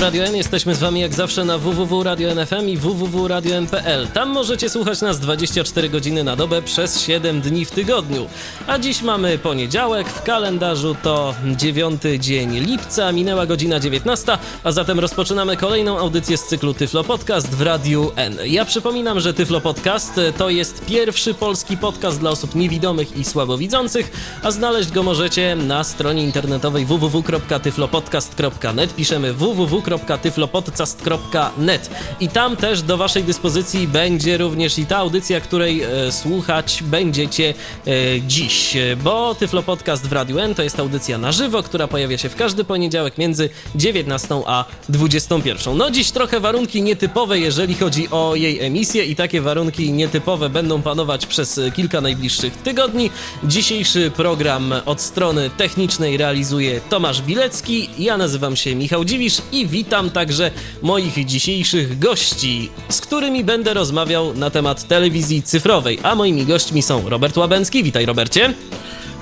Radio N, jesteśmy z Wami jak zawsze na www.radio.nfm i www.radio.n.pl. Tam możecie słuchać nas 24 godziny na dobę przez 7 dni w tygodniu. A dziś mamy poniedziałek, w kalendarzu to 9 dzień lipca, minęła godzina 19, a zatem rozpoczynamy kolejną audycję z cyklu Tyflo Podcast w Radiu N. Ja przypominam, że Tyflo Podcast to jest pierwszy polski podcast dla osób niewidomych i słabowidzących, a znaleźć go możecie na stronie internetowej www.tyflopodcast.net. Piszemy www www.tyflopodcast.net i tam też do Waszej dyspozycji będzie również i ta audycja, której e, słuchać będziecie e, dziś, bo Tyflo Podcast w Radiu N to jest audycja na żywo, która pojawia się w każdy poniedziałek między 19 a 21. No dziś trochę warunki nietypowe, jeżeli chodzi o jej emisję i takie warunki nietypowe będą panować przez kilka najbliższych tygodni. Dzisiejszy program od strony technicznej realizuje Tomasz Bilecki, ja nazywam się Michał Dziwisz i witam także moich dzisiejszych gości, z którymi będę rozmawiał na temat telewizji cyfrowej. A moimi gośćmi są Robert Łabęcki, witaj Robercie.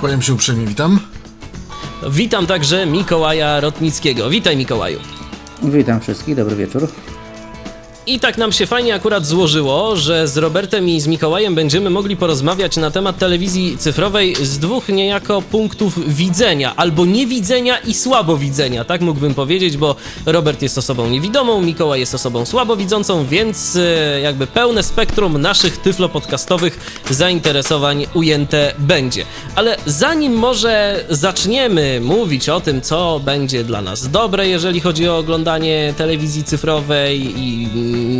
Kłaniam się uprzejmie, witam. Witam także Mikołaja Rotnickiego. Witaj Mikołaju. Witam wszystkich, dobry wieczór. I tak nam się fajnie akurat złożyło, że z Robertem i z Mikołajem będziemy mogli porozmawiać na temat telewizji cyfrowej z dwóch niejako punktów widzenia, albo niewidzenia i słabowidzenia, tak mógłbym powiedzieć, bo Robert jest osobą niewidomą, Mikołaj jest osobą słabowidzącą, więc e, jakby pełne spektrum naszych tyflo-podcastowych zainteresowań ujęte będzie. Ale zanim może zaczniemy mówić o tym, co będzie dla nas dobre, jeżeli chodzi o oglądanie telewizji cyfrowej i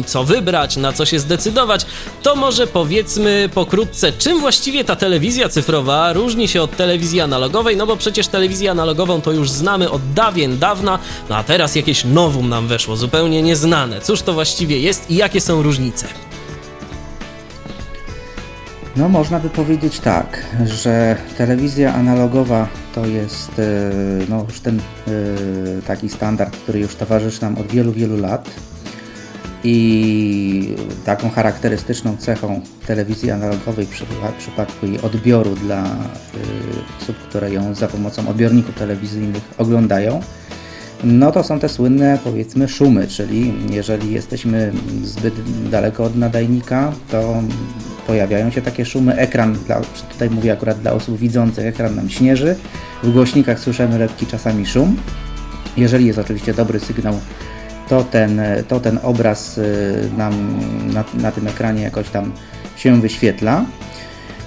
co wybrać, na co się zdecydować, to może powiedzmy pokrótce, czym właściwie ta telewizja cyfrowa różni się od telewizji analogowej, no bo przecież telewizję analogową to już znamy od dawien dawna, no a teraz jakieś nowum nam weszło, zupełnie nieznane. Cóż to właściwie jest i jakie są różnice? No, można by powiedzieć tak, że telewizja analogowa to jest e, no, już ten e, taki standard, który już towarzyszy nam od wielu, wielu lat. I taką charakterystyczną cechą telewizji analogowej w przypadku jej odbioru dla y, osób, które ją za pomocą odbiorników telewizyjnych oglądają, no to są te słynne powiedzmy szumy, czyli jeżeli jesteśmy zbyt daleko od nadajnika, to pojawiają się takie szumy. Ekran, dla, tutaj mówię akurat dla osób widzących, ekran nam śnieży, w głośnikach słyszymy lekki czasami szum. Jeżeli jest oczywiście dobry sygnał to ten, to ten obraz y, nam na, na tym ekranie jakoś tam się wyświetla.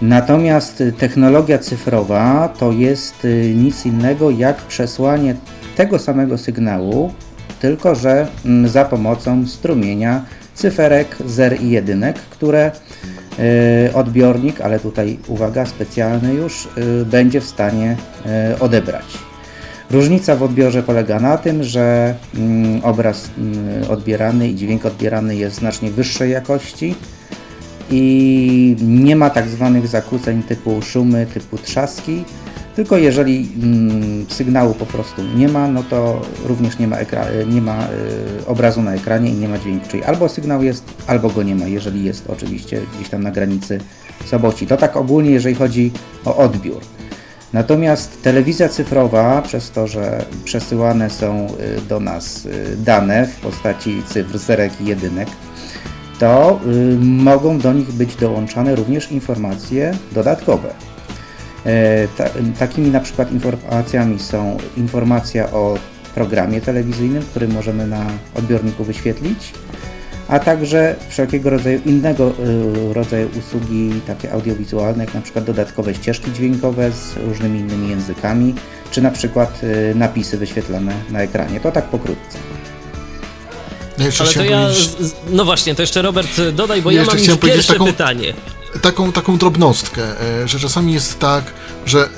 Natomiast technologia cyfrowa to jest y, nic innego jak przesłanie tego samego sygnału, tylko że mm, za pomocą strumienia cyferek 0 i jedynek, które y, odbiornik, ale tutaj uwaga, specjalny już, będzie w stanie odebrać. Różnica w odbiorze polega na tym, że mm, obraz mm, odbierany i dźwięk odbierany jest znacznie wyższej jakości i nie ma tak zwanych zakłóceń typu szumy, typu trzaski, tylko jeżeli mm, sygnału po prostu nie ma, no to również nie ma, nie ma y, obrazu na ekranie i nie ma dźwięku, czyli albo sygnał jest, albo go nie ma, jeżeli jest oczywiście gdzieś tam na granicy soboci. To tak ogólnie, jeżeli chodzi o odbiór. Natomiast telewizja cyfrowa, przez to, że przesyłane są y, do nas y, dane w postaci cyfr, zerek i jedynek, to y, mogą do nich być dołączane również informacje dodatkowe. E, ta, takimi na przykład informacjami są informacja o programie telewizyjnym, który możemy na odbiorniku wyświetlić, a także wszelkiego rodzaju innego y, rodzaju usługi takie audiowizualne, jak na przykład dodatkowe ścieżki dźwiękowe z różnymi innymi językami, czy na przykład y, napisy wyświetlane na ekranie. To tak pokrótce. No Ale to ja, no właśnie, to jeszcze Robert dodaj, bo ja, ja mam już pierwsze taką, pytanie. Taką, taką drobnostkę, e, że czasami jest tak, że e,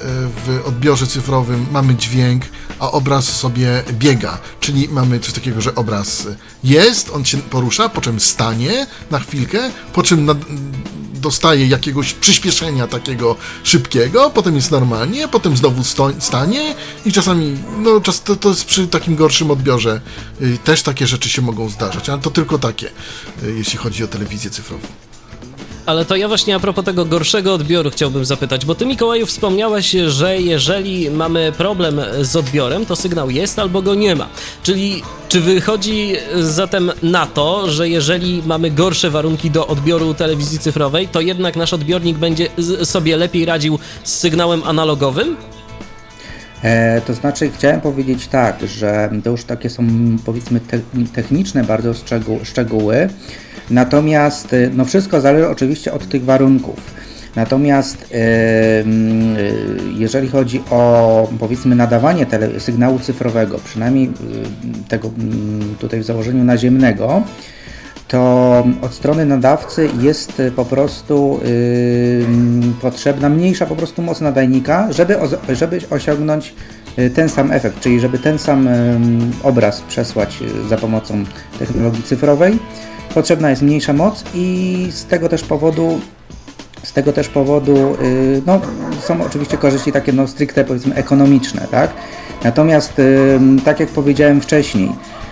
w odbiorze cyfrowym mamy dźwięk, a obraz sobie biega. Czyli mamy coś takiego, że obraz jest, on się porusza, po czym stanie na chwilkę, po czym dostaje jakiegoś przyspieszenia takiego szybkiego, potem jest normalnie, potem znowu sto, stanie i czasami, no czas, to, to jest przy takim gorszym odbiorze y, też takie rzeczy się mogą zdarzać, ale to tylko takie, y, jeśli chodzi o telewizję cyfrową. Ale to ja właśnie a propos tego gorszego odbioru chciałbym zapytać, bo ty Mikołaju wspomniałeś, że jeżeli mamy problem z odbiorem, to sygnał jest albo go nie ma. Czyli czy wychodzi zatem na to, że jeżeli mamy gorsze warunki do odbioru telewizji cyfrowej, to jednak nasz odbiornik będzie sobie lepiej radził z sygnałem analogowym? E, to znaczy, chciałem powiedzieć tak, że to już takie są powiedzmy te, techniczne bardzo szczegół, szczegóły. Natomiast y, no wszystko zależy oczywiście od tych warunków. Natomiast y, jeżeli chodzi o powiedzmy nadawanie sygnału cyfrowego, przynajmniej tego tutaj w założeniu naziemnego, to od strony nadawcy jest po prostu potrzebna mniejsza po prostu moc nadajnika, żeby, żeby osiągnąć ten sam efekt, czyli żeby ten sam obraz przesłać za pomocą technologii cyfrowej potrzebna jest mniejsza moc i z tego też powodu z tego też powodu yy, no, są oczywiście korzyści takie no, stricte powiedzmy ekonomiczne, tak? Natomiast yy, tak jak powiedziałem wcześniej, yy,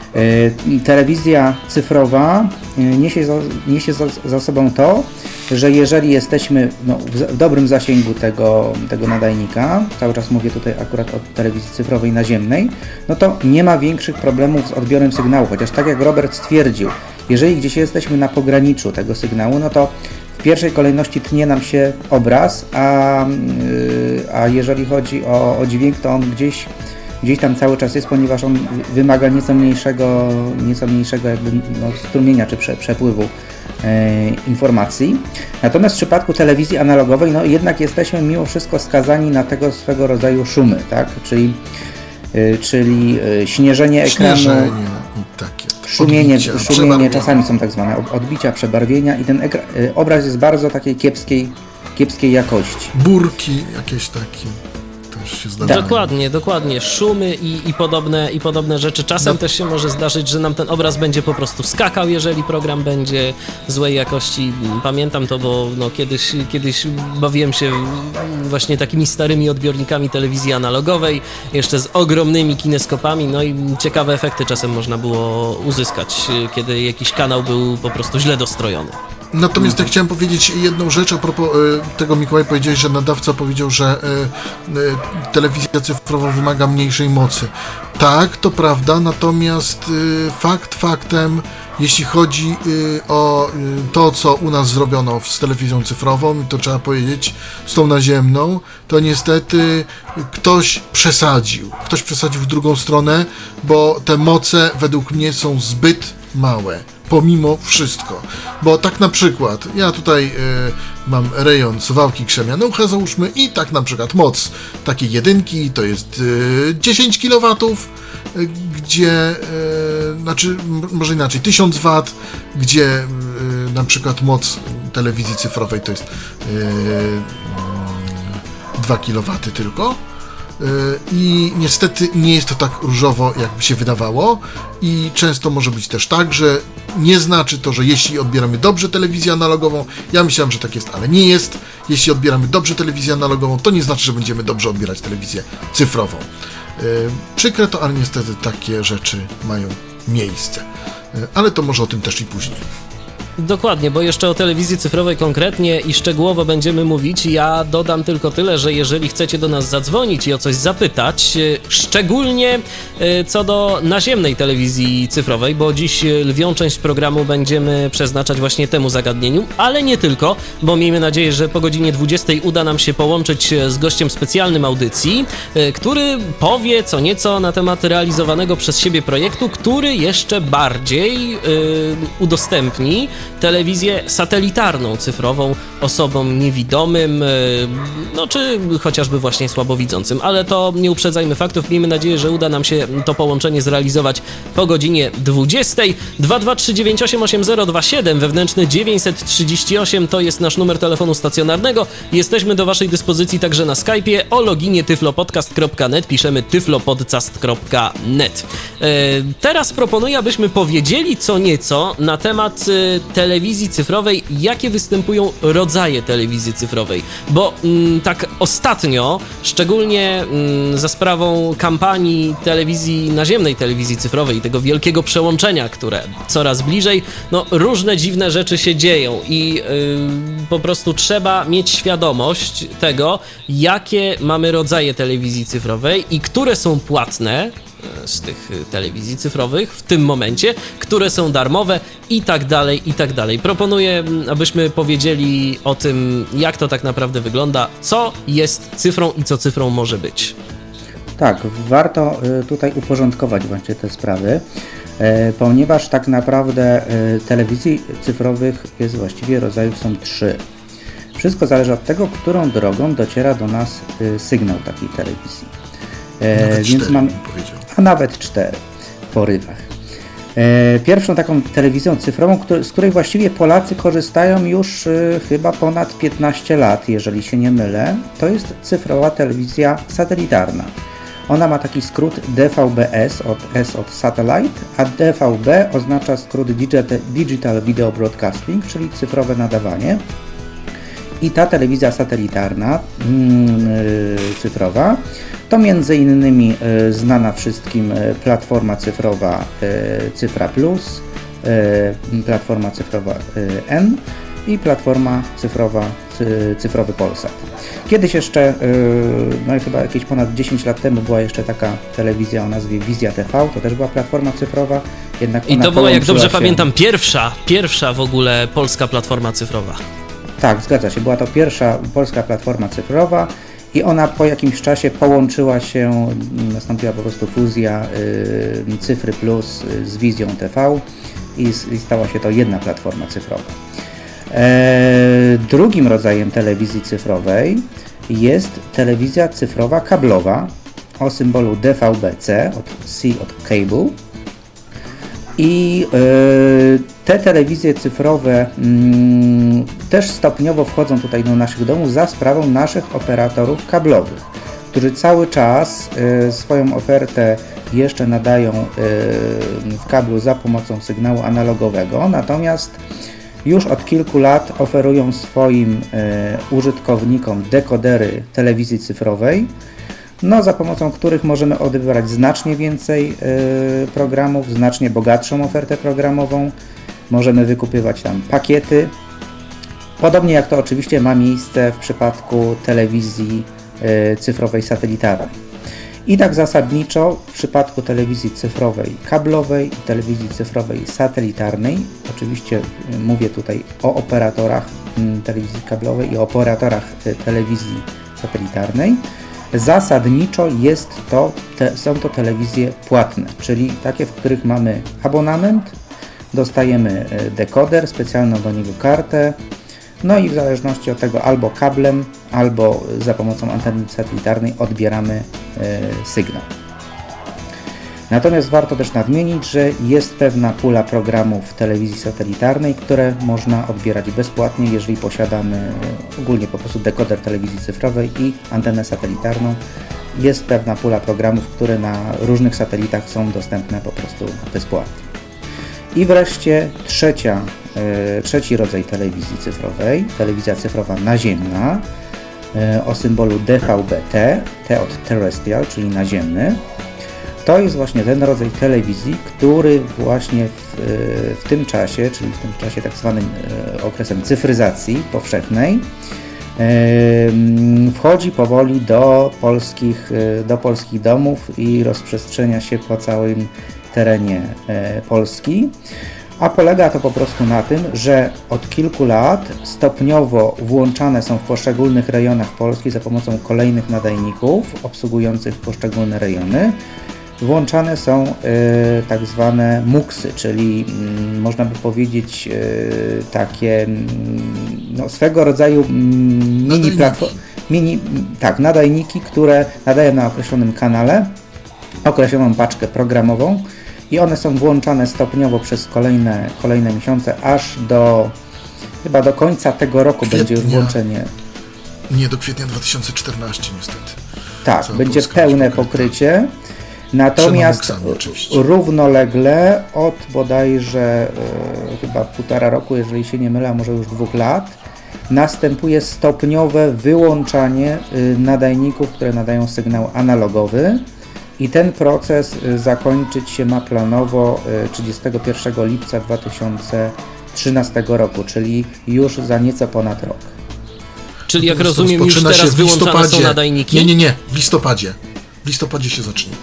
telewizja cyfrowa y, niesie, za, niesie za, za, sobą to, że jeżeli jesteśmy no, w, dobrym zasięgu tego, tego nadajnika, cały czas mówię tutaj akurat o telewizji cyfrowej naziemnej, no to nie ma większych problemów z odbiorem sygnału, chociaż tak jak Robert stwierdził, jeżeli gdzieś jesteśmy na pograniczu tego sygnału, no to w pierwszej kolejności tnie nam się obraz, a, yy, a jeżeli chodzi o, o dźwięk, to on gdzieś, gdzieś tam cały czas jest, ponieważ on wymaga nieco mniejszego, nieco mniejszego jakby no, strumienia czy prze, przepływu yy, informacji. Natomiast w przypadku telewizji analogowej, no jednak jesteśmy mimo wszystko skazani na tego swego rodzaju szumy, tak? Czyli, yy, czyli yy, śnieżenie ekranu. Śnieżenie i takie szumienie, odbicia, szumienie czasami są tak zwane odbicia, przebarwienia i ten obraz jest bardzo takiej kiepskiej, kiepskiej jakości. Burki jakieś takie się zdarzają. Dokładnie, dokładnie. Szumy i, i, podobne, i podobne rzeczy. Czasem no. też się może zdarzyć, że nam ten obraz będzie po prostu skakał, jeżeli program będzie złej jakości. Pamiętam to, bo no, kiedyś, kiedyś bawiłem się właśnie takimi starymi odbiornikami telewizji analogowej, jeszcze z ogromnymi kineskopami, no i ciekawe efekty czasem można było uzyskać, kiedy jakiś kanał był po prostu źle dostrojony. Natomiast ja chciałem powiedzieć jedną rzecz a propos y, tego Mikołaj powiedziałeś, że nadawca powiedział, że y, y, telewizja cyfrowa wymaga mniejszej mocy. Tak, to prawda, natomiast fakt faktem, jeśli chodzi o to, co u nas zrobiono z telewizją cyfrową, to trzeba powiedzieć, z tą naziemną, to niestety ktoś przesadził. Ktoś przesadził w drugą stronę, bo te moce według mnie są zbyt małe pomimo wszystko. Bo tak na przykład, ja tutaj y, mam rejon suwałki krzemianoucha załóżmy i tak na przykład moc takiej jedynki to jest y, 10 kW, y, gdzie, znaczy może inaczej, 1000 W, gdzie na przykład moc telewizji cyfrowej to jest 2 kW tylko E, i niestety nie jest to tak różowo, jakby się wydawało i często może być też tak, że nie znaczy to, że jeśli odbieramy dobrze telewizję analogową, ja myślałem, że tak jest, ale nie jest. Jeśli odbieramy dobrze telewizję analogową, to nie znaczy, że będziemy dobrze odbierać telewizję cyfrową. E, przykre to, ale niestety takie rzeczy mają miejsce. E, ale to może o tym też i później. Dokładnie, bo jeszcze o telewizji cyfrowej konkretnie i szczegółowo będziemy mówić. Ja dodam tylko tyle, że jeżeli chcecie do nas zadzwonić i o coś zapytać, e, szczególnie e, co do naziemnej telewizji cyfrowej, bo dziś lwią część programu będziemy przeznaczać właśnie temu zagadnieniu, ale nie tylko, bo miejmy nadzieję, że po godzinie 20 uda nam się połączyć z gościem specjalnym audycji, e, który powie co nieco na temat realizowanego przez siebie projektu, który jeszcze bardziej udostępni telewizję satelitarną, cyfrową osobom niewidomym, e, no czy chociażby właśnie słabowidzącym. Ale to nie uprzedzajmy faktów. Miejmy nadzieję, że uda nam się to połączenie zrealizować po godzinie 20. 223988027 wewnętrzny 938 to jest nasz numer telefonu stacjonarnego. Jesteśmy do Waszej dyspozycji także na Skype'ie o loginie tyflopodcast.net. Piszemy tyflopodcast.net. E, teraz proponuję, abyśmy powiedzieli co nieco na temat e, telewizji cyfrowej, jakie występują rodzaje telewizji cyfrowej. Bo mm, tak ostatnio, szczególnie mm, za sprawą kampanii telewizji, naziemnej telewizji cyfrowej i tego wielkiego przełączenia, które coraz bliżej, no różne dziwne rzeczy się dzieją i yy, po prostu trzeba mieć świadomość tego, jakie mamy rodzaje telewizji cyfrowej i które są płatne, z tych telewizji cyfrowych w tym momencie, które są darmowe i tak dalej, i tak dalej. Proponuję, abyśmy powiedzieli o tym, jak to tak naprawdę wygląda, co jest cyfrą i co cyfrą może być. Tak, warto y, tutaj uporządkować właśnie te sprawy, y, ponieważ tak naprawdę y, telewizji cyfrowych jest właściwie rodzajów są trzy. Wszystko zależy od tego, którą drogą dociera do nas sygnał takiej telewizji. Nawet Więc cztery, mam, a nawet cztery w porywach. Pierwszą taką telewizją cyfrową, z której właściwie Polacy korzystają już chyba ponad 15 lat, jeżeli się nie mylę, to jest cyfrowa telewizja satelitarna. Ona ma taki skrót DVB-S od S od Satellite, a DVB oznacza skrót Digital Video Broadcasting, czyli cyfrowe nadawanie. I ta telewizja satelitarna, yy, cyfrowa, to między innymi yy, znana wszystkim y, platforma cyfrowa Cyfra Plus, y, platforma cyfrowa y, N i platforma cyfrowa Cyfrowy Polsat. Kiedyś jeszcze, y, no i chyba jakieś ponad 10 lat temu była jeszcze taka telewizja o nazwie Wizja TV, to też była platforma cyfrowa, jednak I to była, jak dobrze się... pamiętam, pierwsza, pierwsza w ogóle polska platforma cyfrowa. Tak, zgadza się, była to pierwsza polska platforma cyfrowa i ona po jakimś czasie połączyła się, nastąpiła po prostu fuzja y, Cyfry Plus z Wizją TV i, i stała się to jedna platforma cyfrowa. E, drugim rodzajem telewizji cyfrowej jest telewizja cyfrowa kablowa o symbolu DVB-C, od C od cable. I e, te telewizje cyfrowe mm, też stopniowo wchodzą tutaj do naszych domów za sprawą naszych operatorów kablowych, którzy cały czas e, swoją ofertę jeszcze nadają w kablu za pomocą sygnału analogowego, natomiast już od kilku lat oferują swoim e, użytkownikom dekodery telewizji cyfrowej, no, za pomocą których możemy odebrać znacznie więcej e, programów, znacznie bogatszą ofertę programową. Możemy wykupywać tam pakiety. Podobnie jak to oczywiście ma miejsce w przypadku telewizji e, cyfrowej satelitarnej. I tak zasadniczo w przypadku telewizji cyfrowej kablowej i telewizji cyfrowej satelitarnej, oczywiście y, mówię tutaj o operatorach mm, telewizji kablowej i operatorach y, telewizji satelitarnej, zasadniczo jest to, te, są to telewizje płatne, czyli takie, w których mamy abonament, dostajemy y, dekoder, specjalną do niego kartę, no i w zależności od tego albo kablem, albo za pomocą anteny satelitarnej odbieramy e, sygnał. Natomiast warto też nadmienić, że jest pewna pula programów telewizji satelitarnej, które można odbierać bezpłatnie, jeżeli posiadamy ogólnie po prostu dekoder telewizji cyfrowej i antenę satelitarną. Jest pewna pula programów, które na różnych satelitach są dostępne po prostu bezpłatnie. I wreszcie trzecia E, trzeci rodzaj telewizji cyfrowej, telewizja cyfrowa naziemna e, o symbolu DVB-T, T od terrestrial, czyli naziemny. To jest właśnie ten rodzaj telewizji, który właśnie w, e, w tym czasie, czyli w tym czasie tak zwanym okresem cyfryzacji powszechnej, wchodzi powoli do polskich, do polskich domów i rozprzestrzenia się po całym terenie Polski a polega to po prostu na tym, że od kilku lat stopniowo włączane są w poszczególnych rejonach Polski za pomocą kolejnych nadajników obsługujących poszczególne rejony. Włączane są y, tak zwane muksy, czyli y, można by powiedzieć y, takie mm, no, swego rodzaju mm, mini platformy, mini, tak, nadajniki, które nadają na określonym kanale określoną paczkę programową i one są włączane stopniowo przez kolejne, kolejne miesiące, aż do chyba do końca tego roku kwietnia, będzie już włączenie. Nie, do kwietnia 2014 niestety. Tak, będzie pełne pokrycie. Natomiast równolegle od bodajże e, chyba półtora roku, jeżeli się nie mylę, a może już dwóch lat, następuje stopniowe wyłączanie y, nadajników, które nadają sygnał analogowy. I ten proces y, zakończyć się ma planowo 31 y, lipca 2013 roku, czyli już za nieco ponad rok. Czyli jak rozumiem, już teraz wyłączane są nadajniki? Nie, nie, nie, w listopadzie. W listopadzie się zacznie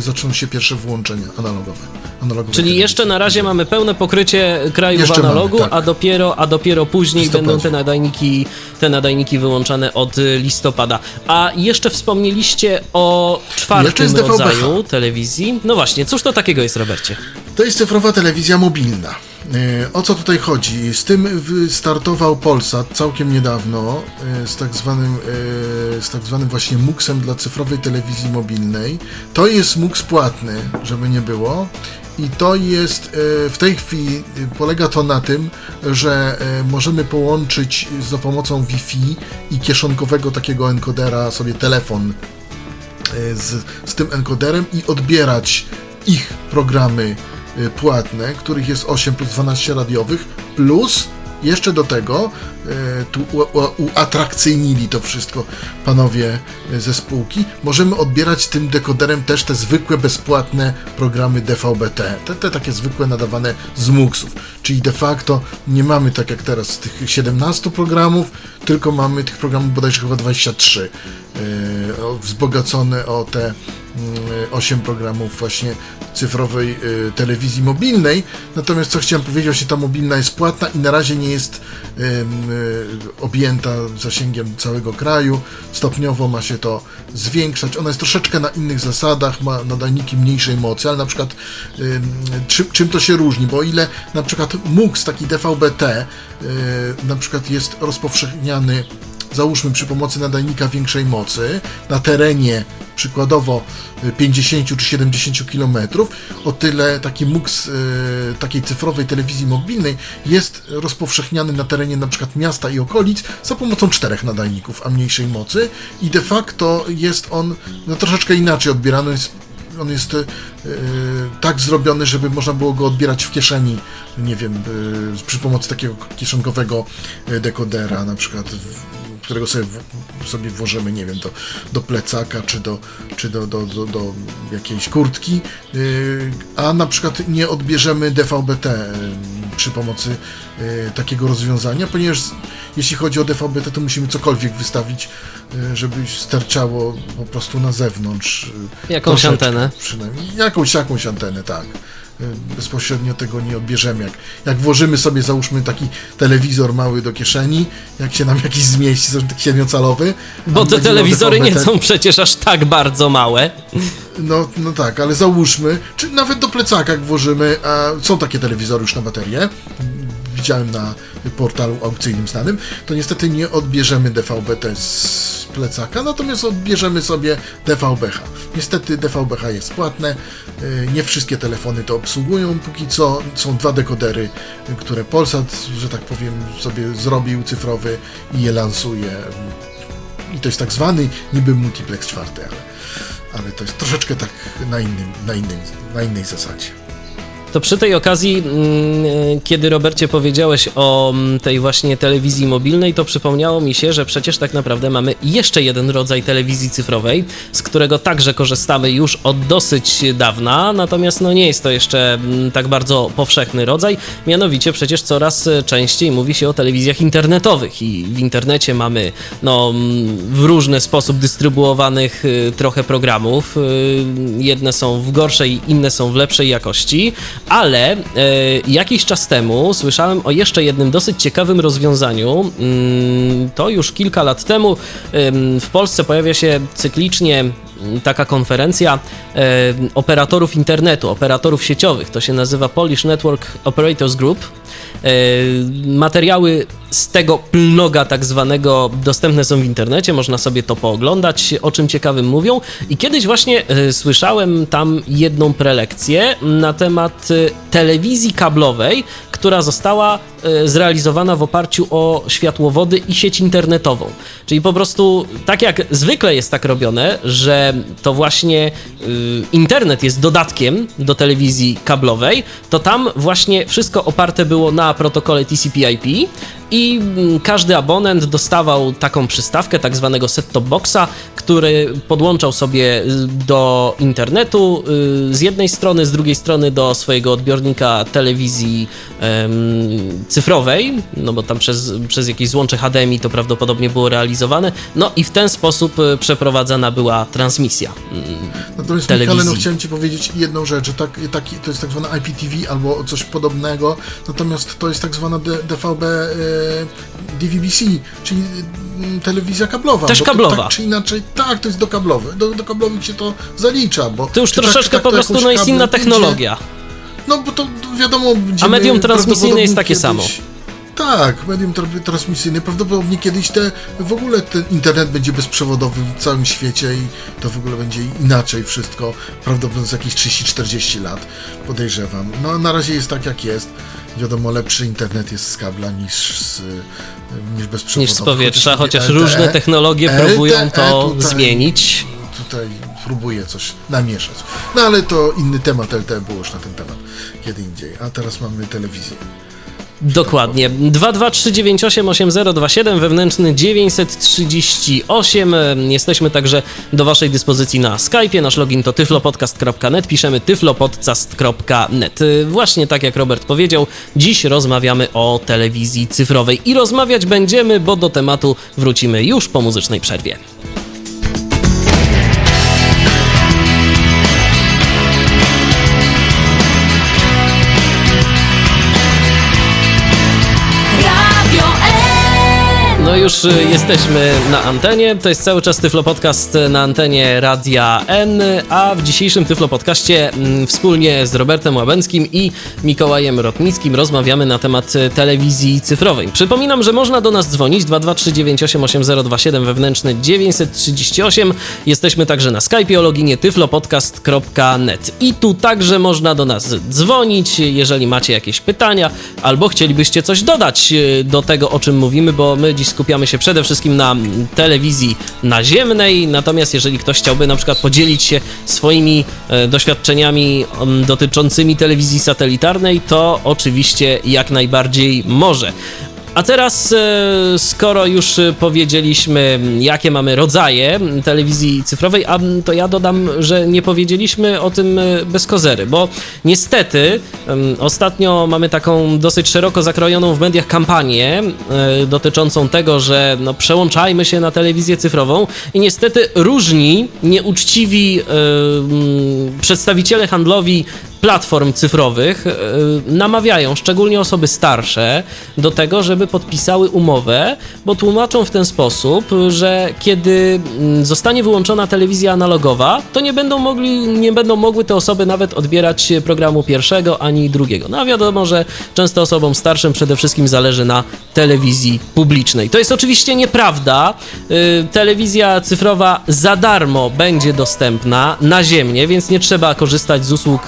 zaczną się pierwsze włączenia analogowe. analogowe Czyli jeszcze na razie mamy pełne pokrycie kraju jeszcze w analogu, mamy, tak. a, dopiero, a dopiero później będą te nadajniki, te nadajniki wyłączane od listopada. A jeszcze wspomnieliście o czwartym rodzaju telewizji. No właśnie, cóż to takiego jest, Robercie? To jest cyfrowa telewizja mobilna. E, o co tutaj chodzi? Z tym startował Polsat całkiem niedawno e, z tak zwanym, e, z tak zwanym właśnie MUX-em dla cyfrowej telewizji mobilnej. To jest MUX płatny, żeby nie było. I to jest w tej chwili polega to na tym, że możemy połączyć za pomocą Wi-Fi i kieszonkowego takiego enkodera sobie telefon z, z tym enkoderem i odbierać ich programy płatne, których jest 8 plus 12 radiowych, plus jeszcze do tego e, tu uatrakcyjnili to wszystko panowie ze spółki. Możemy odbierać tym dekoderem też te zwykłe, bezpłatne programy DVB-T. Te, te takie zwykłe nadawane z MUX-ów. Czyli de facto nie mamy tak jak teraz tych 17 programów, tylko mamy tych programów bodajże chyba 23 e, wzbogacone o te 8 mm, programów właśnie cyfrowej y, telewizji mobilnej. Natomiast co chciałem powiedzieć, że ta mobilna jest płatna i na razie nie jest y, objęta zasięgiem całego kraju. Stopniowo ma się to zwiększać. Ona jest troszeczkę na innych zasadach, ma nadajniki mniejszej mocy, ale na przykład y, czym, czym to się różni? Bo o ile na przykład MUX, taki DVB-T, na przykład jest rozpowszechniany załóżmy przy pomocy nadajnika większej mocy na terenie przykładowo 50 czy 70 km, o tyle taki MUX y, takiej cyfrowej telewizji mobilnej jest rozpowszechniany na terenie przykład miasta i okolic za pomocą czterech nadajników, a mniejszej mocy i de facto jest on no, troszeczkę inaczej odbierany, jest on jest yy, tak zrobiony, żeby można było go odbierać w kieszeni, nie wiem, przy pomocy takiego kieszonkowego dekodera, na przykład w, którego sobie, sobie włożymy, nie wiem, do, do plecaka czy do, czy do, do, do, do jakiejś kurtki, yy, a na przykład nie odbierzemy DVB-T yy, przy pomocy yy, takiego rozwiązania, ponieważ jeśli chodzi o DVB-T, to musimy cokolwiek wystawić, żeby sterczało po prostu na zewnątrz. Jakąś antenę? Przynajmniej jakąś, jakąś antenę, tak. Y, bezpośrednio tego nie odbierzemy. Jak, jak włożymy sobie, załóżmy taki telewizor mały do kieszeni, jak się nam jakiś zmieści, taki siedmiocalowy. Bo te telewizory nie są przecież aż tak bardzo małe. No, no tak, ale załóżmy, czy nawet do plecaka jak włożymy, a są takie telewizory już na baterię, widziałem na portalu aukcyjnym znanym, to niestety nie odbierzemy DVB-T z plecaka, natomiast odbierzemy sobie DVB-H. Niestety DVB-H jest płatne, y, nie wszystkie telefony to obsługują, póki co są dwa dekodery, które Polsat, że tak powiem, sobie zrobił cyfrowy i je lansuje. I to jest tak zwany niby multiplex czwarty, ale, ale to jest troszeczkę tak na, innym, na, innym, na innej zasadzie. To przy tej okazji, mm, kiedy Robercie powiedziałeś o mm, tej właśnie telewizji mobilnej, to przypomniało mi się, że przecież tak naprawdę mamy jeszcze jeden rodzaj telewizji cyfrowej, z którego także korzystamy już od dosyć dawna, natomiast no nie jest to jeszcze mm, tak bardzo powszechny rodzaj. Mianowicie przecież coraz częściej mówi się o telewizjach internetowych i w internecie mamy no, w różny sposób dystrybuowanych y, trochę programów. Jedne są w gorszej, inne są w lepszej jakości, ale e, jakiś czas temu słyszałem o jeszcze jednym dosyć ciekawym rozwiązaniu. Mm, to już kilka lat temu w Polsce pojawia się cyklicznie mm, taka konferencja e, operatorów internetu, operatorów sieciowych. To się nazywa Polish Network Operators Group. E, materiały z tego plnoga tak zwanego dostępne są w internecie, można sobie to pooglądać, o czym ciekawym mówią. I kiedyś właśnie y, słyszałem tam jedną prelekcję na temat y, telewizji kablowej, która została e, zrealizowana w oparciu o światłowody i sieć internetową. Czyli po prostu tak jak zwykle jest tak robione, że to właśnie y, internet jest dodatkiem do telewizji kablowej, to tam właśnie wszystko oparte było na protokole TCP/IP i mm, każdy abonent dostawał taką przystawkę, tak zwanego set-top boxa, który podłączał sobie y, do internetu y, z jednej strony, z drugiej strony do swojego odbiornika telewizji cyfrowej, no bo tam przez, przez jakieś złącze HDMI to prawdopodobnie było realizowane, no i w ten sposób y, przeprowadzana była transmisja mm, Natomiast telewizji. Michale, no chciałem Ci powiedzieć jedną rzecz, że tak, taki, to jest tak zwana IPTV albo coś podobnego, natomiast to jest tak zwana DVB DVB-C, czyli mm, telewizja kablowa. Też kablowa. To, tak czy inaczej, tak, to jest do kablowych. Do, do kablowych się to zalicza, bo... To już tak, troszeczkę czy tak, po prostu no jest inna idzie. technologia. No bo to wiadomo... A medium transmisyjne jest takie kiedyś, samo. Tak, medium tra- transmisyjne. Prawdopodobnie kiedyś te, w ogóle ten internet będzie bezprzewodowy w całym świecie i to w ogóle będzie inaczej wszystko. Prawdopodobnie za jakieś 30-40 lat, podejrzewam. No na razie jest tak jak jest. Wiadomo, lepszy internet jest z kabla niż, z, niż bezprzewodowy. Niż z powietrza, chociaż LTE, różne technologie LTE próbują to tutaj- zmienić. Tutaj próbuje coś namieszać. No ale to inny temat, LTE było już na ten temat kiedy indziej. A teraz mamy telewizję. Dokładnie. 223988027 wewnętrzny 938. Jesteśmy także do Waszej dyspozycji na Skype'ie. Nasz login to tyflopodcast.net. Piszemy tyflopodcast.net. Właśnie tak jak Robert powiedział, dziś rozmawiamy o telewizji cyfrowej i rozmawiać będziemy, bo do tematu wrócimy już po muzycznej przerwie. Już y, jesteśmy na antenie. To jest cały czas Tyflo Podcast na antenie Radia N, a w dzisiejszym Tyflo Podcaście mm, wspólnie z Robertem Łabęckim i Mikołajem Rotnickim rozmawiamy na temat y, telewizji cyfrowej. Przypominam, że można do nas dzwonić 223988027 wewnętrzny 938. Jesteśmy także na Skype o loginie tyflopodcast.net. I tu także można do nas dzwonić, jeżeli macie jakieś pytania albo chcielibyście coś dodać y, do tego, o czym mówimy, bo my dziś skupiamy się przede wszystkim na telewizji naziemnej, natomiast jeżeli ktoś chciałby na przykład podzielić się swoimi e, doświadczeniami mm, dotyczącymi telewizji satelitarnej, to oczywiście jak najbardziej może. A teraz, e, skoro już e, powiedzieliśmy, jakie mamy rodzaje telewizji cyfrowej, a to ja dodam, że nie powiedzieliśmy o tym e, bez kozery, bo niestety ostatnio mamy taką dosyć szeroko zakrojoną w mediach kampanię dotyczącą tego, że no, przełączajmy się na telewizję cyfrową i niestety różni nieuczciwi przedstawiciele handlowi platform cyfrowych e, namawiają szczególnie osoby starsze do tego, żeby podpisały umowę, bo tłumaczą w ten sposób, że kiedy mm, zostanie wyłączona telewizja analogowa, to nie będą mogli, nie będą mogły te osoby nawet odbierać programu pierwszego ani drugiego. No a wiadomo, że często osobom starszym przede wszystkim zależy na telewizji publicznej. To jest oczywiście nieprawda. Y, Telewizja cyfrowa za darmo będzie dostępna naziemnie, więc nie trzeba korzystać z usług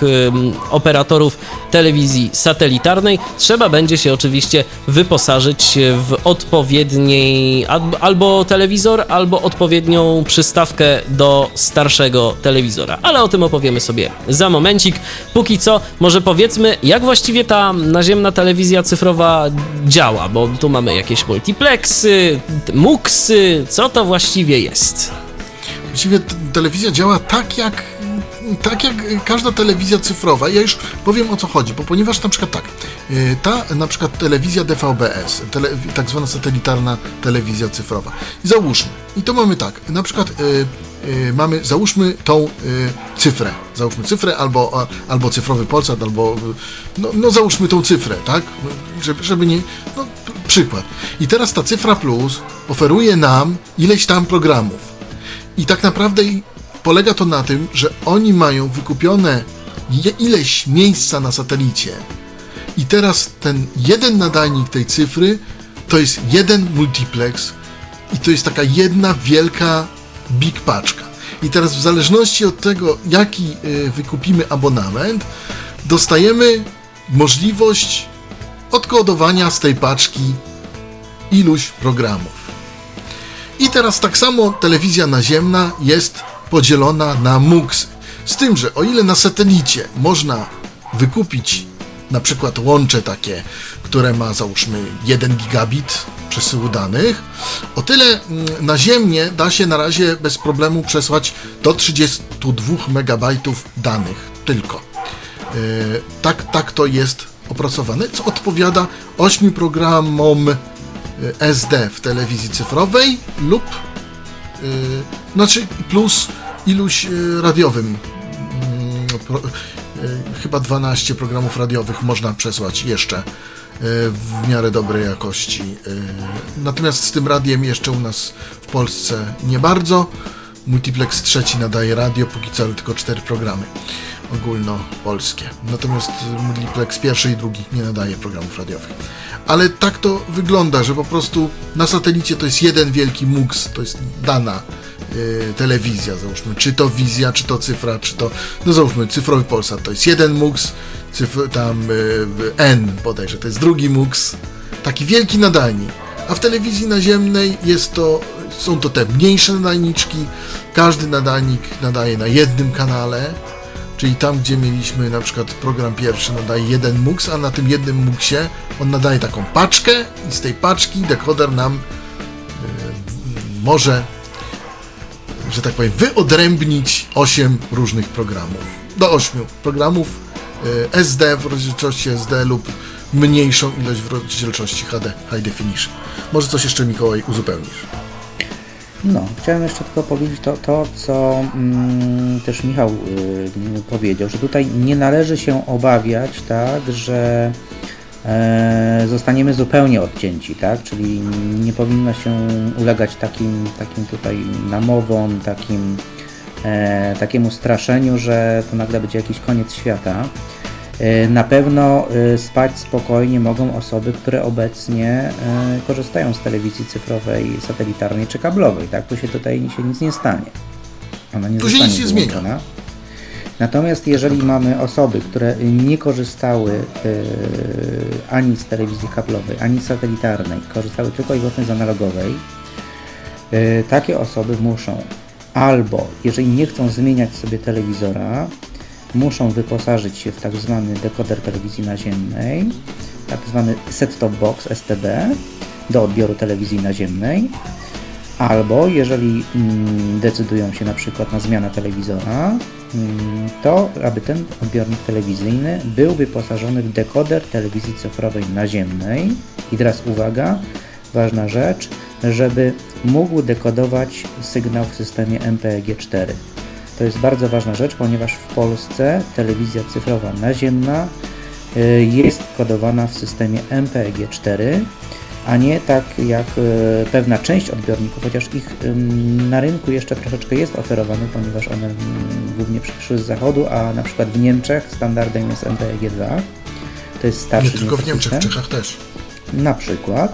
operatorów telewizji satelitarnej. Trzeba będzie się oczywiście wyposażyć w odpowiedniej albo- telewizor, albo odpowiednią przystawkę do starszego telewizora. Ale o tym opowiemy sobie za momencik. Póki co, może powiedzmy, jak właściwie ta naziemna telewizja cyfrowa działa, bo tu mamy jakieś multiplexy, muksy, co to właściwie jest? Właściwie telewizja działa tak jak, tak jak każda telewizja cyfrowa. Ja już powiem o co chodzi, bo ponieważ na przykład tak, y, ta na przykład telewizja DVB-S, tele, tak zwana satelitarna telewizja cyfrowa. Załóżmy, i to mamy tak, na przykład y, y, mamy, załóżmy tą cyfrę, załóżmy cyfrę albo, albo cyfrowy Polsat, albo no, no załóżmy tą cyfrę, tak, żeby, żeby nie, no przykład. I teraz ta cyfra plus oferuje nam ileś tam programów. I tak naprawdę polega to na tym, że oni mają wykupione ileś miejsca na satelicie. I teraz ten jeden nadajnik tej cyfry to jest jeden multiplex i to jest taka jedna wielka big paczka. I teraz w zależności od tego, jaki y, wykupimy abonament, dostajemy możliwość odkodowania z tej paczki iluś programów. I teraz tak samo telewizja naziemna jest podzielona na MUX. Z tym, że o ile na satelicie można wykupić na przykład łącze takie, które ma załóżmy 1 gigabit przesyłu danych, o tyle mm, naziemnie da się na razie bez problemu przesłać do 32 megabajtów danych tylko. Yy, tak, tak to jest opracowane, co odpowiada 8 programom y, SD w telewizji cyfrowej lub yy, znaczy plus iluś y, radiowym. Mm, pro, y, chyba 12 programów radiowych można przesłać jeszcze y, w miarę dobrej jakości. Natomiast z tym radiem jeszcze u nas w Polsce nie bardzo. Multiplex trzeci nadaje radio, póki co tylko cztery programy ogólnopolskie. Natomiast Multiplex pierwszy i drugi nie nadaje programów radiowych. Ale tak to wygląda, że po prostu na satelicie to jest jeden wielki MUX, to jest dana y, telewizja, załóżmy, czy to wizja, czy to cyfra, czy to, no załóżmy, cyfrowy Polsat, to jest jeden MUX, cyfr, tam y, N bodajże, to jest drugi MUX, taki wielki nadajnik. A w telewizji naziemnej jest to, są to te mniejsze nadajniczki, każdy nadajnik nadaje na jednym kanale, Czyli tam, gdzie mieliśmy na przykład program pierwszy nadaje jeden MUX, a na tym jednym MUXie on nadaje taką paczkę i z tej paczki dekoder nam y, może, że tak powiem, wyodrębnić 8 różnych programów. Do 8 programów y, SD w rozdzielczości SD lub mniejszą ilość w rozdzielczości HD High Definition. Może coś jeszcze Mikołaj uzupełnisz? No, chciałem jeszcze tylko powiedzieć to, to co mm, też Michał y, powiedział, że tutaj nie należy się obawiać, tak, że e, zostaniemy zupełnie odcięci, tak, czyli nie powinno się ulegać takim, takim tutaj namowom, takim, e, takiemu straszeniu, że to nagle będzie jakiś koniec świata. E, Na pewno e, spać spokojnie mogą osoby, które obecnie e, korzystają z telewizji cyfrowej, satelitarnej czy kablowej. Tak, tu się tutaj się nic nie stanie. Ona nie Tu się nic nie zmienia. Natomiast jeżeli mamy osoby, które nie korzystały e, ani z telewizji kablowej, ani z satelitarnej, korzystały tylko i wyłącznie z analogowej, e, takie osoby muszą albo, jeżeli nie chcą zmieniać sobie telewizora, muszą wyposażyć się w tak zwany dekoder telewizji naziemnej, tak zwany set-top box STB do odbioru telewizji naziemnej, albo jeżeli mm, decydują się na przykład na zmianę telewizora, to aby ten odbiornik telewizyjny był wyposażony w dekoder telewizji cyfrowej naziemnej. I teraz uwaga, ważna rzecz, żeby mógł dekodować sygnał w systemie MPEG-4. To jest bardzo ważna rzecz, ponieważ w Polsce telewizja cyfrowa naziemna y, jest kodowana w systemie MPEG-4, a nie tak jak y, pewna część odbiorników, chociaż ich na rynku jeszcze troszeczkę jest oferowany, ponieważ one ym, głównie przyszły z zachodu, a na przykład w Niemczech standardem jest MPEG-2. To jest starszy Nie tylko w Niemczech, w system Czechach też. na przykład.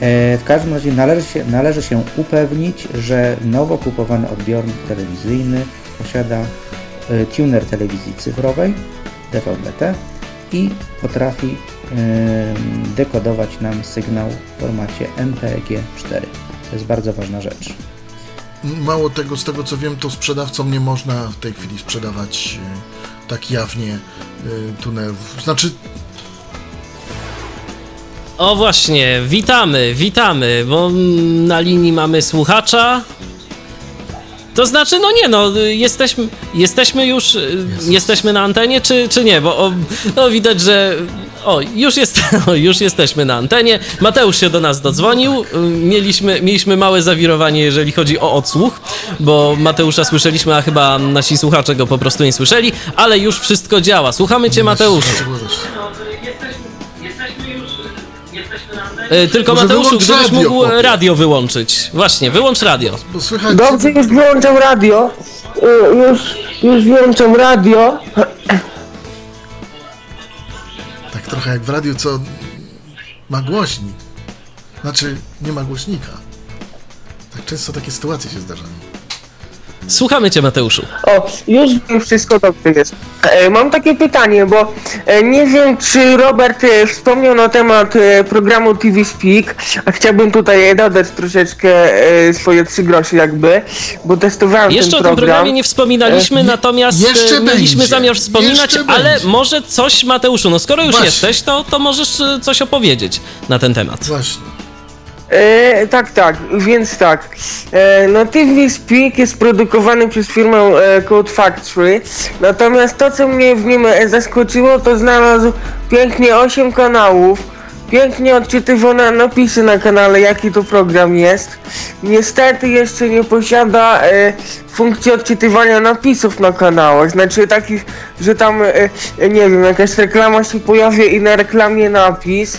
E, W każdym razie należy się, należy się upewnić, że nowo kupowany odbiornik telewizyjny posiada e, tuner telewizji cyfrowej DVB-T i potrafi e, dekodować nam sygnał w formacie MPEG-4. To jest bardzo ważna rzecz. Mało tego, z tego co wiem, to sprzedawcom nie można w tej chwili sprzedawać y, tak jawnie y, tunelów. Znaczy, O właśnie, witamy, witamy, bo na linii mamy słuchacza. To znaczy, no nie no, jesteśmy, jesteśmy już, y, jesteśmy na antenie, czy, czy nie? Bo o, no widać, że o, już, jest, o, już jesteśmy na antenie. Mateusz się do nas dodzwonił. Mieliśmy, mieliśmy małe zawirowanie, jeżeli chodzi o odsłuch, bo Mateusza słyszeliśmy, a chyba nasi słuchacze go po prostu nie słyszeli, ale już wszystko działa. Słuchamy cię, Mateuszu. Y, Tylko Może Mateuszu, gdybyś radio, mógł chłopie. radio wyłączyć. Właśnie, wyłącz radio. Słychać, Dobrze, już wyłączam radio. Już, już wyłączam radio. Tak trochę jak w radiu, co ma głośnik. Znaczy, nie ma głośnika. Tak często takie sytuacje się zdarzają. Słuchamy cię, Mateuszu. O, już wiem, wszystko dobrze jest. E, mam takie pytanie, bo e, nie wiem, czy Robert e, wspomniał na temat programu TV Speak, a chciałbym tutaj dodać troszeczkę swoje trzy grosze jakby, bo testowałem Jeszcze ten o tym program. programie nie wspominaliśmy, E, natomiast jeszcze mieliśmy będzie. zamiar wspominać, Jeszcze ale będzie. może coś, Mateuszu, no skoro już Właśnie. jesteś, to, to możesz coś opowiedzieć na ten temat. Właśnie. E, tak, tak, więc tak. E, no TV Speak jest produkowany przez firmę e, Code Factory. Natomiast to, co mnie w nim e, zaskoczyło, to znalazł pięknie 8 kanałów. Pięknie odczytywane napisy na kanale, jaki to program jest. Niestety jeszcze nie posiada e, funkcji odczytywania napisów na kanałach. Znaczy takich, że tam, e, nie wiem, jakaś reklama się pojawia i na reklamie napis.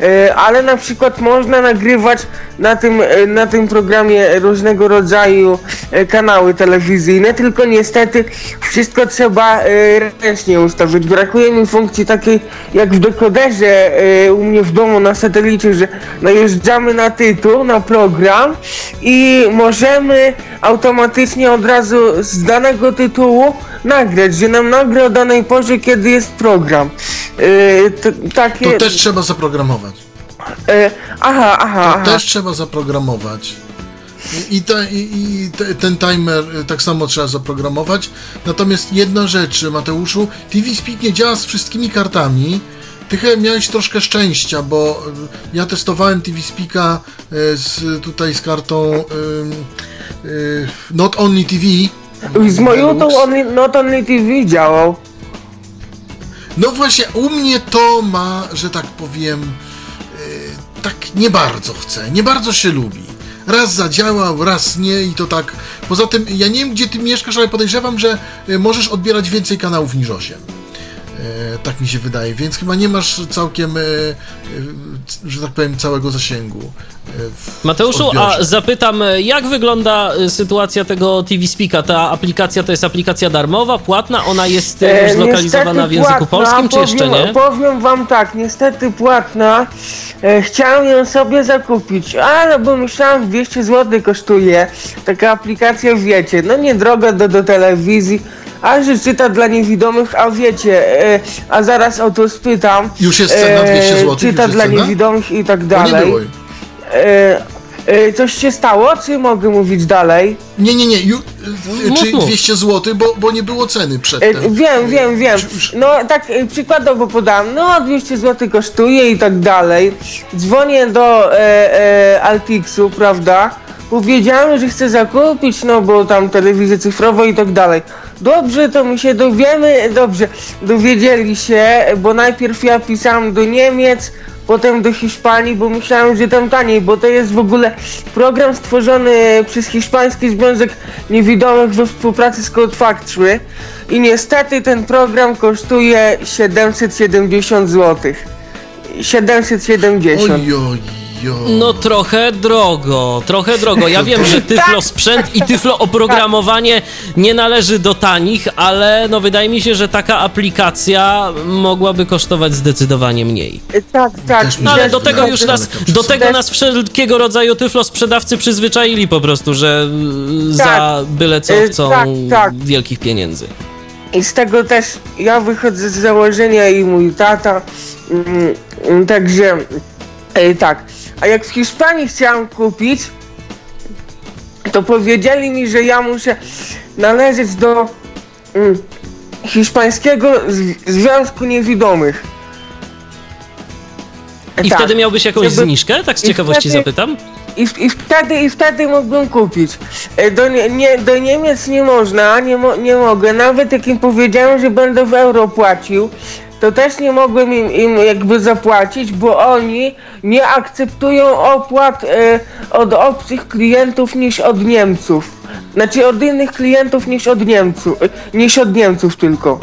E, ale na przykład można nagrywać na tym, e, na tym programie różnego rodzaju e, kanały telewizyjne, tylko niestety wszystko trzeba e, ręcznie ustawić. Brakuje mi funkcji takiej jak w dekoderze u mnie w domu na satelicie, że najeżdżamy na tytuł, na program i możemy automatycznie od razu z danego tytułu nagrać, że nam nagra o danej porze, kiedy jest program. E, to, takie... To też trzeba zaprogramować. E, aha, aha, To aha. też trzeba zaprogramować. I, i, te, i, i te, ten timer y, tak samo trzeba zaprogramować. Natomiast jedna rzecz, Mateuszu, TV Speak nie działa z wszystkimi kartami. Ty chyba miałeś troszkę szczęścia, bo y, ja testowałem TV Speaka y, z, tutaj z kartą y, Not Only TV. Z moją to only, Not Only TV działał. No właśnie, u mnie to ma, że tak powiem, tak nie bardzo chce, nie bardzo się lubi. Raz zadziałał, raz nie i to tak. Poza tym, ja nie wiem gdzie ty mieszkasz, ale podejrzewam, że możesz odbierać więcej kanałów niż 8. Yy, tak mi się wydaje, więc chyba nie masz całkiem, yy, yy, że tak powiem, całego zasięgu. W- Mateuszu, a zapytam, e, jak wygląda e, sytuacja tego TV Speaka? Ta aplikacja to jest aplikacja darmowa, płatna, ona jest e, już E, zlokalizowana w niestety języku płatna, polskim, czy jeszcze powiem, nie? Powiem wam tak, niestety płatna. E, chciałem ją sobie zakupić, ale bo myślałem 200 zł kosztuje. Taka aplikacja, wiecie, no nie droga do, do telewizji, a że czyta dla niewidomych, a wiecie, e, a zaraz o to spytam. Już jest cena 200 zł, Czyta dla cena? niewidomych i tak Bo nie dalej. E, e, coś się stało, czy mogę mówić dalej? Nie, nie, nie, ju, yy, Mów, czy mów. 200 zł, bo, bo nie było ceny E, przedtem. Wiem, wiem, wiem. Już- No tak e, przykładowo podam, no 200 zł kosztuje i tak dalej. Dzwonię do e, e, Altixu, prawda? Powiedziałem, że chcę zakupić, no bo tam telewizję cyfrową i tak dalej. Dobrze, to my się dowiemy, dobrze, dowiedzieli się, bo najpierw ja pisałem do Niemiec, potem do Hiszpanii, bo myślałem, że tam taniej, bo to jest w ogóle program stworzony przez Hiszpański Związek Niewidomych we współpracy z Code Factory i niestety ten program kosztuje 770 zł. 770. Oj, oj. No trochę drogo, trochę drogo. Ja wiem, że Tyflo sprzęt i Tyflo oprogramowanie nie należy do tanich, ale no wydaje mi się, że taka aplikacja mogłaby kosztować zdecydowanie mniej. Tak, tak. No ale do tego już nas, do tego nas wszelkiego rodzaju Tyflo sprzedawcy przyzwyczaili po prostu, że y, za byle co Y, chcą tak, tak. wielkich pieniędzy. I z tego też ja wychodzę z założenia i mój tata. Mm, także e, tak. A jak w Hiszpanii chciałem kupić, to powiedzieli mi, że ja muszę należeć do mm, hiszpańskiego Związku Niewidomych. I Tak. wtedy miałbyś jakąś Żeby- zniżkę? Tak z ciekawości wtedy- zapytam. I, I wtedy, i wtedy mógłbym kupić. E, Do, nie, do Niemiec nie można, nie, mo, nie mogę. Nawet jak im powiedziałem, że będę w euro płacił, to też nie mogłem im, im jakby zapłacić, bo oni nie akceptują opłat e, od obcych klientów niż od Niemców. Znaczy od innych klientów niż od Niemców, e, niż od Niemców tylko.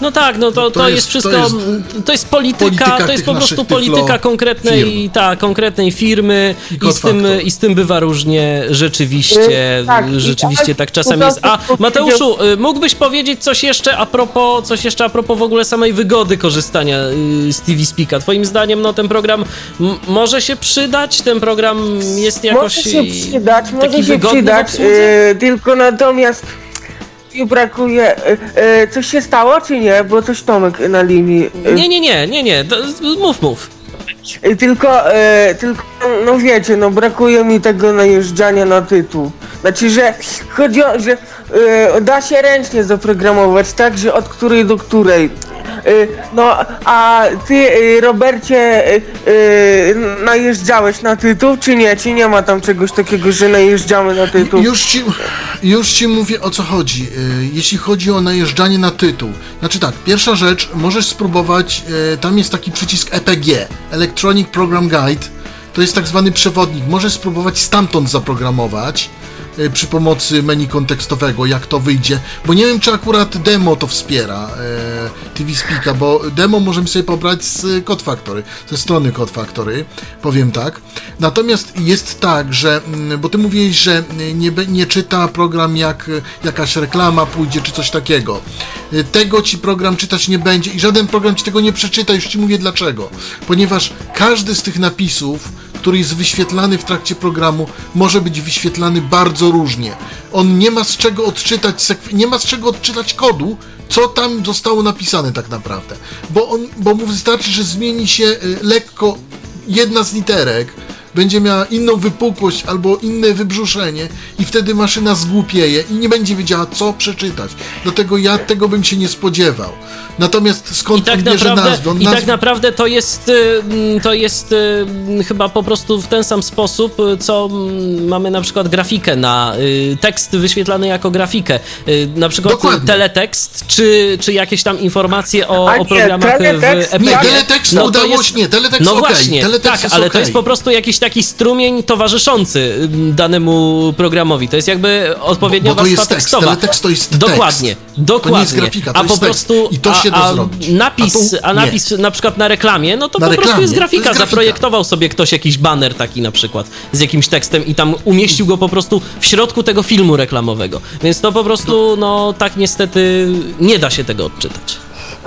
No tak, no to, to, To jest, jest- wszystko, to jest to jest polityka, polityka to jest po prostu polityka konkretnej, firm. tak, konkretnej firmy I z tym, i z tym bywa różnie, rzeczywiście, Y, tak, rzeczywiście tak, tak czasem jest. A Mateuszu, y, mógłbyś powiedzieć coś jeszcze a propos, coś jeszcze a propos w ogóle samej wygody korzystania y, z TV Speaka? Twoim zdaniem, no ten program może się przydać, ten program jest jakoś Może się przydać, może taki się wygodny w przydać, tylko natomiast mi brakuje, e, e, coś się stało czy nie, bo coś Tomek na linii. e, Nie, nie, nie, nie, nie, to, mów, mów. e, Tylko, e, tylko, no wiecie, no brakuje mi tego najeżdżania na tytuł. Znaczy, że chodzi o, że e, da się ręcznie zaprogramować, tak, że od której do której. E, no, a ty, e, Robercie, e, najeżdżałeś na tytuł, czy nie? Czy nie ma tam czegoś takiego, że najeżdżamy na tytuł? Już ci, już ci mówię o co chodzi. Y, Jeśli chodzi o najeżdżanie na tytuł. Znaczy tak, pierwsza rzecz, możesz spróbować, y, tam jest taki przycisk EPG, Electronic Program Guide. To jest tak zwany przewodnik. Możesz spróbować stamtąd zaprogramować y, przy pomocy menu kontekstowego, jak to wyjdzie. Bo nie wiem, czy akurat demo to wspiera y, TV Speaka, bo demo możemy sobie pobrać z Code Factory, ze strony Code Factory, powiem tak. Natomiast jest tak, że, mm, bo ty mówiłeś, że nie, nie czyta program jak jakaś reklama pójdzie, czy coś takiego. Y, Tego ci program czytać nie będzie i żaden program ci tego nie przeczyta, już ci mówię dlaczego. Ponieważ każdy z tych napisów, który jest wyświetlany w trakcie programu, może być wyświetlany bardzo różnie. On nie ma z czego odczytać, nie ma z czego odczytać kodu, co tam zostało napisane tak naprawdę. Bo, on, bo mu wystarczy, że zmieni się y, lekko jedna z literek, będzie miała inną wypukłość albo inne wybrzuszenie i wtedy maszyna zgłupieje i nie będzie wiedziała, co przeczytać. Dlatego ja tego bym się nie spodziewał. Natomiast skąd I tak, on bierze naprawdę, nazwę? On I tak naprawdę to jest, y, mm, to jest y, mm, chyba po prostu w ten sam sposób, y, co mm, mamy na przykład grafikę na tekst wyświetlany jako grafikę. Na przykład Dokładnie. teletekst, czy, czy jakieś tam informacje o, o nie, programach w teletekst- EPG. Nie, teletekst to udało jest- się, nie, teletekst No okej, właśnie, teletekst tak, ale to okej. jest po prostu jakiś taki strumień towarzyszący y, danemu programowi. To jest jakby odpowiednia Bo to warstwa jest tekst, tekstowa. teletekst to jest tekst. Dokładnie, dokładnie. To nie jest grafika, to a jest po tekst. prostu I to się a, da zrobić. Napis, A tu a, napis na przykład na reklamie, no to Na po prostu reklamie, jest to grafika. jest grafika. Zaprojektował sobie ktoś jakiś baner taki na przykład z jakimś tekstem i tam umieścił go po prostu w środku tego filmu reklamowego. Więc to po prostu, no tak niestety nie da się tego odczytać.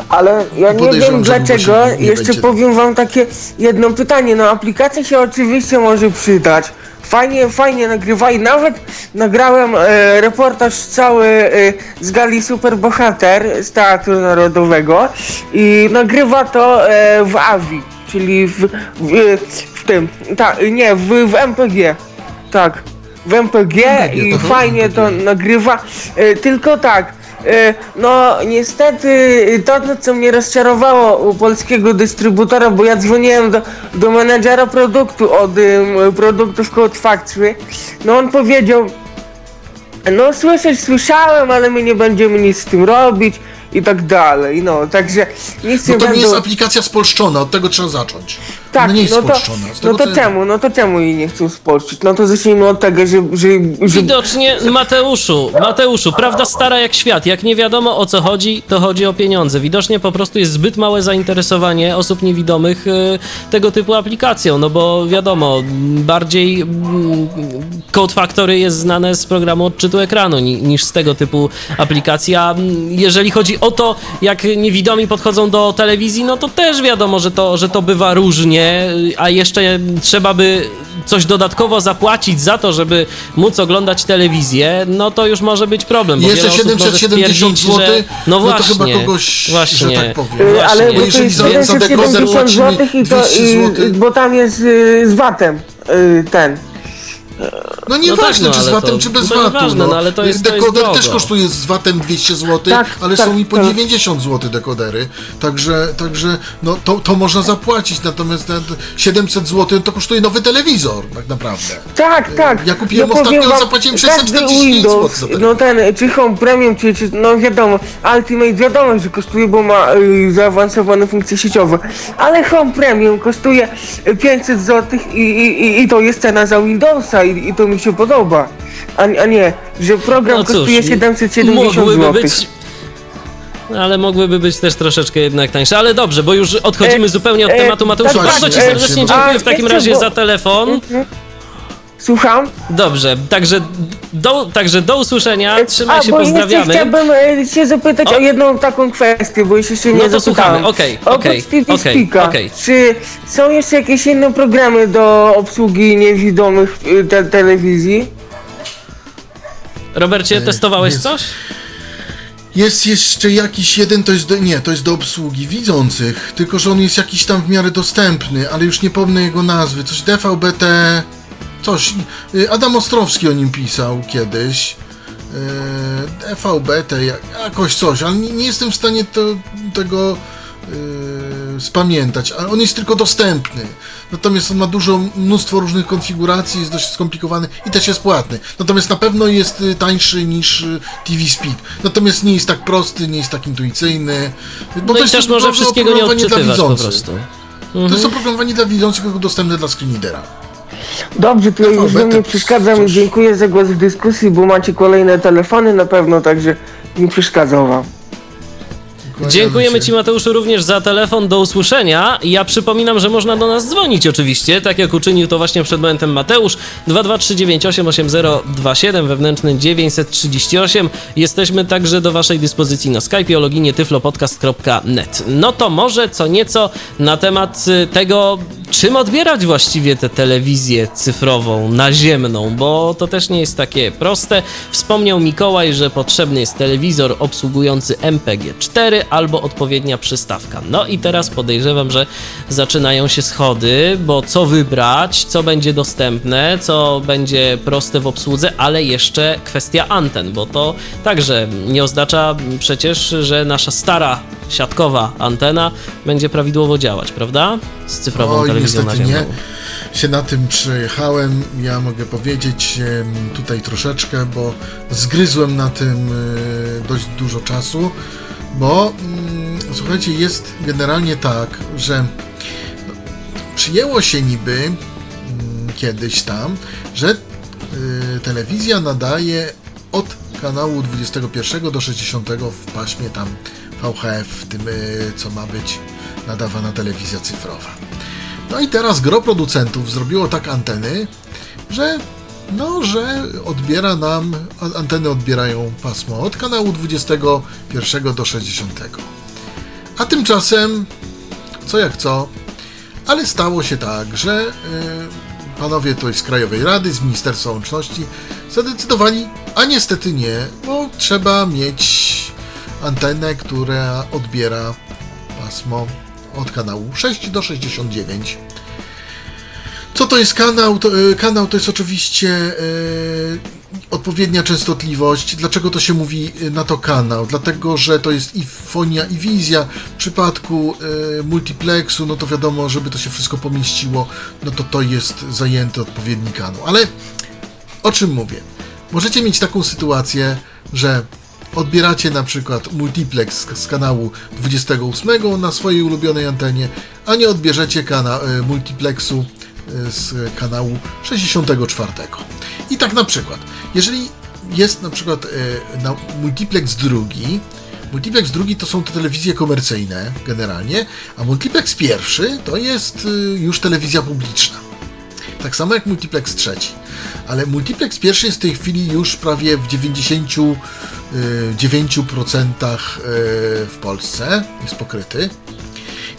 Ale ja nie wiem dlaczego. Jeszcze będzie. powiem wam takie jedno pytanie. No aplikacja się oczywiście może przydać. Fajnie, fajnie nagrywa i nawet nagrałem e, reportaż cały e, z gali Superbohater z Teatru Narodowego i nagrywa to e, w AVI, czyli w, w, w tym, tak, nie, w, w MPG, tak, w MPG, MPG, i aha, fajnie to MPG. nagrywa, e, tylko tak, e, no niestety to, co mnie rozczarowało u polskiego dystrybutora, bo ja dzwoniłem do, do menedżera produktu od produktów Code Factory, no on powiedział, no słyszeć słyszałem, ale my nie będziemy nic z tym robić i tak dalej, no także nic No nie to nie będą... jest aplikacja spolszczona, od tego trzeba zacząć. Tak, Ona nie jest no to, spolszczona. Z tego no to czemu, no to czemu jej nie chcą spolszczyć? No to zacznijmy od tego, że, że, że Widocznie Mateuszu, Mateuszu, prawda stara jak świat. Jak nie wiadomo o co chodzi, to chodzi o pieniądze. Widocznie po prostu jest zbyt małe zainteresowanie osób niewidomych y, tego typu aplikacją, no bo wiadomo, bardziej mm, Code Factory jest znane z programu odczytu ekranu ni, niż z tego typu aplikacji, a mm, jeżeli chodzi o to, jak niewidomi podchodzą do telewizji, no to też wiadomo, że to, że to bywa różnie, y, a jeszcze trzeba by coś dodatkowo zapłacić za to, żeby móc oglądać telewizję, no to już może być problem. Bo Jeszcze wiele osób może 770 stwierdzić, zł, że- no no to właśnie, chyba kogoś, właśnie, że tak powiem. Y, Właśnie, ale bo jeżeli jest za- za dekoder 770 płacimy zł i to, 200 i, złotych. bo tam jest y, z VAT-em y, ten. No nieważne, tak, no, czy z ale VAT-em, to- czy bez to VAT-u. nieważne, no, ale to jest- to jest Dekoder drogo. też kosztuje z VAT-em 200 zł, Tak, ale tak, są i po tak. 90 zł dekodery. Także, także no, to, to można zapłacić, natomiast te 700 zł to kosztuje nowy telewizor, tak naprawdę. Tak, tak. Ja kupiłem powiem ostatnio, wam, zapłaciłem każdy 649 zł Windows, za ten. No ten, czy Home Premium, czy, czy no wiadomo, Ultimate wiadomo, że kosztuje, bo ma y, zaawansowane funkcje sieciowe, ale Home Premium kosztuje y, 500 zł i, i, i, i to jest cena za Windowsa i, i to mi się podoba. A, a nie, że program No cóż, kosztuje 770 mogłyby zł. być ale mogłyby być też troszeczkę jednak tańsze. Ale dobrze, bo już odchodzimy E, zupełnie od e, tematu. Mateuszu, tak, bardzo Ci e, serdecznie a dziękuję w takim razie bo- za telefon. Słucham? Dobrze, także do, także do usłyszenia. Trzymaj A, się, bo jeszcze pozdrawiamy. chciałbym e, się zapytać O. o. jedną taką kwestię, bo jeszcze się No nie to zapytałem. okej, okej, czy są jeszcze jakieś inne programy do obsługi niewidomych w te telewizji? Robercie, testowałeś jest- coś? Jest jeszcze jakiś jeden, to jest do, nie, to jest do obsługi widzących, tylko że on jest jakiś tam w miarę dostępny, ale już nie pomnę jego nazwy, coś DVB-T, coś, y, Adam Ostrowski o nim pisał kiedyś, y, DVB-T, jak- jakoś coś, ale nie, jestem w stanie to, tego y, spamiętać, ale on jest tylko dostępny, natomiast on ma dużo, mnóstwo różnych konfiguracji, jest dość skomplikowany i też jest płatny, natomiast na pewno jest y, tańszy niż y, TV Speak, natomiast nie jest tak prosty, nie jest tak intuicyjny, bo No i też jest może pro- wszystkiego nie dla widzących. To Mhm. jest oprogramowanie dla widzących, tylko dostępne dla screenreadera. Dobrze, to ja już DVB-T, wam nie przeszkadzam i dziękuję za głos w dyskusji, bo macie kolejne telefony na pewno, także nie przeszkadzam wam. Dziękujemy się. Ci Mateuszu również za telefon, do usłyszenia. Ja przypominam, że można do nas dzwonić oczywiście, tak jak uczynił to właśnie przed momentem Mateusz. 223988027, wewnętrzny 938. Jesteśmy także do Waszej dyspozycji na Skype o loginie tyflopodcast.net. No to może co nieco na temat y, tego, czym odbierać właściwie tę telewizję cyfrową, naziemną, bo to też nie jest takie proste. Wspomniał Mikołaj, że potrzebny jest telewizor obsługujący MPG-4 albo odpowiednia przystawka. No i teraz podejrzewam, że zaczynają się schody, bo co wybrać, co będzie dostępne, co będzie proste w obsłudze, ale jeszcze kwestia anten, bo to także nie oznacza przecież, że nasza stara siatkowa antena będzie prawidłowo działać, prawda? Z cyfrową Oj, telewizją niestety naziemną. nie. Się na tym przejechałem, ja mogę powiedzieć tutaj troszeczkę, bo zgryzłem na tym e, dość dużo czasu, bo mm, słuchajcie, jest generalnie tak, że no, przyjęło się niby mm, kiedyś tam, że y, telewizja nadaje od kanału 21 do 60 w paśmie tam VHF, w tym y, co ma być nadawana telewizja cyfrowa. No i teraz gro producentów zrobiło tak anteny, że no, że odbiera nam, anteny odbierają pasmo od kanału 21 do 60. A tymczasem, co jak co, ale stało się tak, że y, panowie to z Krajowej Rady, z Ministerstwa Łączności zadecydowali, a niestety nie, bo trzeba mieć antenę, która odbiera pasmo od kanału 6 do 69. Co to jest kanał? To, y, kanał to jest oczywiście y, odpowiednia częstotliwość. Dlaczego to się mówi y, na to kanał? Dlatego, że to jest i fonia, i wizja. W przypadku y, multiplexu, no to wiadomo, żeby to się wszystko pomieściło, no to to jest zajęty odpowiedni kanał. Ale o czym mówię? Możecie mieć taką sytuację, że odbieracie na przykład multiplex z, kanału 28 na swojej ulubionej antenie, a nie odbierzecie kana- multiplexu z kanału 64. I tak na przykład, jeżeli jest na przykład y, na multiplex drugi, multiplex drugi to są te telewizje komercyjne generalnie, a multiplex pierwszy to jest y, już telewizja publiczna. Tak samo jak multiplex trzeci. Ale multiplex pierwszy jest w tej chwili już prawie w 99% y, w Polsce jest pokryty.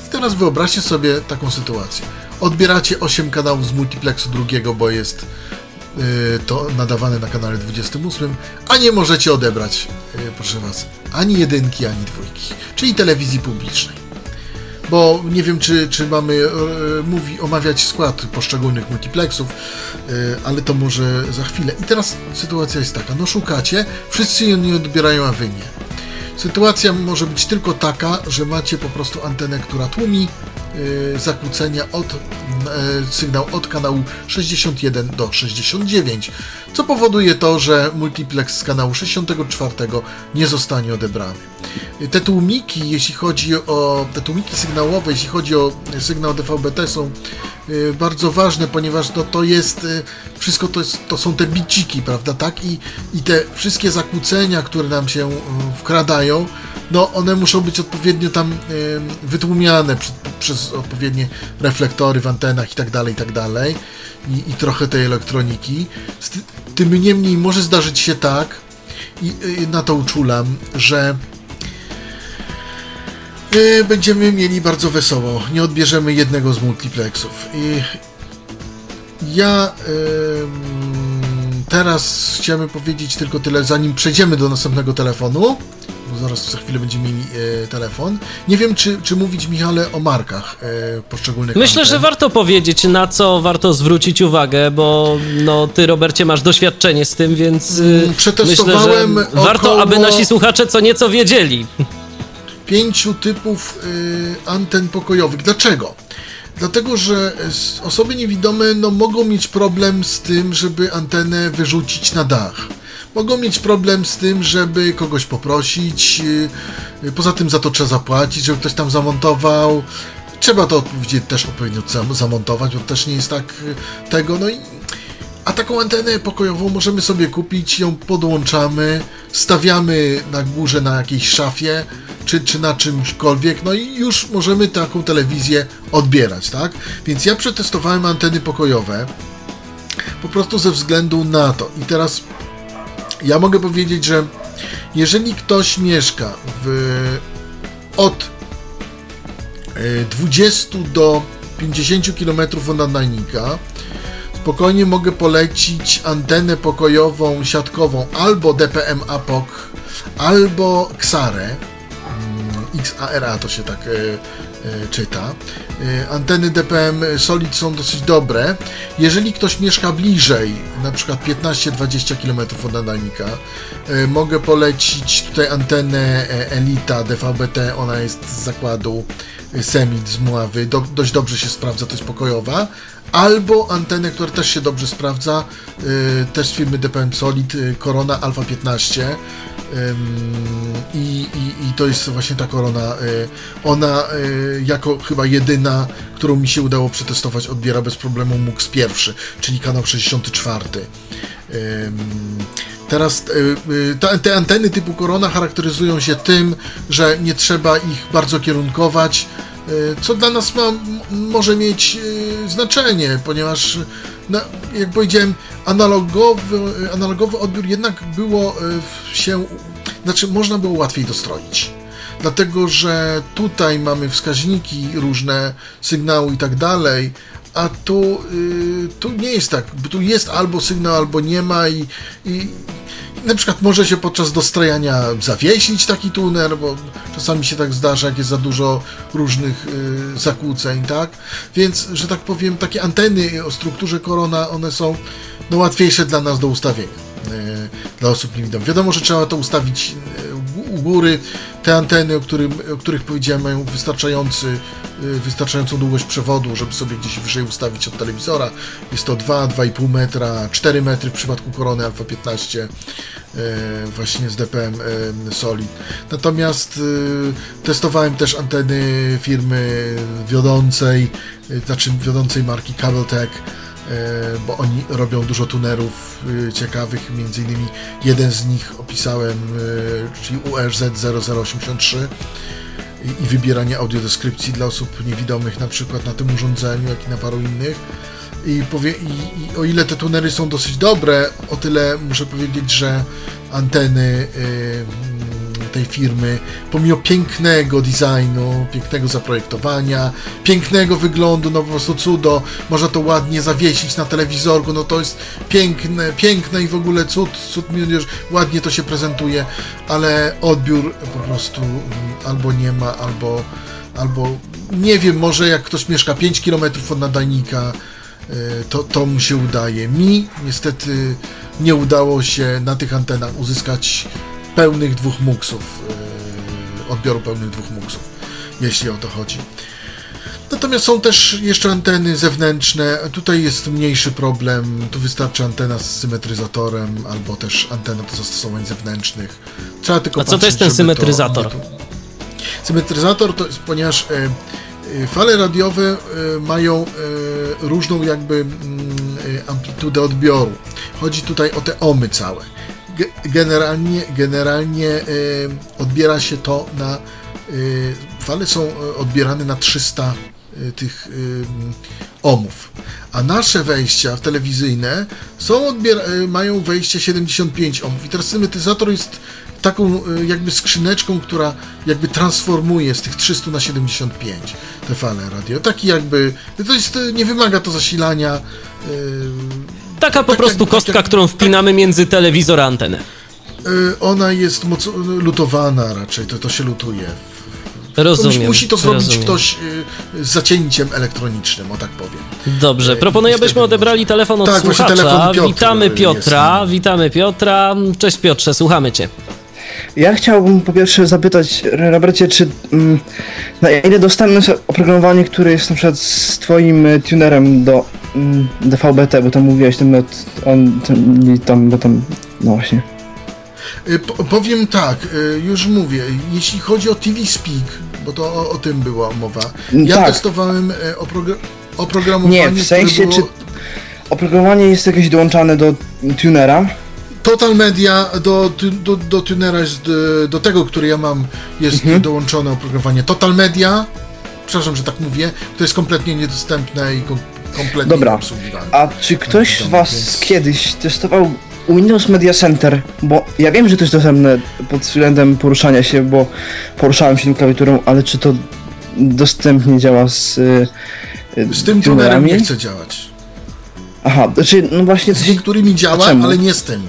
I teraz wyobraźcie sobie taką sytuację. Odbieracie 8 kanałów z multiplexu drugiego, bo jest y, to nadawane na kanale 28, a nie możecie odebrać, y, proszę Was, ani jedynki, ani dwójki, czyli telewizji publicznej bo nie wiem, czy, czy mamy e, mówi, omawiać skład poszczególnych multiplexów, e, ale to może za chwilę. I teraz sytuacja jest taka, no szukacie, wszyscy nie odbierają, a wy nie. Sytuacja może być tylko taka, że macie po prostu antenę, która tłumi zakłócenia od e, sygnał od kanału 61 do 69, co powoduje to, że multiplex z kanału 64 nie zostanie odebrany. Te tłumiki, jeśli chodzi o te tłumiki sygnałowe, jeśli chodzi o sygnał DVB-T są y, bardzo ważne, ponieważ no, to jest y, wszystko to, jest, to są te biciki, prawda, tak? I, I te wszystkie zakłócenia, które nam się y, wkradają, no one muszą być odpowiednio tam wytłumiane przez, przez odpowiednie reflektory w antenach i tak dalej, i tak dalej. I, i trochę tej elektroniki. Tym niemniej może zdarzyć się tak, i y, na to uczulam, że y, będziemy mieli bardzo wesoło. Nie odbierzemy jednego z multiplexów. I ja teraz chciałem powiedzieć tylko tyle, zanim przejdziemy do następnego telefonu. Bo zaraz za chwilę będziemy mieli e, telefon. Nie wiem, czy, czy mówić, Michale, o markach e, poszczególnych Myślę, że anten. warto powiedzieć, na co warto zwrócić uwagę, bo no, ty, Robercie, masz doświadczenie z tym, więc y, Mm, przetestowałem myślę, że warto, około- aby nasi słuchacze co nieco wiedzieli. pięciu typów y, anten pokojowych. Dlaczego? Dlatego, że osoby niewidome no, mogą mieć problem z tym, żeby antenę wyrzucić na dach. Mogą mieć problem z tym, żeby kogoś poprosić. y, y, Poza tym za to trzeba zapłacić, żeby ktoś tam zamontował. Trzeba to odpowiednio też odpowiednio zam- zamontować, bo też nie jest tak y, tego. No i a taką antenę pokojową możemy sobie kupić, ją podłączamy, stawiamy na górze na jakiejś szafie, czy, czy na czymśkolwiek, no i już możemy taką telewizję odbierać, tak? Więc ja przetestowałem anteny pokojowe, po prostu ze względu na to. I teraz ja mogę powiedzieć, że jeżeli ktoś mieszka w, od e, 20 do 50 km od nadajnika, spokojnie mogę polecić antenę pokojową, siatkową albo DPM APOK, albo XARE. Mm, XARA to się tak e, e, czyta. E, anteny DPM Solid są dosyć dobre. Jeżeli ktoś mieszka bliżej, na przykład 15-20 km od nadajnika, mogę polecić tutaj antenę Elita DVB-T, ona jest z zakładu Semit z Mławy, do, dość dobrze się sprawdza, to jest pokojowa, albo antenę, która też się dobrze sprawdza, e, też z firmy DPM Solid, e, Corona Alpha 15, Ym, I, to jest właśnie ta korona. y, Ona y, jako chyba jedyna, którą mi się udało przetestować, odbiera bez problemu MUX pierwszy, czyli kanał 64. Teraz y, y, te, te anteny typu korona charakteryzują się tym, że nie trzeba ich bardzo kierunkować, y, co dla nas ma, może mieć znaczenie, ponieważ no, jak powiedziałem, analogowy, analogowy odbiór jednak było się, znaczy można było łatwiej dostroić. Dlatego, że tutaj mamy wskaźniki różne, sygnały i tak dalej, a tu, y, tu nie jest tak. Tu jest albo sygnał, albo nie ma i, i na przykład może się podczas dostrajania zawiesić taki tuner, bo czasami się tak zdarza, jak jest za dużo różnych y, zakłóceń, tak? Więc, że tak powiem, takie anteny o strukturze korona, one są no, łatwiejsze dla nas do ustawienia. y, Dla osób niewidomych. Wiadomo, że trzeba to ustawić y, u- góry. Te anteny, o, którym, o których powiedziałem, mają wystarczający, y, wystarczającą długość przewodu, żeby sobie gdzieś wyżej ustawić od telewizora. Jest to 2, 2,5 metra, 4 metry w przypadku korony Alfa 15 e, właśnie z DPM e, Solid. Natomiast testowałem też anteny firmy wiodącej, znaczy wiodącej marki Cabletech, e, bo oni robią dużo tunerów e, ciekawych, między innymi jeden z nich opisałem, e, czyli URZ 0083 i, wybieranie audiodeskrypcji dla osób niewidomych na przykład na tym urządzeniu, jak i na paru innych. I, powie, i, I o ile te tunery są dosyć dobre, o tyle muszę powiedzieć, że anteny tej firmy, pomimo pięknego designu, pięknego zaprojektowania, pięknego wyglądu, no po prostu cudo, można to ładnie zawiesić na telewizorku, no to jest piękne, piękne i w ogóle cud, cud ładnie to się prezentuje, ale odbiór po prostu mm, albo nie ma, albo, albo nie wiem, może jak ktoś mieszka 5 km od nadajnika, y, to, to mu się udaje. Mi niestety nie udało się na tych antenach uzyskać pełnych dwóch muksów, y, odbioru pełnych dwóch muksów, jeśli o to chodzi. Natomiast są też jeszcze anteny zewnętrzne. Tutaj jest mniejszy problem. Tu wystarczy antena z symetryzatorem albo też antena do zastosowań zewnętrznych. Trzeba tylko A co to patrzeć, jest ten symetryzator? To, Symetryzator to jest, ponieważ e, e, fale radiowe e, mają różną jakby mm, amplitudę odbioru. Chodzi tutaj o te omy całe. Ge- generalnie, generalnie e, odbiera się to na. E, fale są e, odbierane na 300 e, tych ohmów. A nasze wejścia telewizyjne są mają wejście 75 ohmów. I teraz synetyzator jest taką jakby skrzyneczką, która jakby transformuje z tych 300 na 75 te fale radio. Taki jakby, to jest, nie wymaga to zasilania. Taka po Tak prostu jak- tak kostka, jak- którą wpinamy między telewizor a antenę. e, Ona jest moc, lutowana raczej, to, to się lutuje. To Rozumiem. musi, musi to zrobić rozumiem. ktoś e, z zacięciem elektronicznym, o tak powiem. Dobrze, proponuję, i wtedy byśmy odebrali telefon od Tak, właśnie słuchacza. telefon Piotra witamy jest Piotra, nam. witamy Piotra. Cześć Piotrze, słuchamy cię. Ja chciałbym po pierwsze zapytać, Robercie, czy mm, na ile dostępne jest oprogramowanie, które jest na przykład z twoim tunerem do DVB-T, bo tam mówiłeś ten not, on, ten, tam, bo tam, no właśnie. E, Po, powiem tak, e, już mówię, jeśli chodzi o TV Speak, bo to o, o tym była mowa, ja Tak. testowałem e, oprogra- oprogramowanie, Nie, w sensie, było... czy oprogramowanie jest jakieś dołączane do tunera? Total Media do, do, do tunera jest, do tego, który ja mam, jest Mhm. dołączone oprogramowanie Total Media, przepraszam, że tak mówię, to jest kompletnie niedostępne i kompletnie Dobra. A czy ktoś z was Więc- kiedyś testował Windows Media Center? Bo ja wiem, że to jest dostępne pod względem poruszania się, bo poruszałem się tym klawiaturą, ale czy to dostępnie działa z y, y, Z tym tunerem tunerami? nie chcę działać. Aha, znaczy, no właśnie Z coś... niektórymi działa, ale nie z tym.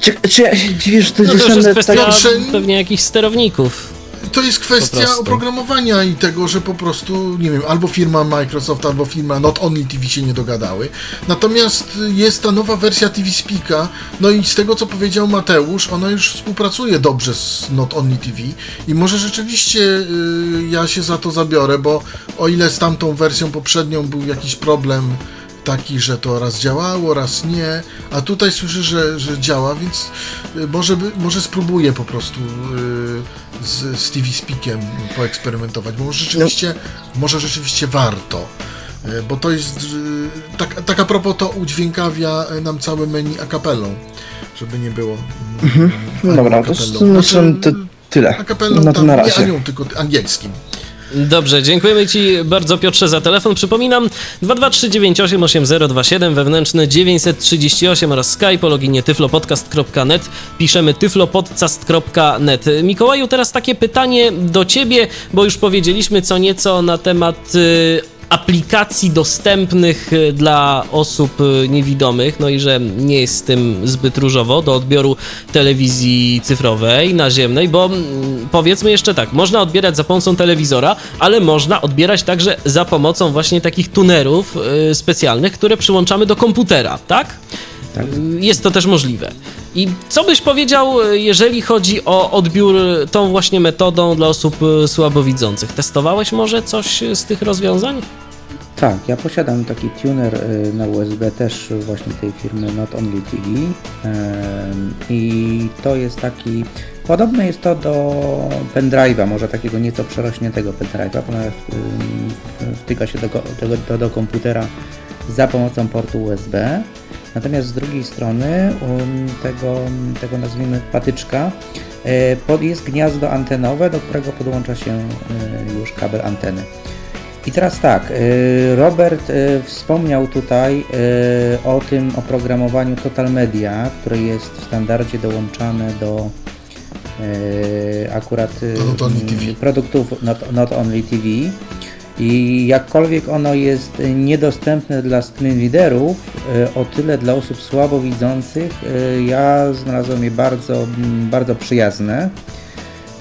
Czy, czy ja się dziwię, że to jest No to już jest dostępne kwestia tak... Pewnie jakichś sterowników. To jest kwestia oprogramowania i tego, że po prostu, nie wiem, albo firma Microsoft, albo firma Not Only TV się nie dogadały. Natomiast jest ta nowa wersja TV Speaka, no i z tego, co powiedział Mateusz, ona już współpracuje dobrze z Not Only TV i może rzeczywiście y, ja się za to zabiorę, bo o ile z tamtą wersją poprzednią był jakiś problem taki, że to raz działało, raz nie, a tutaj słyszę, że, że działa, więc y, może, może spróbuję po prostu y, z, TV Speakiem poeksperymentować, bo może rzeczywiście, może rzeczywiście warto. y, Bo to jest, tak, tak a propos, to udźwiękawia nam całe menu a cappellą, żeby nie było. No anioł dobra, to, to, Znaczy, to tyle. a cappellą No to na nie razie. anioł, tylko angielskim. Dobrze, dziękujemy Ci bardzo Piotrze za telefon. Przypominam 223988027 wewnętrzny 938 oraz Skype o loginie tyflopodcast.net. Piszemy tyflopodcast.net. Mikołaju, teraz takie pytanie do Ciebie, bo już powiedzieliśmy co nieco na temat y, aplikacji dostępnych y, dla osób y, niewidomych, no i że nie jest z tym zbyt różowo do odbioru telewizji cyfrowej, naziemnej, bo mm, powiedzmy jeszcze tak, można odbierać za pomocą telewizora, ale można odbierać także za pomocą właśnie takich tunerów y, specjalnych, które przyłączamy do komputera, tak? Tak. Jest to też możliwe. I co byś powiedział, jeżeli chodzi o odbiór tą właśnie metodą dla osób słabowidzących? Testowałeś może coś z tych rozwiązań? Tak, ja posiadam taki tuner y, na USB też właśnie tej firmy Not Only TV Em, i to jest taki, podobne jest to do pendrive'a, może takiego nieco przerośniętego pendrive'a, ponieważ ym, wtyka się do, do, do, komputera za pomocą portu USB. Natomiast z drugiej strony um, tego, tego nazwijmy patyczka jest gniazdo antenowe, do którego podłącza się już kabel anteny. I teraz tak, y, Robert y, wspomniał tutaj y, o tym oprogramowaniu Total Media, które jest w standardzie dołączane do akurat Not produktów Not, Not Only TV. I jakkolwiek ono jest niedostępne dla screen readerów, y, o tyle dla osób słabowidzących ja znalazłem je bardzo, bardzo przyjazne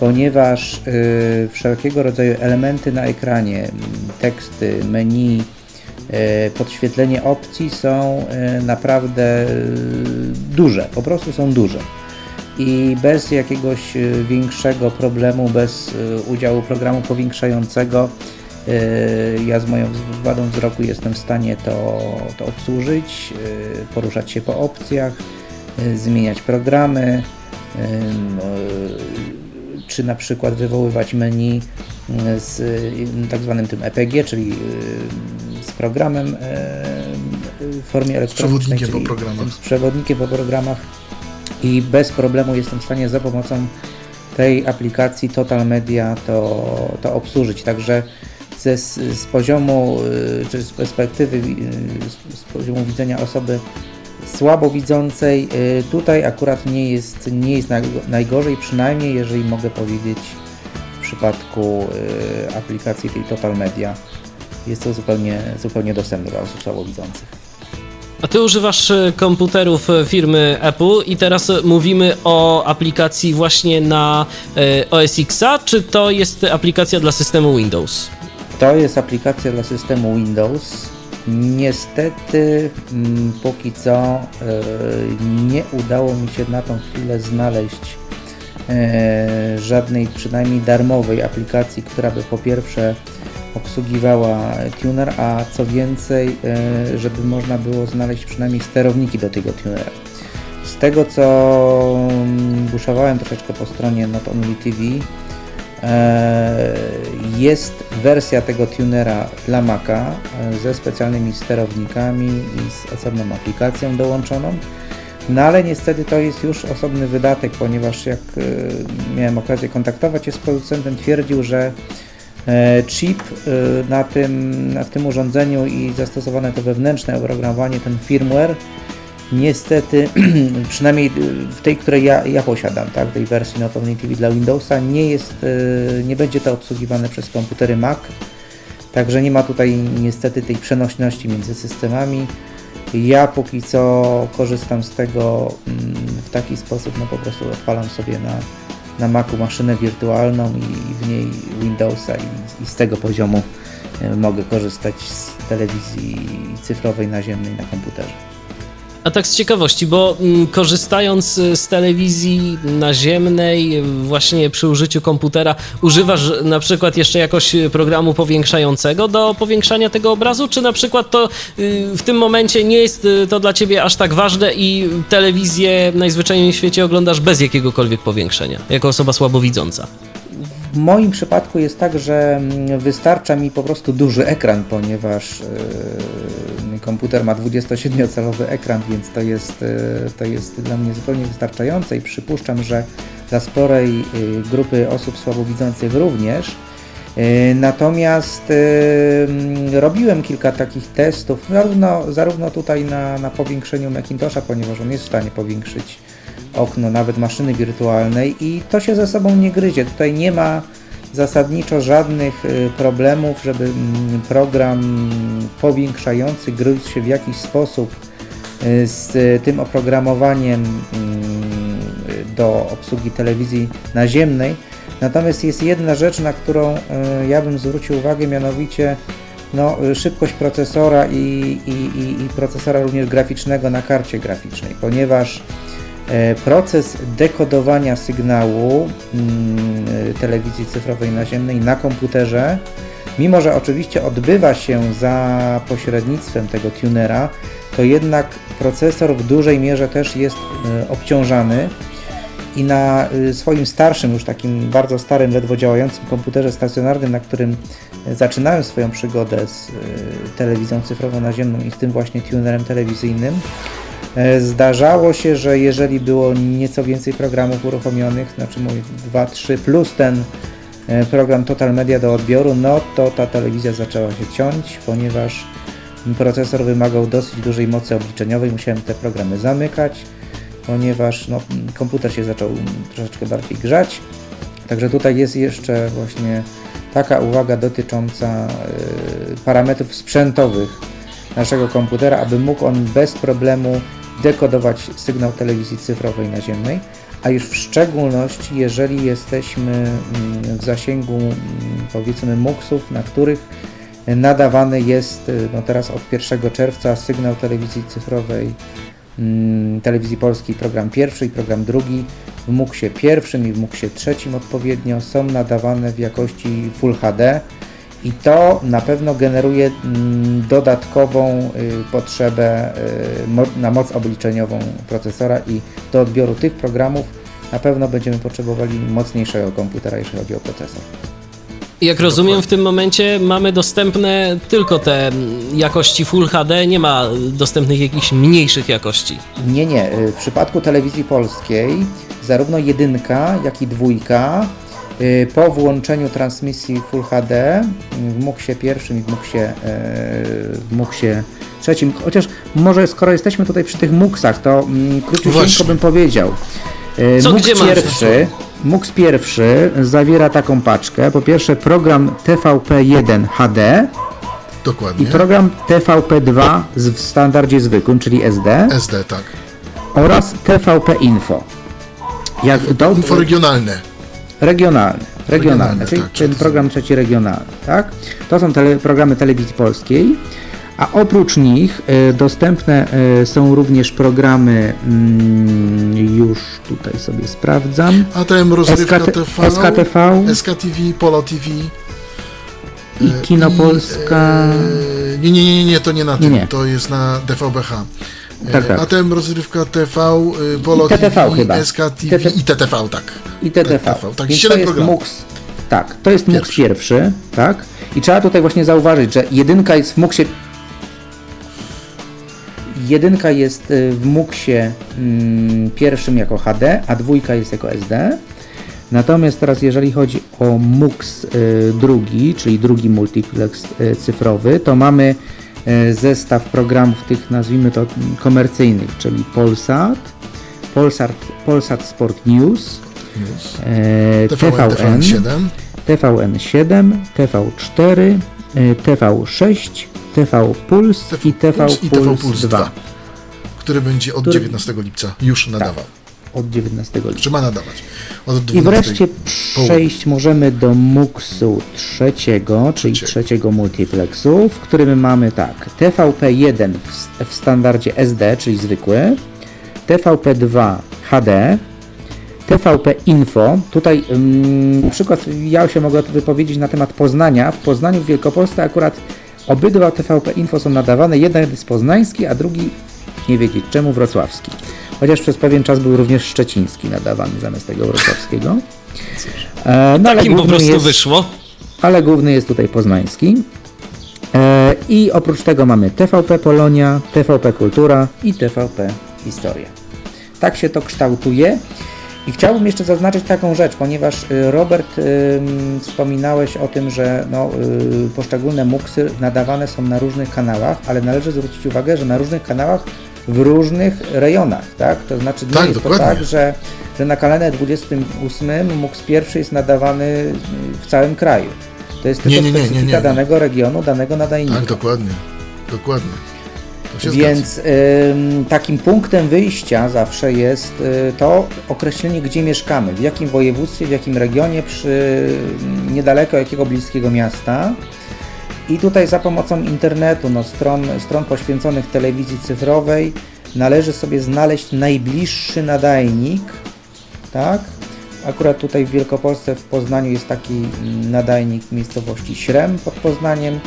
ponieważ y, wszelkiego rodzaju elementy na ekranie, teksty, menu, y, podświetlenie opcji są y, naprawdę duże, po prostu są duże. I bez jakiegoś większego problemu, bez udziału programu powiększającego, ja z moją wadą wzroku jestem w stanie to, to obsłużyć, poruszać się po opcjach, zmieniać programy, y, czy na przykład wywoływać menu y, z y, tak zwanym tym EPG, czyli y, z programem w formie elektronicznej, przewodnikiem po programach. Z przewodnikiem po programach. i bez problemu jestem w stanie za pomocą tej aplikacji Total Media to, to obsłużyć. Także ze, z poziomu, czy z perspektywy, y, z poziomu widzenia osoby słabowidzącej, y, tutaj akurat nie jest, nie jest najgorzej, przynajmniej jeżeli mogę powiedzieć w przypadku aplikacji tej Total Media. Jest to zupełnie, zupełnie dostępne dla osób słabowidzących. A ty używasz komputerów firmy Apple i teraz mówimy o aplikacji właśnie na OS Xa, czy to jest aplikacja dla systemu Windows? To jest aplikacja dla systemu Windows. Niestety, mm, póki co e, nie udało mi się na tą chwilę znaleźć e, żadnej, przynajmniej darmowej aplikacji, która by po pierwsze obsługiwała tuner, a co więcej, e, żeby można było znaleźć przynajmniej sterowniki do tego tunera. Z tego co mm, buszowałem troszeczkę po stronie Not Only TV, jest wersja tego tunera dla Maca e, ze specjalnymi sterownikami i z osobną aplikacją dołączoną. No ale niestety to jest już osobny wydatek, ponieważ jak e, miałem okazję kontaktować się z producentem, twierdził, że chip na tym, na tym urządzeniu i zastosowane to wewnętrzne oprogramowanie, ten firmware niestety, przynajmniej w tej, której ja, ja posiadam, tak, tej wersji Not TV dla Windowsa, nie jest, e, nie będzie to obsługiwane przez komputery Mac, także nie ma tutaj niestety tej przenośności między systemami. Ja póki co korzystam z tego mm, w taki sposób, no po prostu odpalam sobie na, na Macu maszynę wirtualną i w niej Windowsa i, i z tego poziomu e, mogę korzystać z telewizji cyfrowej naziemnej na komputerze. A tak z ciekawości, bo mm, korzystając y, z telewizji naziemnej, właśnie przy użyciu komputera, używasz na przykład jeszcze jakoś programu powiększającego do powiększania tego obrazu, czy na przykład to y, w tym momencie nie jest y, to dla ciebie aż tak ważne i telewizję najzwyczajniej w świecie oglądasz bez jakiegokolwiek powiększenia, jako osoba słabowidząca? W moim przypadku jest tak, że mm, wystarcza mi po prostu duży ekran, ponieważ komputer ma 27-calowy ekran, więc to jest, yy, to jest dla mnie zupełnie wystarczające i przypuszczam, że dla sporej yy, grupy osób słabowidzących również. Natomiast mm, robiłem kilka takich testów, zarówno, zarówno tutaj na, na powiększeniu Macintosha, ponieważ on jest w stanie powiększyć okno nawet maszyny wirtualnej i to się ze sobą nie gryzie. Tutaj nie ma zasadniczo żadnych y, problemów, żeby mm, program powiększający gryzł się w jakiś sposób y, z tym oprogramowaniem mm, do obsługi telewizji naziemnej. Natomiast jest jedna rzecz, na którą y, ja bym zwrócił uwagę, mianowicie no, szybkość procesora i, i, i, i procesora również graficznego na karcie graficznej, ponieważ proces dekodowania sygnału mm, telewizji cyfrowej naziemnej na komputerze, mimo że oczywiście odbywa się za pośrednictwem tego tunera, to jednak procesor w dużej mierze też jest e, obciążany i na e, swoim starszym, już takim bardzo starym, ledwo działającym komputerze stacjonarnym, na którym zaczynałem swoją przygodę z telewizją cyfrową naziemną i z tym właśnie tunerem telewizyjnym, E, zdarzało się, że jeżeli było nieco więcej programów uruchomionych, znaczy mówię 2-3 plus ten e, program Total Media do odbioru, no to ta telewizja zaczęła się ciąć, ponieważ procesor wymagał dosyć dużej mocy obliczeniowej, musiałem te programy zamykać, ponieważ no, komputer się zaczął troszeczkę bardziej grzać. Także tutaj jest jeszcze właśnie taka uwaga dotycząca y, parametrów sprzętowych naszego komputera, aby mógł on bez problemu dekodować sygnał telewizji cyfrowej naziemnej, a już w szczególności jeżeli jesteśmy mm, w zasięgu mm, powiedzmy MUX-ów, na których nadawany jest y, no teraz od 1 czerwca sygnał telewizji cyfrowej mm, telewizji polskiej program pierwszy i program drugi w MUX-ie pierwszym i w MUX-ie trzecim odpowiednio są nadawane w jakości Full HD i to na pewno generuje mm, dodatkową y, potrzebę y, na moc obliczeniową procesora i do odbioru tych programów na pewno będziemy potrzebowali mocniejszego komputera, jeśli chodzi o procesor. Jak rozumiem, w tym momencie mamy dostępne tylko te mm, jakości Full HD, nie ma dostępnych jakichś mniejszych jakości. Nie, nie. y, W przypadku telewizji polskiej zarówno jedynka, jak i dwójka po włączeniu transmisji Full HD y, w MUXie pierwszym i w MUXie, y, w MUXie trzecim, chociaż może skoro jesteśmy tutaj przy tych MUXach, to mm, Właśnie. bym powiedział. Y, Co, MUX pierwszy, MUX pierwszy zawiera taką paczkę. Po pierwsze program TVP1 HD i Dokładnie. program TVP2 z- w standardzie zwykłym, czyli SD SD, tak. oraz TVP Info. Jak to, Info regionalne. Regionalne, regionalne, Regionalne, czyli tak, ten tak. program trzeci regionalny, tak? To są tele, programy telewizji polskiej, a oprócz nich y, dostępne y, są również programy, mm, już tutaj sobie sprawdzam, ATM Rozrywka SKT TV, SKTV SKTV, Polo TV. i e, Kino i, Polska. e, Nie, nie, nie, nie, to nie na tym, Nie, nie. to jest na DVBH. E, Tak, tak. ATM Rozrywka TV, e, Polo TTV TV, chyba. SKTV TT i TTV, tak. i TTV. TTV, tak, Więc to jest programów. MUX, tak, to jest MUX Pierwszy. pierwszy, tak? I trzeba tutaj właśnie zauważyć, że jedynka jest w MUXie jedynka jest y, w MUXie mm, pierwszym jako HD, a dwójka jest jako SD. Natomiast teraz jeżeli chodzi o MUX y, drugi, czyli drugi multiplex y, cyfrowy, to mamy y, zestaw programów tych nazwijmy to mm, komercyjnych, czyli Polsat, Polsat, Polsat Sport News, News. e, TVN, TVN, TVN7, TVN7, TV4, y, TV6, TV Puls i TV i TV Puls Puls 2 2, który będzie od Który- 19 lipca już nadawał. Od 19 lipca. Czy ma nadawać? I 12 wreszcie przejść możemy do MUX-u trzeciego, czyli Trzeciego. trzeciego multiplexu, w którym mamy tak, TVP1 w, w standardzie SD, czyli zwykły, TVP2 HD, TVP Info. Tutaj ym, na przykład ja się mogę wypowiedzieć na temat Poznania. W Poznaniu w Wielkopolsce akurat obydwa TVP Info są nadawane. Jeden jest poznański, a drugi nie wiedzieć czemu wrocławski. Chociaż przez pewien czas był również szczeciński nadawany zamiast tego wrocławskiego. E, no, ale Takim po główny prostu jest, wyszło. ale główny jest tutaj poznański. E, I oprócz tego mamy TVP Polonia, TVP Kultura i TVP Historia. Tak się to kształtuje. I chciałbym jeszcze zaznaczyć taką rzecz, ponieważ y, Robert, ym, wspominałeś o tym, że no, y, poszczególne muksy nadawane są na różnych kanałach, ale należy zwrócić uwagę, że na różnych kanałach w różnych rejonach, tak? To znaczy nie Tak, jest dokładnie. to tak, że, że na kanale 28 muks pierwszy jest nadawany y, w całym kraju. To jest tylko Nie, nie, nie, nie, specyfika nie. danego regionu, danego nadajnika. Tak, dokładnie. Dokładnie. Więc ym, takim punktem wyjścia zawsze jest y, to określenie, gdzie mieszkamy, w jakim województwie, w jakim regionie, przy niedaleko jakiego bliskiego miasta. I tutaj za pomocą internetu, no, stron, stron poświęconych telewizji cyfrowej, należy sobie znaleźć najbliższy nadajnik, tak? Akurat tutaj w Wielkopolsce, w Poznaniu jest taki mm, nadajnik miejscowości Śrem pod Poznaniem,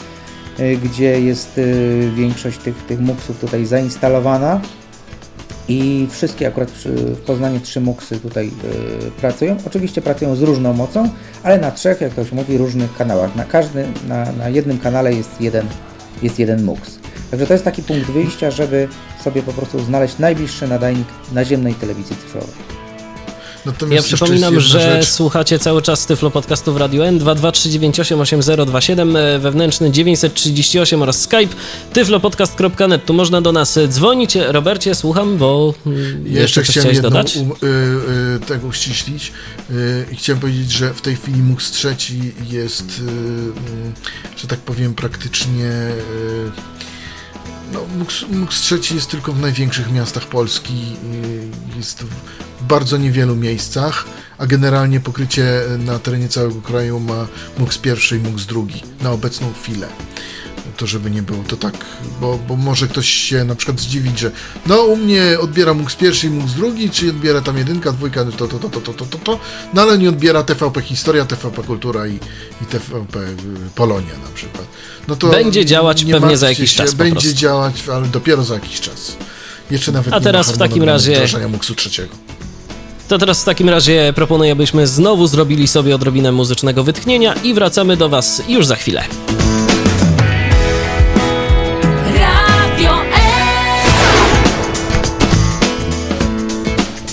y, gdzie jest y, większość tych, tych muksów tutaj zainstalowana i wszystkie akurat przy, w Poznaniu trzy muksy tutaj y, pracują. Oczywiście pracują z różną mocą, ale na trzech, jak to się mówi, różnych kanałach. Na każdym, na, na jednym kanale jest jeden, jest jeden muks. Także to jest taki punkt wyjścia, żeby sobie po prostu znaleźć najbliższy nadajnik naziemnej telewizji cyfrowej. Natomiast Ja przypominam, że rzecz. słuchacie cały czas Tyflo Podcastu w Radio N 223988027 e, wewnętrzny 938 oraz Skype tyflopodcast.net. Tu można do nas dzwonić. Robercie, słucham, bo mm, Jeszcze, jeszcze chciałem jedną dodać? um, y, y, tego uściślić y, i chciałem powiedzieć, że w tej chwili MUX trzeci jest, y, mm, że tak powiem, praktycznie y, no, MUX, MUX trzeci jest tylko w największych miastach Polski, y, jest w bardzo niewielu miejscach, a generalnie pokrycie na terenie całego kraju ma MUX pierwszy i MUX drugi na obecną chwilę to żeby nie było to tak, bo, bo może ktoś się na przykład zdziwić, że no u mnie odbiera MUX pierwszy i MUX drugi, czy odbiera tam jedynka, dwójka, to, to, to, to, to, to, to, to, no ale nie odbiera TVP Historia, TVP Kultura i, i TVP Polonia na przykład. No to Będzie działać nie pewnie za jakiś się, czas Będzie prostu. działać, ale dopiero za jakiś czas. Jeszcze nawet A nie teraz w takim razie- MUX-u trzeciego. To teraz w takim razie proponuję, byśmy znowu zrobili sobie odrobinę muzycznego wytchnienia i wracamy do Was już za chwilę.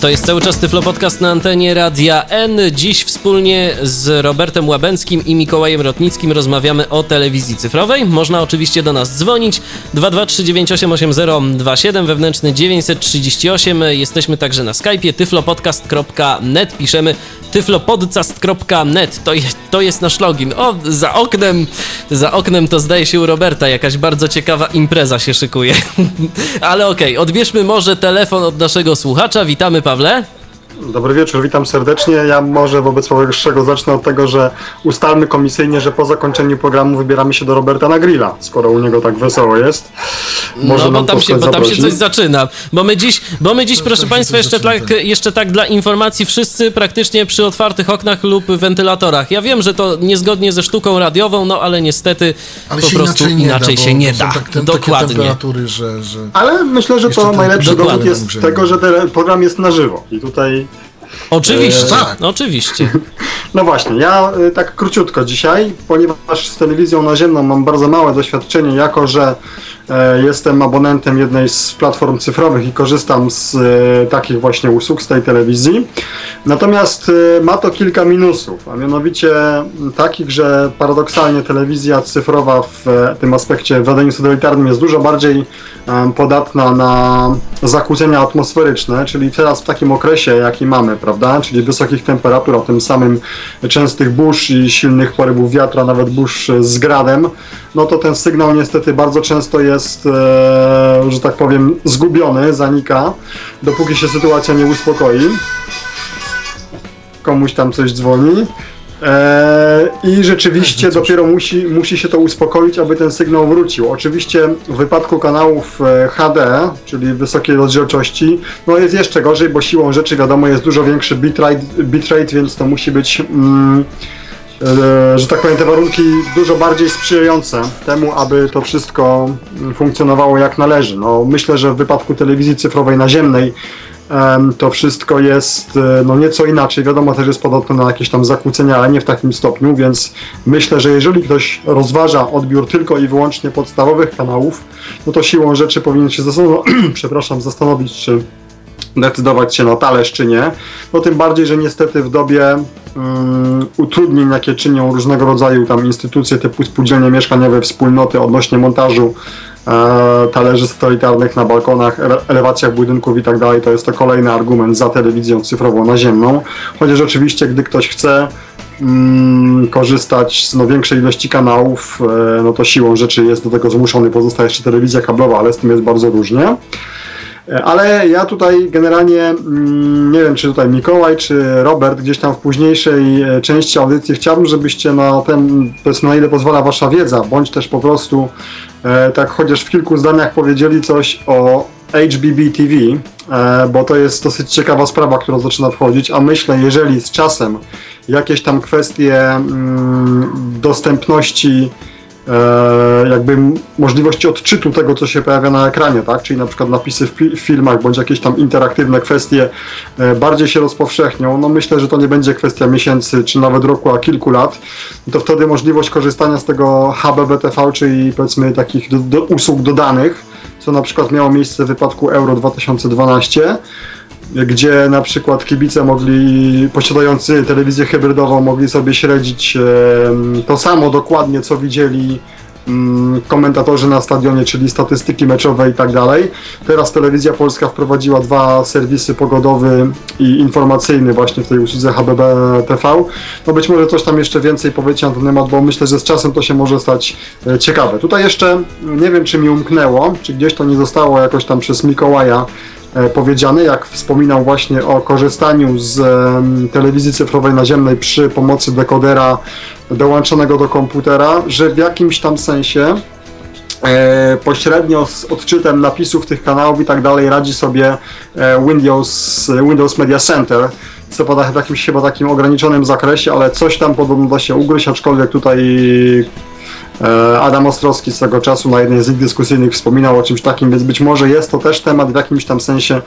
To jest cały czas Tyflo Podcast na antenie Radia N. Dziś wspólnie z Robertem Łabęckim i Mikołajem Rotnickim rozmawiamy o telewizji cyfrowej. Można oczywiście do nas dzwonić 223988027 wewnętrzny 938. Jesteśmy także na Skype'ie tyflopodcast.net. Piszemy tyflopodcast.net. To, je, to jest nasz login. O, za oknem, za oknem to zdaje się u Roberta jakaś bardzo ciekawa impreza się szykuje. Ale okej, odbierzmy może telefon od naszego słuchacza. Witamy Pawle. Dobry wieczór, witam serdecznie. Ja może wobec powyższego zacznę od tego, że ustalmy komisyjnie, że po zakończeniu programu wybieramy się do Roberta na grilla, skoro u niego tak wesoło jest. Może no bo tam, się, bo tam się coś zaczyna. Bo my dziś, bo my dziś To proszę Państwa, jeszcze tak, tak. jeszcze tak dla informacji, wszyscy praktycznie przy otwartych oknach lub wentylatorach. Ja wiem, że to niezgodnie ze sztuką radiową, no ale niestety Ale po prostu inaczej nie inaczej da, się nie da. Tak, Takie Dokładnie. że... że... Ale myślę, że Jeszcze to ten najlepszy dowód jest tego, że ten program jest na żywo. I tutaj Oczywiście, E, tak. oczywiście. No właśnie, ja y, tak króciutko dzisiaj, ponieważ z telewizją naziemną mam bardzo małe doświadczenie, jako że e, jestem abonentem jednej z platform cyfrowych i korzystam z e, takich właśnie usług z tej telewizji. Natomiast ma to kilka minusów, a mianowicie takich, że paradoksalnie telewizja cyfrowa w tym aspekcie w radeniu satelitarnym jest dużo bardziej podatna na zakłócenia atmosferyczne, czyli teraz w takim okresie, jaki mamy, prawda, czyli wysokich temperatur, a tym samym częstych burz i silnych porywów wiatra, nawet burz z gradem, no to ten sygnał niestety bardzo często jest, e, że tak powiem, zgubiony, zanika, dopóki się sytuacja nie uspokoi. Komuś tam coś dzwoni. E, I rzeczywiście dopiero musi, musi się to uspokoić, aby ten sygnał wrócił. Oczywiście w wypadku kanałów e, HD, czyli wysokiej rozdzielczości, no jest jeszcze gorzej, bo siłą rzeczy wiadomo jest dużo większy bitrate, bitrate więc to musi być, mm, e, że tak powiem, te warunki dużo bardziej sprzyjające temu, aby to wszystko mm, funkcjonowało jak należy. No, myślę, że w wypadku telewizji cyfrowej naziemnej em, to wszystko jest e, no nieco inaczej. Wiadomo, też jest podobne na jakieś tam zakłócenia, ale nie w takim stopniu, więc myślę, że jeżeli ktoś rozważa odbiór tylko i wyłącznie podstawowych kanałów, no to siłą rzeczy powinien się zastanowić, przepraszam, zastanowić, czy decydować się na talerz, czy nie. No tym bardziej, że niestety w dobie mm, utrudnień, jakie czynią różnego rodzaju tam instytucje typu spółdzielnie mieszkaniowe, wspólnoty odnośnie montażu talerzy satelitarnych na balkonach, ele- elewacjach budynków i tak dalej, to jest to kolejny argument za telewizją cyfrową naziemną. Chociaż oczywiście, gdy ktoś chce mm, korzystać z no, większej ilości kanałów, e, no to siłą rzeczy jest do tego zmuszony, pozostaje jeszcze telewizja kablowa, ale z tym jest bardzo różnie. E, Ale ja tutaj generalnie mm, nie wiem, czy tutaj Mikołaj, czy Robert gdzieś tam w późniejszej e, części audycji chciałbym, żebyście na ten, powiedzmy na ile pozwala wasza wiedza, bądź też po prostu e, tak chociaż w kilku zdaniach powiedzieli coś o HBB TV, e, bo to jest dosyć ciekawa sprawa, która zaczyna wchodzić, a myślę, jeżeli z czasem jakieś tam kwestie mm, dostępności e, jakby m- możliwości odczytu tego, co się pojawia na ekranie, tak? Czyli na przykład napisy w, w filmach, bądź jakieś tam interaktywne kwestie e, bardziej się rozpowszechnią. No myślę, że to nie będzie kwestia miesięcy, czy nawet roku, a kilku lat. To wtedy możliwość korzystania z tego HBBTV, czyli powiedzmy takich do, do usług dodanych, co na przykład miało miejsce w wypadku Euro 2012, gdzie na przykład kibice mogli, posiadający telewizję hybrydową, mogli sobie śledzić to samo dokładnie, co widzieli mm, komentatorzy na stadionie, czyli statystyki meczowe i tak dalej. Teraz Telewizja Polska wprowadziła dwa serwisy pogodowy i informacyjny właśnie w tej usłudze HBB TV. No być może coś tam jeszcze więcej powiecie na ten temat, bo myślę, że z czasem to się może stać e, ciekawe. Tutaj jeszcze nie wiem, czy mi umknęło, czy gdzieś to nie zostało jakoś tam przez Mikołaja powiedziane, jak wspominał właśnie o korzystaniu z telewizji cyfrowej naziemnej przy pomocy dekodera dołączonego do komputera, że w jakimś tam sensie e, pośrednio z odczytem napisów tych kanałów i tak dalej radzi sobie e, Windows, Windows Media Center, co poda w jakimś chyba takim ograniczonym zakresie, ale coś tam podobno da się ugryźć, aczkolwiek tutaj E, Adam Ostrowski swego czasu na jednej z ich dyskusyjnych wspominał o czymś takim, więc być może jest to też temat w jakimś tam sensie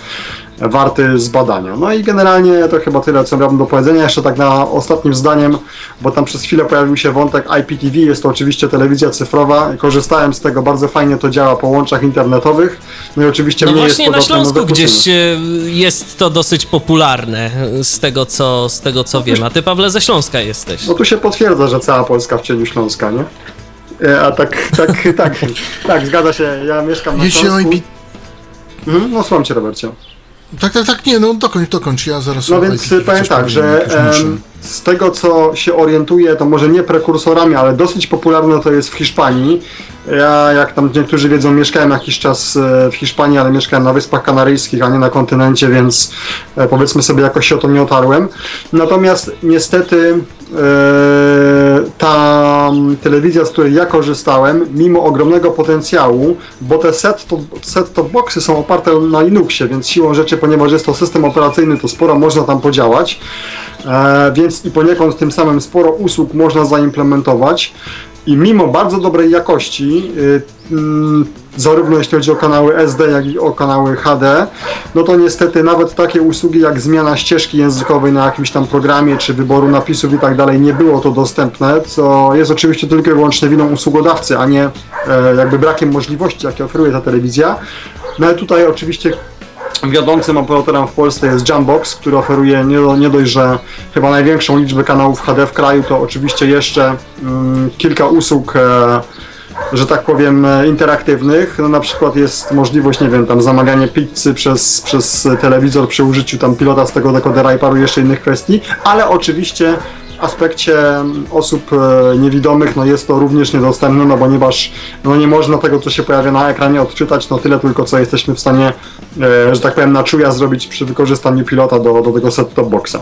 warty zbadania. No i generalnie to chyba tyle, co miałbym do powiedzenia. Jeszcze tak na ostatnim zdaniem, bo tam przez chwilę pojawił się wątek IPTV, jest to oczywiście telewizja cyfrowa. Korzystałem z tego, bardzo fajnie to działa po łączach internetowych. No i oczywiście No mnie właśnie jest na podobne Śląsku nowe gdzieś e, jest to dosyć popularne z tego co, z tego co wiem. A ty Pawle ze Śląska jesteś. No tu się potwierdza, że cała Polska w cieniu Śląska, nie? A tak, tak, tak, tak, zgadza się. Ja mieszkam na Jeśli Śląsku. Mhm, no słucham cię, Robercie. Tak, tak, tak, nie, no dokończ, dokończ, ja zaraz No więc powiem tak, powiem, że em, z tego co się orientuję, to może nie prekursorami, ale dosyć popularne to jest w Hiszpanii. Ja, jak tam niektórzy wiedzą, mieszkałem jakiś czas e, w Hiszpanii, ale mieszkałem na Wyspach Kanaryjskich, a nie na kontynencie, więc e, powiedzmy sobie jakoś się o to nie otarłem. Natomiast niestety e, ta telewizja, z której ja korzystałem, mimo ogromnego potencjału, bo te set-top set boxy są oparte na Linuxie, więc siłą rzeczy, ponieważ jest to system operacyjny, to sporo można tam podziałać, e, więc i poniekąd tym samym sporo usług można zaimplementować. I mimo bardzo dobrej jakości, y, mm, zarówno jeśli chodzi o kanały SD, jak i o kanały HD, no to niestety nawet takie usługi jak zmiana ścieżki językowej na jakimś tam programie, czy wyboru napisów i tak dalej, nie było to dostępne, co jest oczywiście tylko i wyłącznie winą usługodawcy, a nie e, jakby brakiem możliwości, jakie oferuje ta telewizja. No ale tutaj oczywiście Wiodącym operatorem w Polsce jest Jambox, który oferuje nie, nie dość, że chyba największą liczbę kanałów HD w kraju, to oczywiście jeszcze mm, kilka usług, e, że tak powiem, e, interaktywnych. No, na przykład jest możliwość, nie wiem, tam zamawianie pizzy przez, przez telewizor przy użyciu tam pilota z tego dekodera i paru jeszcze innych kwestii, ale oczywiście w aspekcie osób e, niewidomych no jest to również niedostępne, no ponieważ no nie można tego, co się pojawia na ekranie odczytać, no tyle tylko, co jesteśmy w stanie, e, że tak powiem, na czuja zrobić przy wykorzystaniu pilota do, do tego set-top boxa.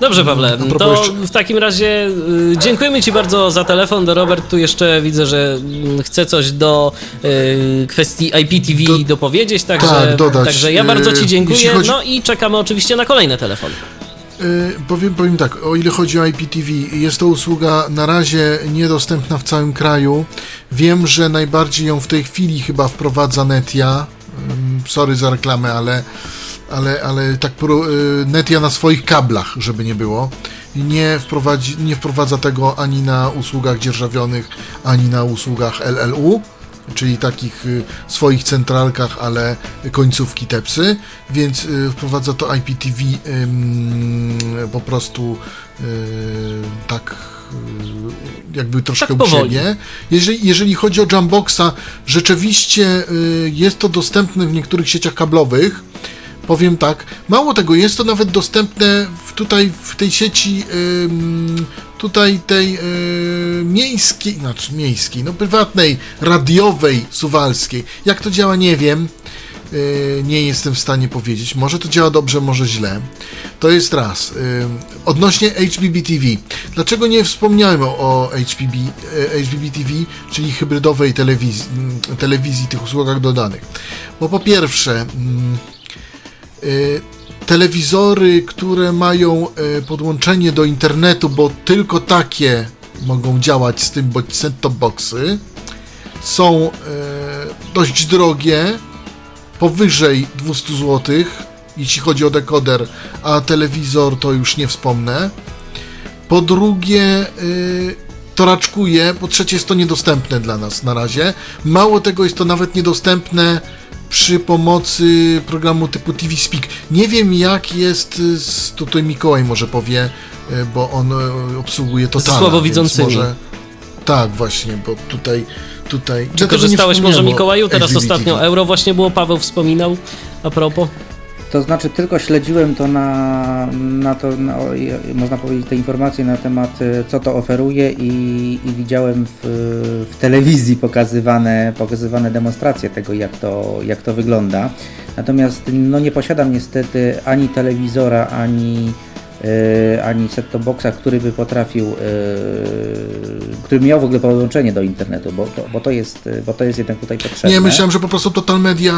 Dobrze, Pawle, A propos to w takim razie y, dziękujemy Ci bardzo za telefon. Do Robert tu jeszcze widzę, że mm, chce coś do y, kwestii IPTV Do- dopowiedzieć, także, tak, dodać. także ja bardzo Ci Y, dziękuję. chodzi- No i czekamy oczywiście na kolejne telefony. Powiem, powiem tak, o ile chodzi o IPTV, jest to usługa na razie niedostępna w całym kraju. Wiem, że najbardziej ją w tej chwili chyba wprowadza Netia. Ym, Sorry za reklamę, ale, ale, ale tak y, Netia na swoich kablach, żeby nie było. Nie, wprowadzi, nie wprowadza tego ani na usługach dzierżawionych, ani na usługach LLU czyli takich y, swoich centralkach, ale końcówki tepsy, więc y, wprowadza to IPTV po prostu tak jakby troszkę Tak u siebie. Jeżeli, jeżeli chodzi o Jamboxa, rzeczywiście jest to dostępne w niektórych sieciach kablowych. Powiem tak, mało tego, jest to nawet dostępne w, tutaj w tej sieci tutaj tej y, miejskiej, znaczy miejskiej, no prywatnej, radiowej, suwalskiej. Jak to działa, nie wiem. Y, nie jestem w stanie powiedzieć. Może to działa dobrze, może źle. To jest raz. Y, odnośnie HBB TV. Dlaczego nie wspomniałem o, HBB, TV, czyli hybrydowej telewizji, mm, telewizji, tych usługach dodanych? Bo po pierwsze, mm, y, telewizory, które mają y, podłączenie do internetu, bo tylko takie mogą działać z tym bądź set-top boxy, są y, dość drogie, powyżej 200 zł, jeśli chodzi o dekoder, a telewizor to już nie wspomnę. Po drugie, to raczkuje, po trzecie jest to niedostępne dla nas na razie. Mało tego, jest to nawet niedostępne przy pomocy programu typu TV Speak. Nie wiem jak jest z, tutaj Mikołaj może powie, y, bo on y, obsługuje to słabowidzącymi. Może... Tak, właśnie, bo tutaj tutaj Czy nie korzystałeś może Mikołaju? Teraz ostatnio euro właśnie było, Paweł wspominał a propos. To znaczy tylko śledziłem to na, na to, na, można powiedzieć, te informacje na temat e, co to oferuje i, i widziałem w, w telewizji pokazywane, pokazywane demonstracje tego jak to, jak to wygląda. Natomiast no, nie posiadam niestety ani telewizora, ani, e, ani set-top boxa, który by potrafił, e, który miał w ogóle połączenie do internetu, bo to, bo to, jest, bo to jest jednak tutaj potrzebne. Nie, myślałem, że po prostu Total Media,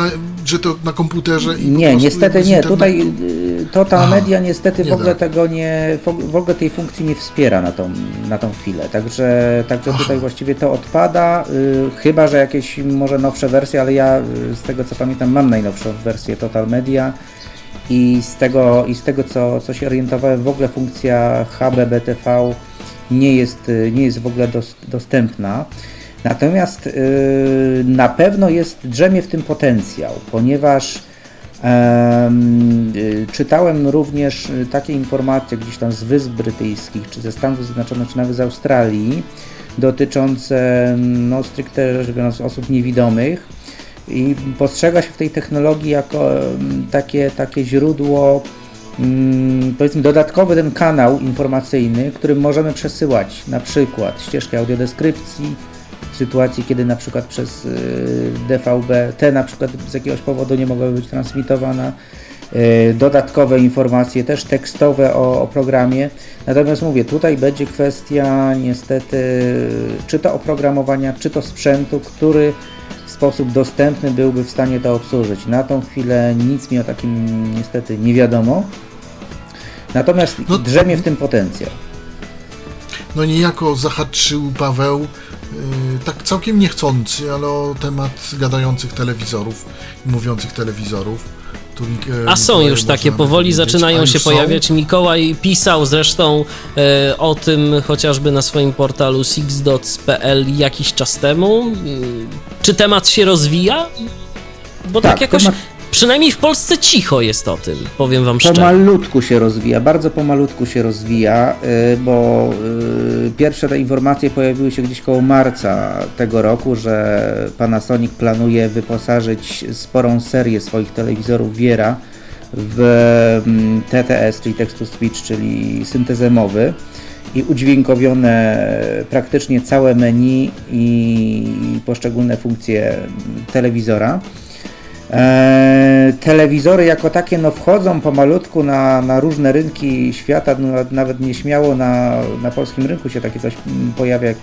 że to na komputerze i Nie, niestety nie. Tutaj y, Total Aha, Media niestety nie w ogóle da. tego nie, w ogóle tej funkcji nie wspiera na tą, na tą chwilę, także, także Aha. tutaj właściwie to odpada, y, chyba, że jakieś może nowsze wersje, ale ja y, z tego co pamiętam mam najnowszą wersję Total Media i z tego, i z tego co, co się orientowałem w ogóle funkcja HBBTV nie jest, y, nie jest w ogóle dos, dostępna. Natomiast y, na pewno jest drzemie w tym potencjał, ponieważ y, czytałem również takie informacje gdzieś tam z Wysp Brytyjskich, czy ze Stanów Zjednoczonych, czy nawet z Australii, dotyczące no, stricte rzecz biorąc osób niewidomych i postrzega się w tej technologii jako takie, takie źródło mm, powiedzmy dodatkowy ten kanał informacyjny, którym możemy przesyłać na przykład ścieżki audiodeskrypcji w sytuacji, kiedy na przykład przez y, DVB te na przykład z jakiegoś powodu nie mogły być transmitowane, y, dodatkowe informacje też tekstowe o, o programie. Natomiast mówię, tutaj będzie kwestia niestety czy to oprogramowania, czy to sprzętu, który w sposób dostępny byłby w stanie to obsłużyć. Na tą chwilę nic mi o takim niestety nie wiadomo. Natomiast No- drzemie w tym potencjał. No niejako zahaczył Paweł, yy, tak całkiem niechcący, ale o temat gadających telewizorów, mówiących telewizorów. Tu, yy, A są już takie powoli zaczynają się są? pojawiać. Mikołaj pisał zresztą e, o tym chociażby na swoim portalu sixdots.pl jakiś czas temu. Czy temat się rozwija? Bo tak, Tak, jakoś, temat- przynajmniej w Polsce cicho jest o tym, powiem wam szczerze. Pomalutku się rozwija, bardzo pomalutku się rozwija, y, bo y, pierwsze te informacje pojawiły się gdzieś koło marca tego roku, że Panasonic planuje wyposażyć sporą serię swoich telewizorów Viera w mm, TTS, czyli text to speech, czyli syntezę mowy i udźwiękowione praktycznie całe menu i poszczególne funkcje telewizora. E, telewizory jako takie no, wchodzą pomalutku na, na różne rynki świata, no, nawet nieśmiało na, na polskim rynku się takie coś mm, pojawia. mm,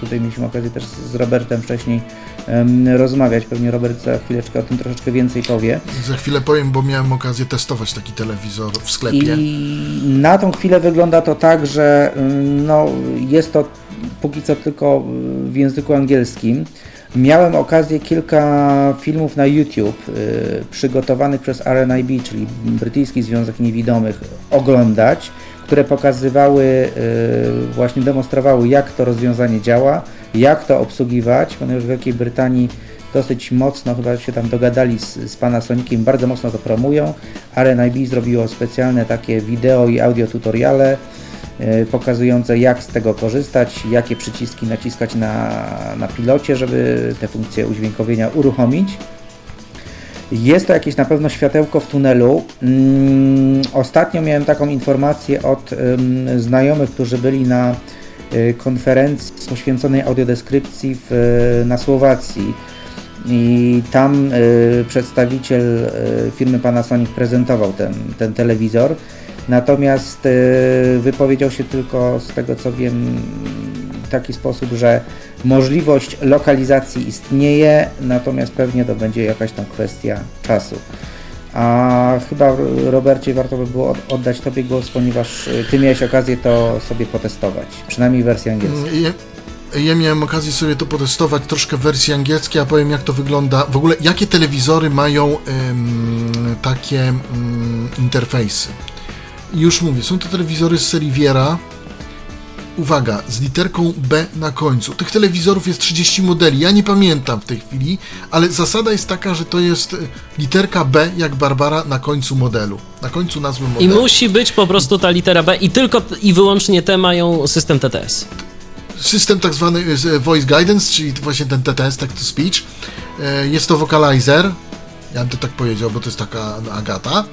Tutaj mieliśmy okazję też z Robertem wcześniej em, rozmawiać, pewnie Robert za chwileczkę o tym troszeczkę więcej powie. Za chwilę powiem, bo miałem okazję testować taki telewizor w sklepie. I na tą chwilę wygląda to tak, że ym, no, jest to póki co tylko w języku angielskim. Miałem okazję kilka filmów na YouTube y, przygotowanych przez RNIB, czyli Brytyjski Związek Niewidomych, oglądać, które pokazywały, y, właśnie demonstrowały, jak to rozwiązanie działa, jak to obsługiwać, ponieważ w Wielkiej Brytanii dosyć mocno chyba się tam dogadali z, z Panasoniciem, bardzo mocno to promują. RNIB zrobiło specjalne takie wideo i audio tutoriale pokazujące jak z tego korzystać, jakie przyciski naciskać na, na pilocie, żeby te funkcje udźwiękowienia uruchomić. Jest to jakieś na pewno światełko w tunelu. Mm, ostatnio miałem taką informację od znajomych, którzy byli na y, konferencji poświęconej audiodeskrypcji w, na Słowacji. I tam przedstawiciel firmy Panasonic prezentował ten, ten telewizor. Natomiast y, wypowiedział się tylko z tego co wiem w taki sposób, że możliwość lokalizacji istnieje, natomiast pewnie to będzie jakaś tam kwestia czasu. A chyba Robercie warto by było od- oddać Tobie głos, ponieważ y, Ty miałeś okazję to sobie potestować, przynajmniej w wersji angielskiej. Ja, miałem okazję sobie to potestować troszkę w wersji angielskiej, a powiem jak to wygląda. W ogóle jakie telewizory mają em, takie em, interfejsy. I Już mówię, są to telewizory z serii Viera. Uwaga, z literką B na końcu. Tych telewizorów jest 30 modeli. Ja nie pamiętam w tej chwili, ale zasada jest taka, że to jest e, literka B jak Barbara na końcu modelu. Na końcu nazwy I modelu. musi być po prostu ta litera B i tylko i wyłącznie te mają system TTS. system tak zwany e, voice guidance, czyli właśnie ten TTS, text to speech. E, Jest to vocalizer. Ja bym to tak powiedział, bo to jest taka no, Agata.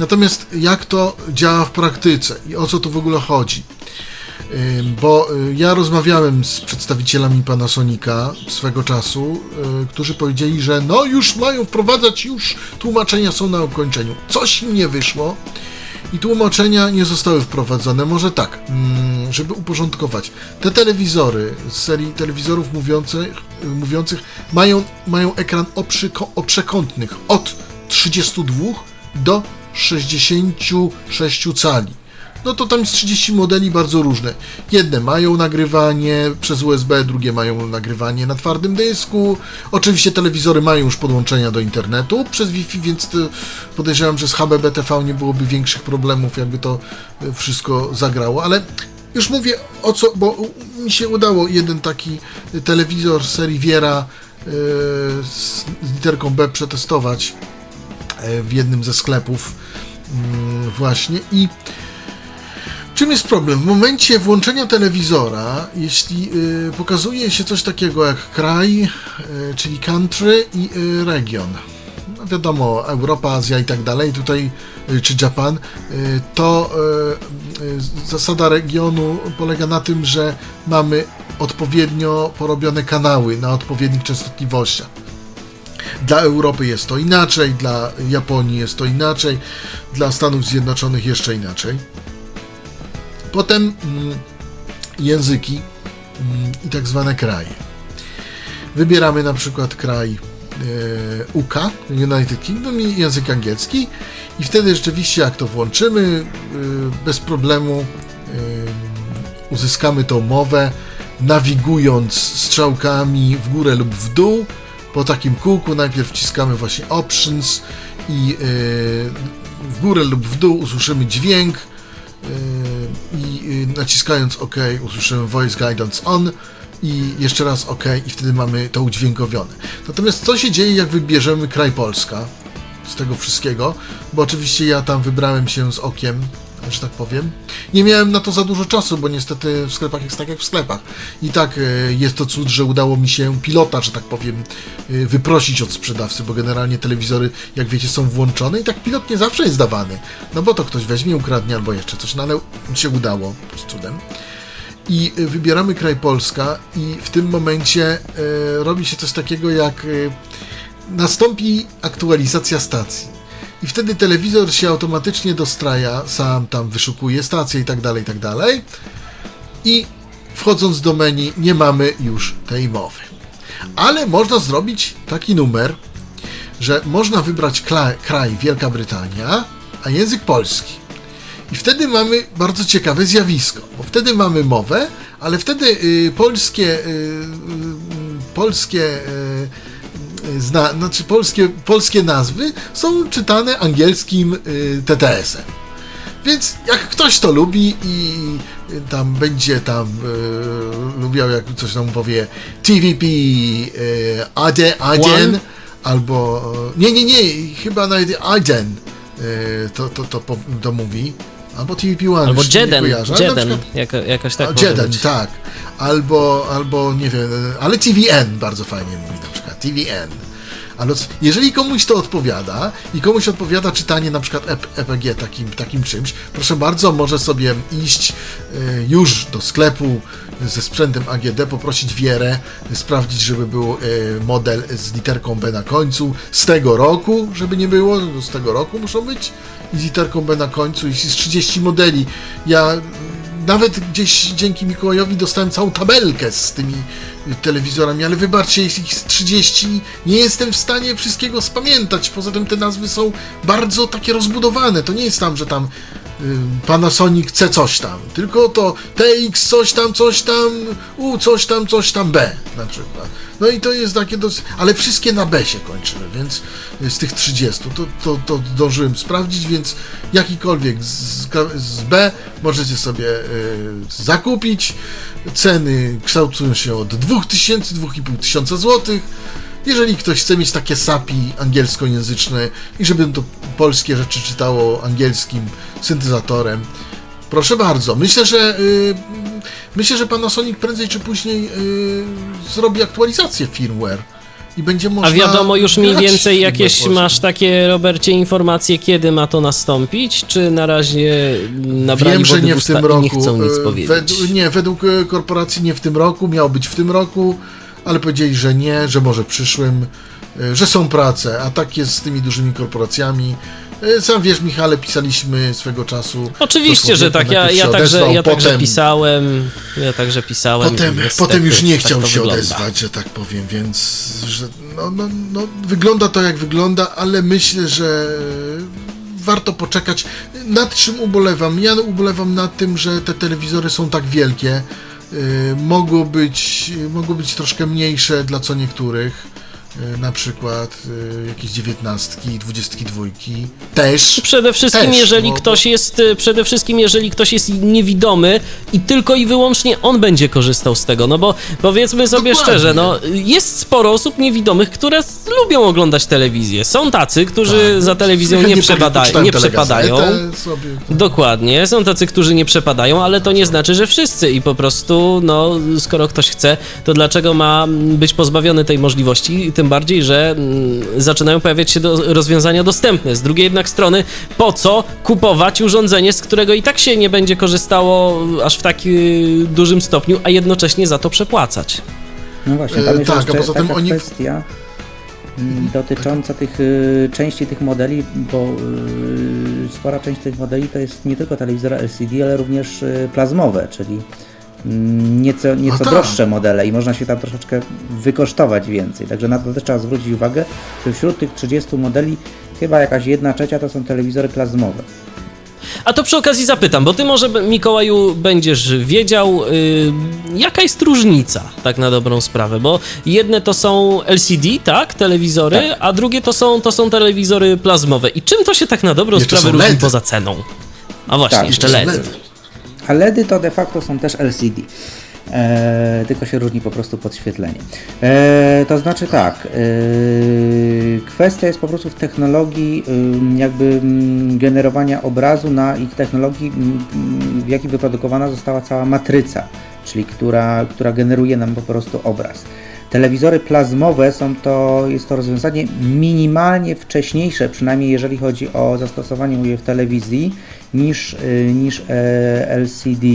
Natomiast jak to działa w praktyce i o co tu w ogóle chodzi? Bo y, ja rozmawiałem z przedstawicielami Panasonica swego czasu, y, którzy powiedzieli, że no już mają wprowadzać, już tłumaczenia są na ukończeniu. Coś im nie wyszło i tłumaczenia nie zostały wprowadzone. Może tak, mm, żeby uporządkować. Te telewizory z serii telewizorów mówiących, y, mówiących mają, mają ekran oprzyko- oprzekątnych od 32 do 66 cali. No to tam jest 30 modeli bardzo różne. Jedne mają nagrywanie przez USB, drugie mają nagrywanie na twardym dysku. Oczywiście telewizory mają już podłączenia do internetu przez Wi-Fi, więc to podejrzewam, że z HBBTV nie byłoby większych problemów, jakby to e, wszystko zagrało, ale już mówię o co, bo mi się udało jeden taki telewizor serii Viera e, z literką B przetestować e, w jednym ze sklepów mm, właśnie i czym jest problem? W momencie włączenia telewizora, jeśli y, pokazuje się coś takiego jak kraj, y, czyli country i y, region, no wiadomo, Europa, Azja i tak dalej, tutaj, czy Japan, to zasada regionu polega na tym, że mamy odpowiednio porobione kanały na odpowiednich częstotliwościach. Dla Europy jest to inaczej, dla Japonii jest to inaczej, dla Stanów Zjednoczonych jeszcze inaczej. Potem mm, języki mm, i tak zwane kraje. Wybieramy na przykład kraj e, UK, United Kingdom i język angielski i wtedy rzeczywiście jak to włączymy, e, bez problemu e, uzyskamy tą mowę nawigując strzałkami w górę lub w dół po takim kółku najpierw wciskamy właśnie options i e, w górę lub w dół usłyszymy dźwięk e, i e, naciskając OK usłyszymy voice guidance on i jeszcze raz OK i wtedy mamy to udźwiękowione. Natomiast co się dzieje jak wybierzemy kraj Polska z tego wszystkiego, bo oczywiście ja tam wybrałem się z okiem, że tak powiem. Nie miałem na to za dużo czasu, bo niestety w sklepach jest tak jak w sklepach. I tak e, jest to cud, że udało mi się pilota, że tak powiem, e, wyprosić od sprzedawcy, bo generalnie telewizory, jak wiecie, są włączone i tak pilot nie zawsze jest dawany. No bo to ktoś weźmie, ukradnie albo jeszcze coś, no ale się udało z cudem. I e, wybieramy kraj Polska i w tym momencie robi się coś takiego jak nastąpi aktualizacja stacji. I wtedy telewizor się automatycznie dostraja, sam tam wyszukuje stację i tak dalej, i tak dalej. I wchodząc do menu nie mamy już tej mowy. Ale można zrobić taki numer, że można wybrać kraj Wielka Brytania, a język polski. I wtedy mamy bardzo ciekawe zjawisko, bo wtedy mamy mowę, ale wtedy y, polskie, y, y, polskie, y, zna, znaczy polskie, polskie nazwy są czytane angielskim y, TTS-em. Więc jak ktoś to lubi i y, tam będzie tam y, lubiał, jak coś tam powie TVP y, Ade, Aden, One? albo nie, nie, nie, chyba nawet Aden y, to, to, to, po- to mówi. Albo TVP One. Albo Jeden, Jeden, jako, jakoś tak Jeden, tak. Albo, albo nie wiem, ale TVN bardzo fajnie mówi na przykład. TVN. Ale jeżeli komuś to odpowiada i komuś odpowiada czytanie na przykład EP- EPG takim, takim czymś, proszę bardzo, może sobie iść e, już do sklepu ze sprzętem AGD, poprosić Wierę, sprawdzić, żeby był e, model z literką B na końcu z tego roku, żeby nie było, no z tego roku muszą być i z literką B na końcu i z 30 modeli. Ja nawet gdzieś dzięki Mikołajowi dostałem całą tabelkę z tymi telewizorami, ale wybaczcie, jest ich z 30, nie jestem w stanie wszystkiego spamiętać. Poza tym te nazwy są bardzo takie rozbudowane. To nie jest tam, że tam Panasonic C coś tam, tylko to TX coś tam, coś tam, U coś tam, coś tam B na przykład. No i to jest takie dosyć, ale wszystkie na B się kończyły, więc z tych 30 to, to, to zdążyłem sprawdzić, więc jakikolwiek z, z B możecie sobie y, zakupić. Ceny kształtują się od 2000, 2500 złotych. Jeżeli ktoś chce mieć takie SAPI angielskojęzyczne i żeby to polskie rzeczy czytało angielskim syntezatorem, proszę bardzo. Myślę, że y, myślę, że Panasonic prędzej czy później y, zrobi aktualizację firmware i będzie można A wiadomo już mniej więcej jakieś masz takie, Robercie, informacje, kiedy ma to nastąpić? Czy na razie nabrali Wiem, że nie w tym roku. nie chcą nic E, powiedzieć? Według, nie, według korporacji nie w tym roku, miało być w tym roku, ale powiedzieli, że nie, że może przyszłym, e, że są prace, a tak jest z tymi dużymi korporacjami. E, Sam wiesz, Michale, pisaliśmy swego czasu. Oczywiście, że tak. Ja, ja, także, odezwał, ja także potem- pisałem. Ja także pisałem. Potem, niestety potem już nie tak chciał to się wygląda. odezwać, że tak powiem, więc że, no, no, no, wygląda to jak wygląda, ale myślę, że warto poczekać. Nad czym ubolewam? Ja ubolewam nad tym, że te telewizory są tak wielkie. Y, mogło być, mogło być troszkę mniejsze dla co niektórych. Y, na przykład y, jakieś dziewiętnastki, dwudziestki dwójki. Też. Przede wszystkim, Też, jeżeli bo- ktoś jest, y, przede wszystkim, jeżeli ktoś jest niewidomy i tylko i wyłącznie on będzie korzystał z tego, no bo powiedzmy sobie Dokładnie. szczerze, no jest sporo osób niewidomych, które lubią oglądać telewizję. Są tacy, którzy Tak. za telewizją nie, przebada, nie przepadają. Sobie. Dokładnie, są tacy, którzy nie przepadają, ale to nie znaczy, że wszyscy i po prostu, no, skoro ktoś chce, to dlaczego ma być pozbawiony tej możliwości? Tym bardziej, że mm, zaczynają pojawiać się do, rozwiązania dostępne. Z drugiej jednak strony, po co kupować urządzenie, z którego i tak się nie będzie korzystało aż w tak y, dużym stopniu, a jednocześnie za to przepłacać? No właśnie, E, tam jest tak, a jeszcze poza tym taka oni- kwestia mm, dotycząca tych y, części tych modeli, bo y, spora część tych modeli to jest nie tylko telewizory LCD, ale również y, plazmowe, czyli nieco, nieco tak. droższe modele i można się tam troszeczkę wykosztować więcej. Także na to też trzeba zwrócić uwagę, że wśród tych 30 modeli chyba jakaś jedna trzecia to są telewizory plazmowe. A to przy okazji zapytam, bo ty może, Mikołaju, będziesz wiedział, y, jaka jest różnica, tak na dobrą sprawę, bo jedne to są LCD, tak, telewizory, a drugie to są, to są telewizory plazmowe. I czym to się tak na dobrą Jeszcze sprawę różni poza ceną? A właśnie, Tak, jeszcze Jeszcze LED. LED. A LEDy to de facto są też LCD. E, tylko się różni po prostu podświetlenie. E, to znaczy tak, e, kwestia jest po prostu w technologii jakby generowania obrazu na ich technologii, w jakiej wyprodukowana została cała matryca, czyli która, która generuje nam po prostu obraz. Telewizory plazmowe są to, jest to rozwiązanie minimalnie wcześniejsze, przynajmniej jeżeli chodzi o zastosowanie mówię, w telewizji, niż, y, niż e, LCD.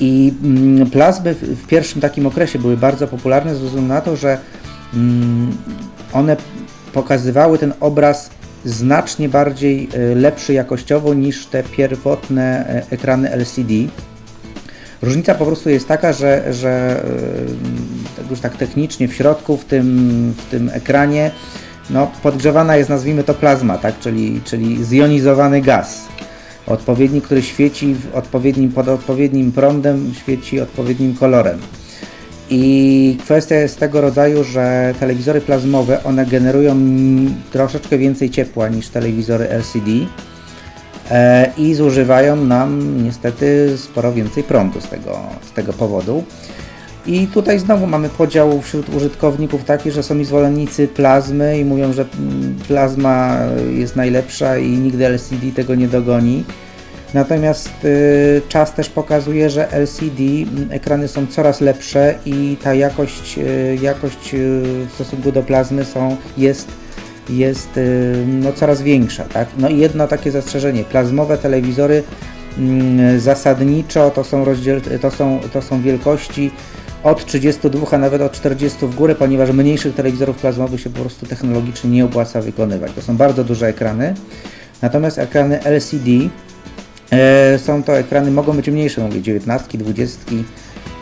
I mm, plazmy w, pierwszym takim okresie były bardzo popularne ze względu na to, że mm, one pokazywały ten obraz znacznie bardziej y, lepszy jakościowo niż te pierwotne e, ekrany LCD. Różnica po prostu jest taka, że, że tak już tak technicznie w środku, w tym, w tym ekranie, no, podgrzewana jest, nazwijmy to plazma, tak? czyli, czyli zjonizowany gaz. Odpowiedni, który świeci odpowiednim, pod odpowiednim prądem, świeci odpowiednim kolorem. I kwestia jest tego rodzaju, że telewizory plazmowe, one generują troszeczkę więcej ciepła niż telewizory LCD e, i zużywają nam niestety sporo więcej prądu z tego, z tego powodu. I tutaj znowu mamy podział wśród użytkowników taki, że są i zwolennicy plazmy i mówią, że mm, plazma jest najlepsza i nigdy LCD tego nie dogoni. Natomiast y, czas też pokazuje, że LCD mm, ekrany są coraz lepsze i ta jakość, y, jakość y, w stosunku do plazmy są, jest, jest y, no, coraz większa. Tak? No i jedno takie zastrzeżenie, plazmowe telewizory mm, zasadniczo to są, rozdziel, to, są, to są wielkości od 32, a nawet od 40 w górę, ponieważ mniejszych telewizorów plazmowych się po prostu technologicznie nie opłaca wykonywać. To są bardzo duże ekrany. Natomiast ekrany LCD e, są to ekrany, mogą być mniejsze, mówię 19, 20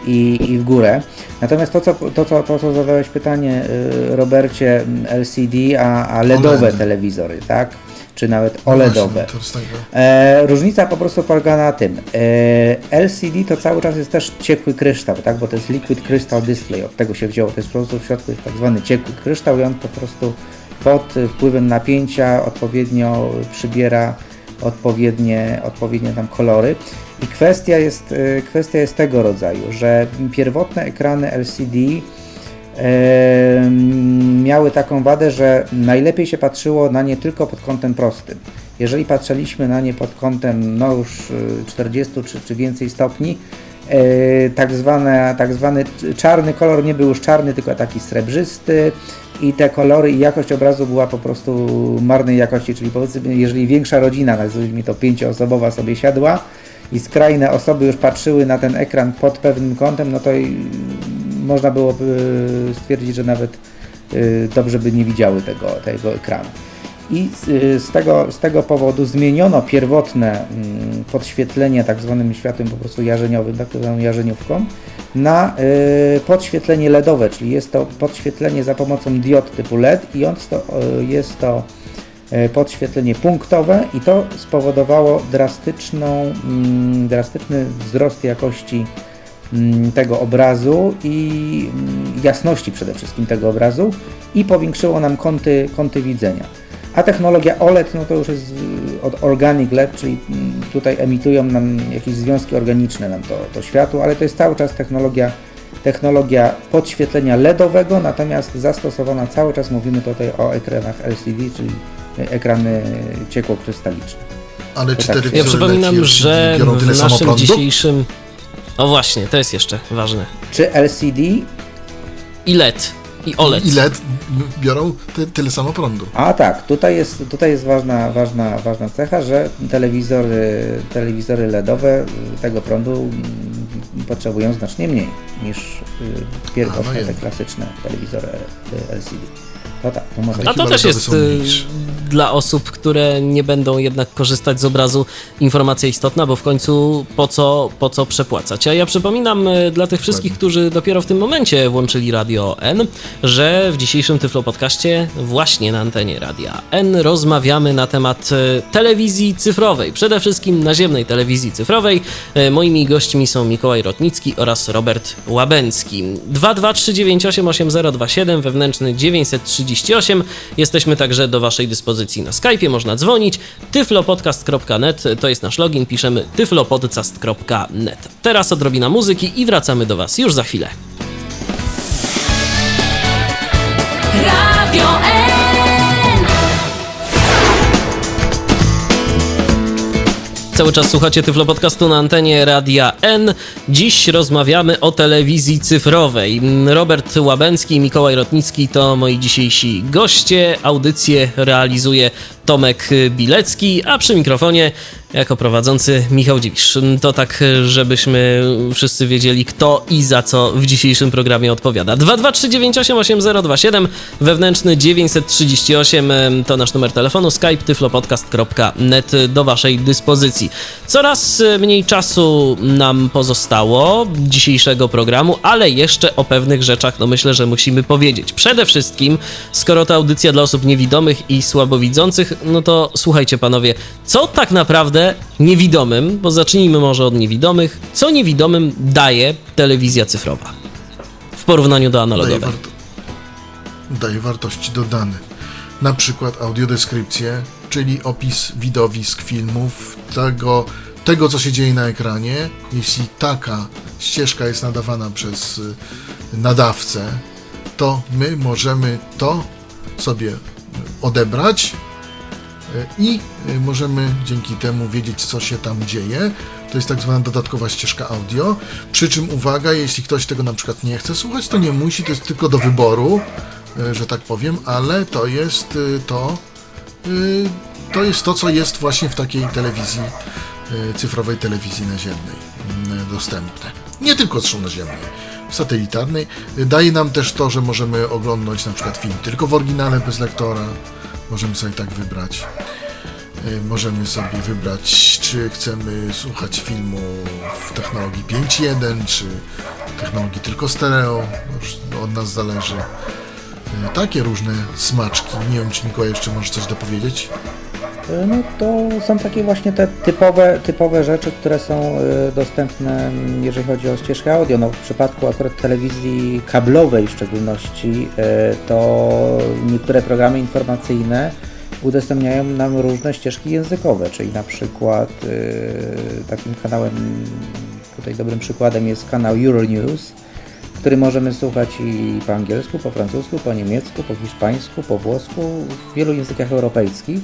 i, i w górę. Natomiast to, co, to, co, to, co zadałeś pytanie, y, Robercie, m, LCD, a, a LEDowe telewizory, tak? Czy nawet OLEDowe. E, różnica po prostu polega na tym. E, LCD to cały czas jest też ciekły kryształ, tak? bo to jest Liquid Crystal Display, od tego się wzięło. To jest po prostu w środku jest tak zwany ciekły kryształ i on po prostu pod wpływem napięcia odpowiednio przybiera odpowiednie, odpowiednie tam kolory. I kwestia jest, y, kwestia jest tego rodzaju, że pierwotne ekrany LCD miały taką wadę, że najlepiej się patrzyło na nie tylko pod kątem prostym. Jeżeli patrzyliśmy na nie pod kątem no już y, 40 czy, czy więcej stopni, e, tak, zwane, tak zwany czarny kolor nie był już czarny, tylko taki srebrzysty i te kolory i jakość obrazu była po prostu marnej jakości, czyli powiedzmy, jeżeli większa rodzina, nazwijmy to pięcioosobowa sobie siadła i skrajne osoby już patrzyły na ten ekran pod pewnym kątem, no to można byłoby stwierdzić, że nawet y, dobrze by nie widziały tego, tego ekranu. I z, y, tego, z tego powodu zmieniono pierwotne mm, podświetlenie tak zwanym światłem po prostu jarzeniowym, tak zwaną jarzeniówką, na y, podświetlenie LEDowe, czyli jest to podświetlenie za pomocą diod typu LED i on to, y, jest to podświetlenie punktowe i to spowodowało drastyczną, mm, drastyczny wzrost jakości tego obrazu i mm, jasności przede wszystkim tego obrazu i powiększyło nam kąty, kąty widzenia. A technologia OLED no to już jest y, od Organic LED, czyli mm, tutaj emitują nam jakieś związki organiczne nam to, to światło, ale to jest cały czas technologia, technologia podświetlenia LEDowego, natomiast zastosowana cały czas mówimy tutaj o ekranach LCD, czyli ekrany ciekłokrystaliczne. Ale czy tak. Ja przypominam, że w naszym dzisiejszym... O właśnie, to jest jeszcze ważne. Czy LCD? I LED, i OLED. I LED biorą ty, tyle samo prądu. A tak, tutaj jest, tutaj jest ważna, ważna, ważna cecha, że telewizory, telewizory LEDowe tego prądu potrzebują znacznie mniej niż y, pierwotne, A, no te klasyczne telewizory LCD. To tak, to może A to też jest y, dla osób, które nie będą jednak korzystać z obrazu informacja istotna, bo w końcu po co, po co przepłacać. A ja przypominam y, dla tych wszystkich, którzy dopiero w tym momencie włączyli Radio N, że w dzisiejszym Tyflo Podcaście właśnie na antenie Radia N rozmawiamy na temat y, telewizji cyfrowej, przede wszystkim naziemnej telewizji cyfrowej. Moimi gośćmi są Mikołaj Rotnicki oraz Robert Łabęcki. 223988027 wewnętrzny 938. Jesteśmy także do Waszej dyspozycji na Skype'ie, można dzwonić. tyflopodcast.net to jest nasz login, piszemy tyflopodcast.net. Teraz odrobina muzyki i wracamy do Was już za chwilę. Radio Cały czas słuchacie Tyflo Podcastu na antenie Radia N. Dziś rozmawiamy o telewizji cyfrowej. Robert Łabęcki i Mikołaj Rotnicki to moi dzisiejsi goście. Audycję realizuje Tomek Bilecki, a przy mikrofonie jako prowadzący Michał Dziwisz. To tak, żebyśmy wszyscy wiedzieli, kto i za co w dzisiejszym programie odpowiada. 223988027, wewnętrzny 938 to nasz numer telefonu, skype tyflopodcast.net do waszej dyspozycji. Coraz mniej czasu nam pozostało dzisiejszego programu, ale jeszcze o pewnych rzeczach, no myślę, że musimy powiedzieć. Przede wszystkim, skoro to audycja dla osób niewidomych i słabowidzących, no to słuchajcie panowie, co tak naprawdę niewidomym, bo zacznijmy może od niewidomych, co niewidomym daje telewizja cyfrowa w porównaniu do Daje, analogowej? warto, daje wartości dodane. Na przykład audiodeskrypcję, czyli opis widowisk, filmów, tego, tego co się dzieje na ekranie. Jeśli taka ścieżka jest nadawana przez y, nadawcę, to my możemy to sobie odebrać i y, możemy dzięki temu wiedzieć, co się tam dzieje. To jest tak zwana dodatkowa ścieżka audio. Przy czym uwaga, jeśli ktoś tego na przykład nie chce słuchać, to nie musi, to jest tylko do wyboru, y, że tak powiem, ale to jest to, to jest to, co jest właśnie w takiej telewizji, cyfrowej telewizji naziemnej y, dostępne. Nie tylko zresztą naziemnej, satelitarnej. Daje nam też to, że możemy oglądać na przykład film tylko w oryginale bez lektora. Możemy sobie tak wybrać. Y, Możemy sobie wybrać, czy chcemy słuchać filmu w technologii 5.1, czy technologii tylko stereo. Od nas zależy. Y, Takie różne smaczki. Nie wiem, czy Mikołaj jeszcze może coś dopowiedzieć? Y, No to są takie właśnie te typowe, typowe rzeczy, które są y, dostępne, mm, jeżeli chodzi o ścieżkę audio. No, w przypadku akurat telewizji kablowej w szczególności, y, to niektóre programy informacyjne udostępniają nam różne ścieżki językowe, czyli na przykład takim kanałem, tutaj dobrym przykładem jest kanał Euronews, który możemy słuchać i po angielsku, po francusku, po niemiecku, po hiszpańsku, po włosku, w wielu językach europejskich.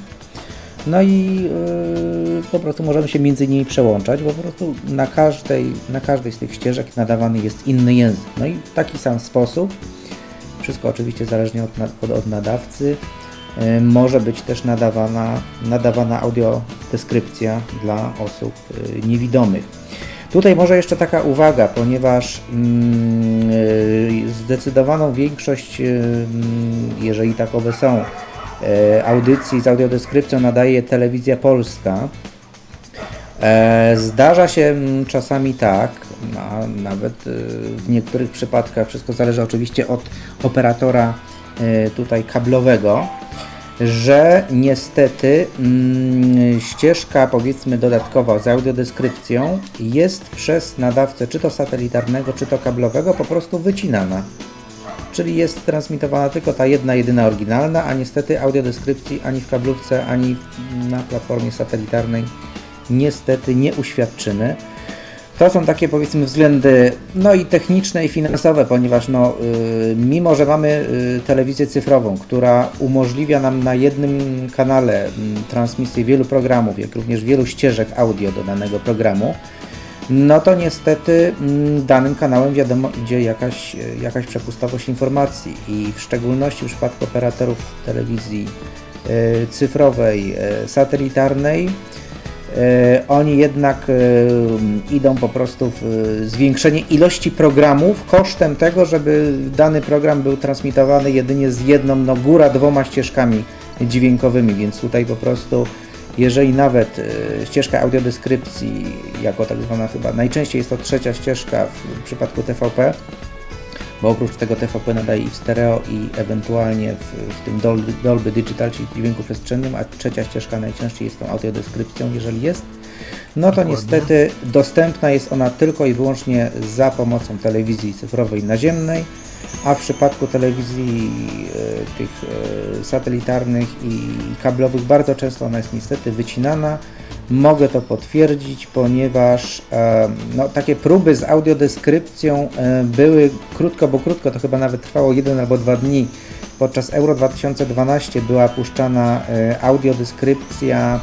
No i yy, po prostu możemy się między nimi przełączać, bo po prostu na każdej, na każdej z tych ścieżek nadawany jest inny język. No i w taki sam sposób, wszystko oczywiście zależnie od, od, od nadawcy, yy, może być też nadawana, nadawana audiodeskrypcja dla osób yy, niewidomych. Tutaj może jeszcze taka uwaga, ponieważ mm, yy, zdecydowaną większość, yy, jeżeli takowe są, audycji z audiodeskrypcją nadaje Telewizja Polska. E, Zdarza się mm, czasami tak, a nawet y, w niektórych przypadkach, wszystko zależy oczywiście od operatora y, tutaj kablowego, że niestety mm, ścieżka powiedzmy dodatkowa z audiodeskrypcją jest przez nadawcę czy to satelitarnego, czy to kablowego po prostu wycinana. Czyli jest transmitowana tylko ta jedna, jedyna oryginalna, a niestety audiodeskrypcji ani w kablówce, ani na platformie satelitarnej niestety nie uświadczymy. To są takie powiedzmy względy no i techniczne i finansowe, ponieważ no, y, mimo, że mamy y, telewizję cyfrową, która umożliwia nam na jednym kanale y, transmisję wielu programów, jak również wielu ścieżek audio do danego programu, no to niestety mm, danym kanałem wiadomo idzie jakaś, jakaś przepustowość informacji i w szczególności w przypadku operatorów telewizji y, cyfrowej, y, satelitarnej, E, oni jednak e, idą po prostu w e, zwiększenie ilości programów kosztem tego, żeby dany program był transmitowany jedynie z jedną, no góra dwoma ścieżkami dźwiękowymi, więc tutaj po prostu jeżeli nawet ścieżka audiodeskrypcji jako tak zwana chyba najczęściej jest to trzecia ścieżka w przypadku TVP, bo oprócz tego TVP nadaje i w stereo i ewentualnie w, w tym Dolby, Dolby Digital, czyli dźwięku przestrzennym, a trzecia ścieżka najczęściej jest tą audiodeskrypcją, jeżeli jest, no to niestety dostępna jest ona tylko i wyłącznie za pomocą telewizji cyfrowej naziemnej, a w przypadku telewizji e, tych e, satelitarnych i kablowych bardzo często ona jest niestety wycinana, Mogę to potwierdzić, ponieważ e, no, takie próby z audiodeskrypcją e, były krótko, bo krótko, to chyba nawet trwało jeden albo dwa dni. Podczas Euro 2012 była puszczana e, audiodeskrypcja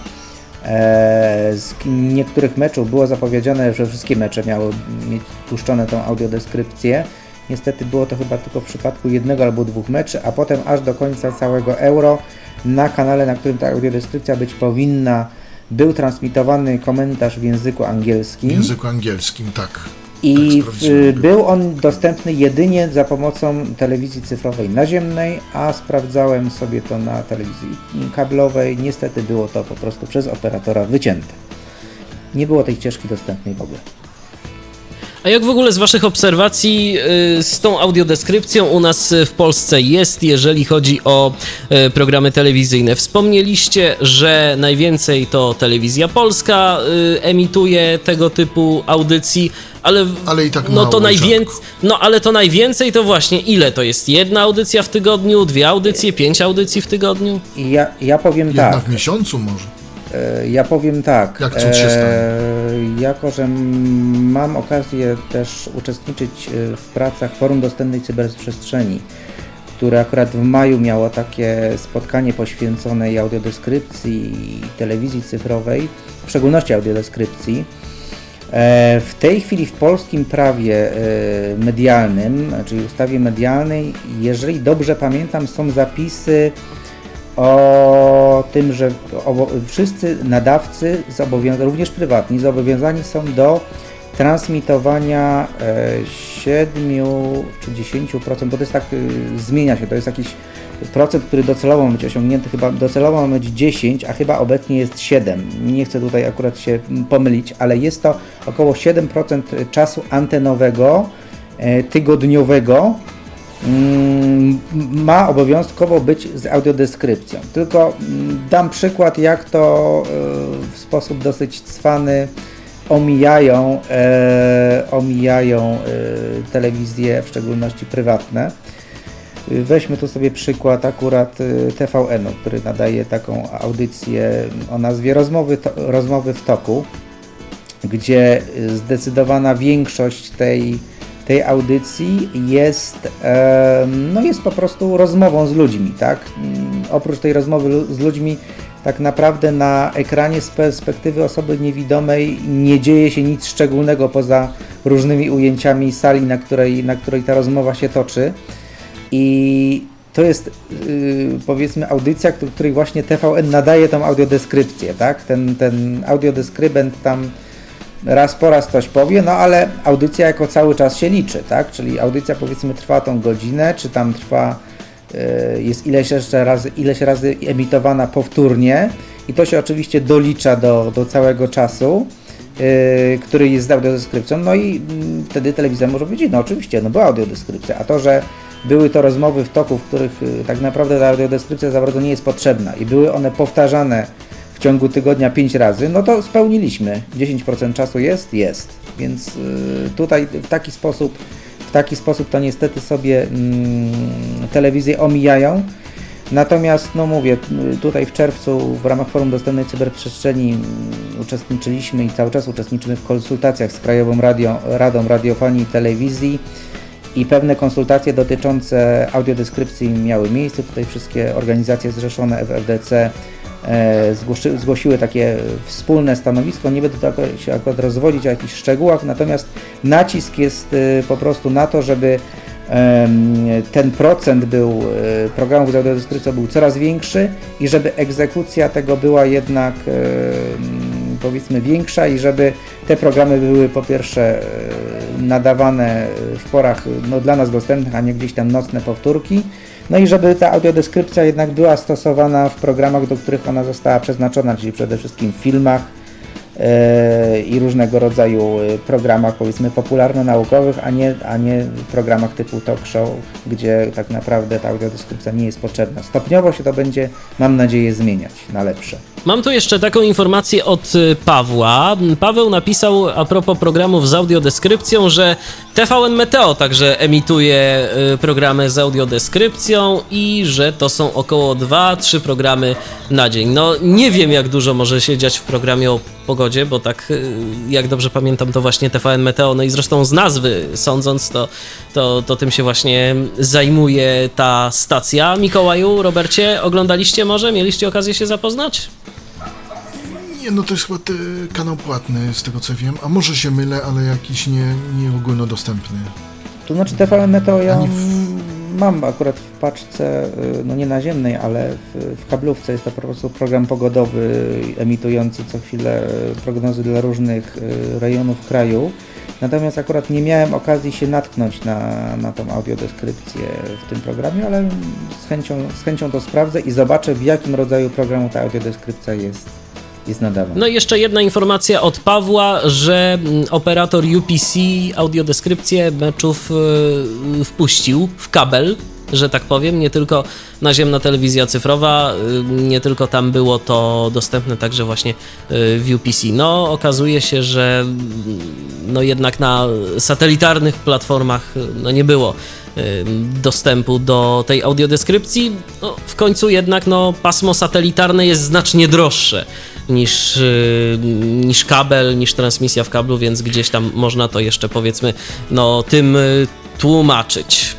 z niektórych meczów. Było zapowiedziane, że wszystkie mecze miały mieć puszczone tą audiodeskrypcję. Niestety było to chyba tylko w przypadku jednego albo dwóch meczy, a potem aż do końca całego Euro na kanale, na którym ta audiodeskrypcja być powinna, był transmitowany komentarz w języku angielskim. W języku angielskim, tak. I tak był on dostępny jedynie za pomocą telewizji cyfrowej naziemnej, a sprawdzałem sobie to na telewizji kablowej. Niestety było to po prostu przez operatora wycięte. Nie było tej ścieżki dostępnej w ogóle. A jak w ogóle z Waszych obserwacji y, z tą audiodeskrypcją u nas w Polsce jest, jeżeli chodzi o y, programy telewizyjne? Wspomnieliście, że najwięcej to telewizja polska y, emituje tego typu audycji, ale, ale i tak no to najwięcej, no ale to najwięcej to właśnie ile to jest? Jedna audycja w tygodniu, dwie audycje, pięć audycji w tygodniu? Ja, ja powiem Jedna tak. w miesiącu może. E, ja powiem tak. Jak cud się stanie? Jako, że mam okazję też uczestniczyć e, w pracach Forum Dostępnej Cyberprzestrzeni, które akurat w maju miało takie spotkanie poświęcone audiodeskrypcji i telewizji cyfrowej, w szczególności audiodeskrypcji. E, w tej chwili w polskim prawie medialnym, czyli ustawie medialnej, jeżeli dobrze pamiętam, są zapisy o tym, że wszyscy nadawcy, również prywatni, zobowiązani są do transmitowania 7 e, czy 10%, bo to jest tak, y, zmienia się, to jest jakiś procent, który docelowo ma być osiągnięty, chyba docelowo ma być 10, a chyba obecnie jest 7. Nie chcę tutaj akurat się pomylić, ale jest to około 7% czasu antenowego, e, tygodniowego, ma obowiązkowo być z audiodeskrypcją. Tylko mm, dam przykład, jak to e, w sposób dosyć cwany omijają, e, omijają e, telewizje, w szczególności prywatne. Weźmy tu sobie przykład akurat TVN-u, który nadaje taką audycję o nazwie Rozmowy, to, rozmowy w toku, gdzie zdecydowana większość tej tej audycji jest, no jest po prostu rozmową z ludźmi, tak? Mm, oprócz tej rozmowy z ludźmi, tak naprawdę na ekranie z perspektywy osoby niewidomej nie dzieje się nic szczególnego poza różnymi ujęciami sali, na której, na której ta rozmowa się toczy. I to jest yy, powiedzmy audycja, której właśnie TVN nadaje tą audiodeskrypcję, tak? Ten, ten audiodeskrybent tam raz po raz ktoś powie, no ale audycja jako cały czas się liczy, tak? Czyli audycja powiedzmy trwa tą godzinę, czy tam trwa, yy, jest ileś jeszcze razy, ileś razy emitowana powtórnie i to się oczywiście dolicza do, do całego czasu, yy, który jest z audiodeskrypcją, no i yy, wtedy telewizja może powiedzieć, no oczywiście, no była audiodeskrypcja, a to, że były to rozmowy w toku, w których y, tak naprawdę ta audiodeskrypcja za bardzo nie jest potrzebna i były one powtarzane w ciągu tygodnia 5 razy, no to spełniliśmy. 10% czasu jest? Jest. Więc y, tutaj w taki sposób, w taki sposób to niestety sobie mm, telewizje omijają. Natomiast, no mówię, y, tutaj w czerwcu w ramach Forum Dostępnej Cyberprzestrzeni mm, uczestniczyliśmy i cały czas uczestniczymy w konsultacjach z Krajową Radio, Radą Radiofonii i Telewizji i pewne konsultacje dotyczące audiodeskrypcji miały miejsce. Tutaj wszystkie organizacje zrzeszone w FDC zgłosi, zgłosiły takie wspólne stanowisko. Nie będę tego się akurat rozwodzić o jakichś szczegółach, natomiast nacisk jest e, po prostu na to, żeby ten procent był e, programów z audiodeskrypcją był coraz większy i żeby egzekucja tego była jednak em, powiedzmy większa i żeby te programy były po pierwsze e, nadawane w porach no, dla nas dostępnych, a nie gdzieś tam nocne powtórki. No i żeby ta audiodeskrypcja jednak była stosowana w programach, do których ona została przeznaczona, czyli przede wszystkim w filmach e, i różnego rodzaju e, programach powiedzmy popularno-naukowych, a nie, a nie programach typu talk show, gdzie tak naprawdę ta audiodeskrypcja nie jest potrzebna. Stopniowo się to będzie, mam nadzieję, zmieniać na lepsze. Mam tu jeszcze taką informację od y, Pawła. Paweł napisał a propos programów z audiodeskrypcją, że TVN Meteo także emituje y, programy z audiodeskrypcją i że to są około 2-3 programy na dzień. No nie wiem jak dużo może się dziać w programie o pogodzie, bo tak y, jak dobrze pamiętam to właśnie TVN Meteo, no i zresztą z nazwy sądząc to, to, to tym się właśnie zajmuje ta stacja. Mikołaju, Robercie, oglądaliście może? Mieliście okazję się zapoznać? Nie, no to jest chyba kanał płatny, z tego co wiem. A może się mylę, ale jakiś nie, nie ogólnodostępny. To znaczy TVN ja w- mam akurat w paczce, y, no nie naziemnej, ale w, w kablówce jest to po prostu program pogodowy emitujący co chwilę y, prognozy dla różnych y, rejonów kraju. Natomiast akurat nie miałem okazji się natknąć na, na tą audiodeskrypcję w tym programie, ale z chęcią, z chęcią to sprawdzę i zobaczę w jakim rodzaju programu ta audiodeskrypcja jest, jest nadawana. No i jeszcze jedna informacja od Pawła, że mm, operator UPC audiodeskrypcję meczów y, wpuścił w kabel, że tak powiem, nie tylko naziemna telewizja cyfrowa, y, nie tylko tam było to dostępne także właśnie y, w UPC. No okazuje się, że mm, no jednak na satelitarnych platformach no nie było dostępu do tej audiodeskrypcji. No, w końcu jednak no, pasmo satelitarne jest znacznie droższe niż, y, niż kabel, niż transmisja w kablu, więc gdzieś tam można to jeszcze powiedzmy no, tym y, tłumaczyć.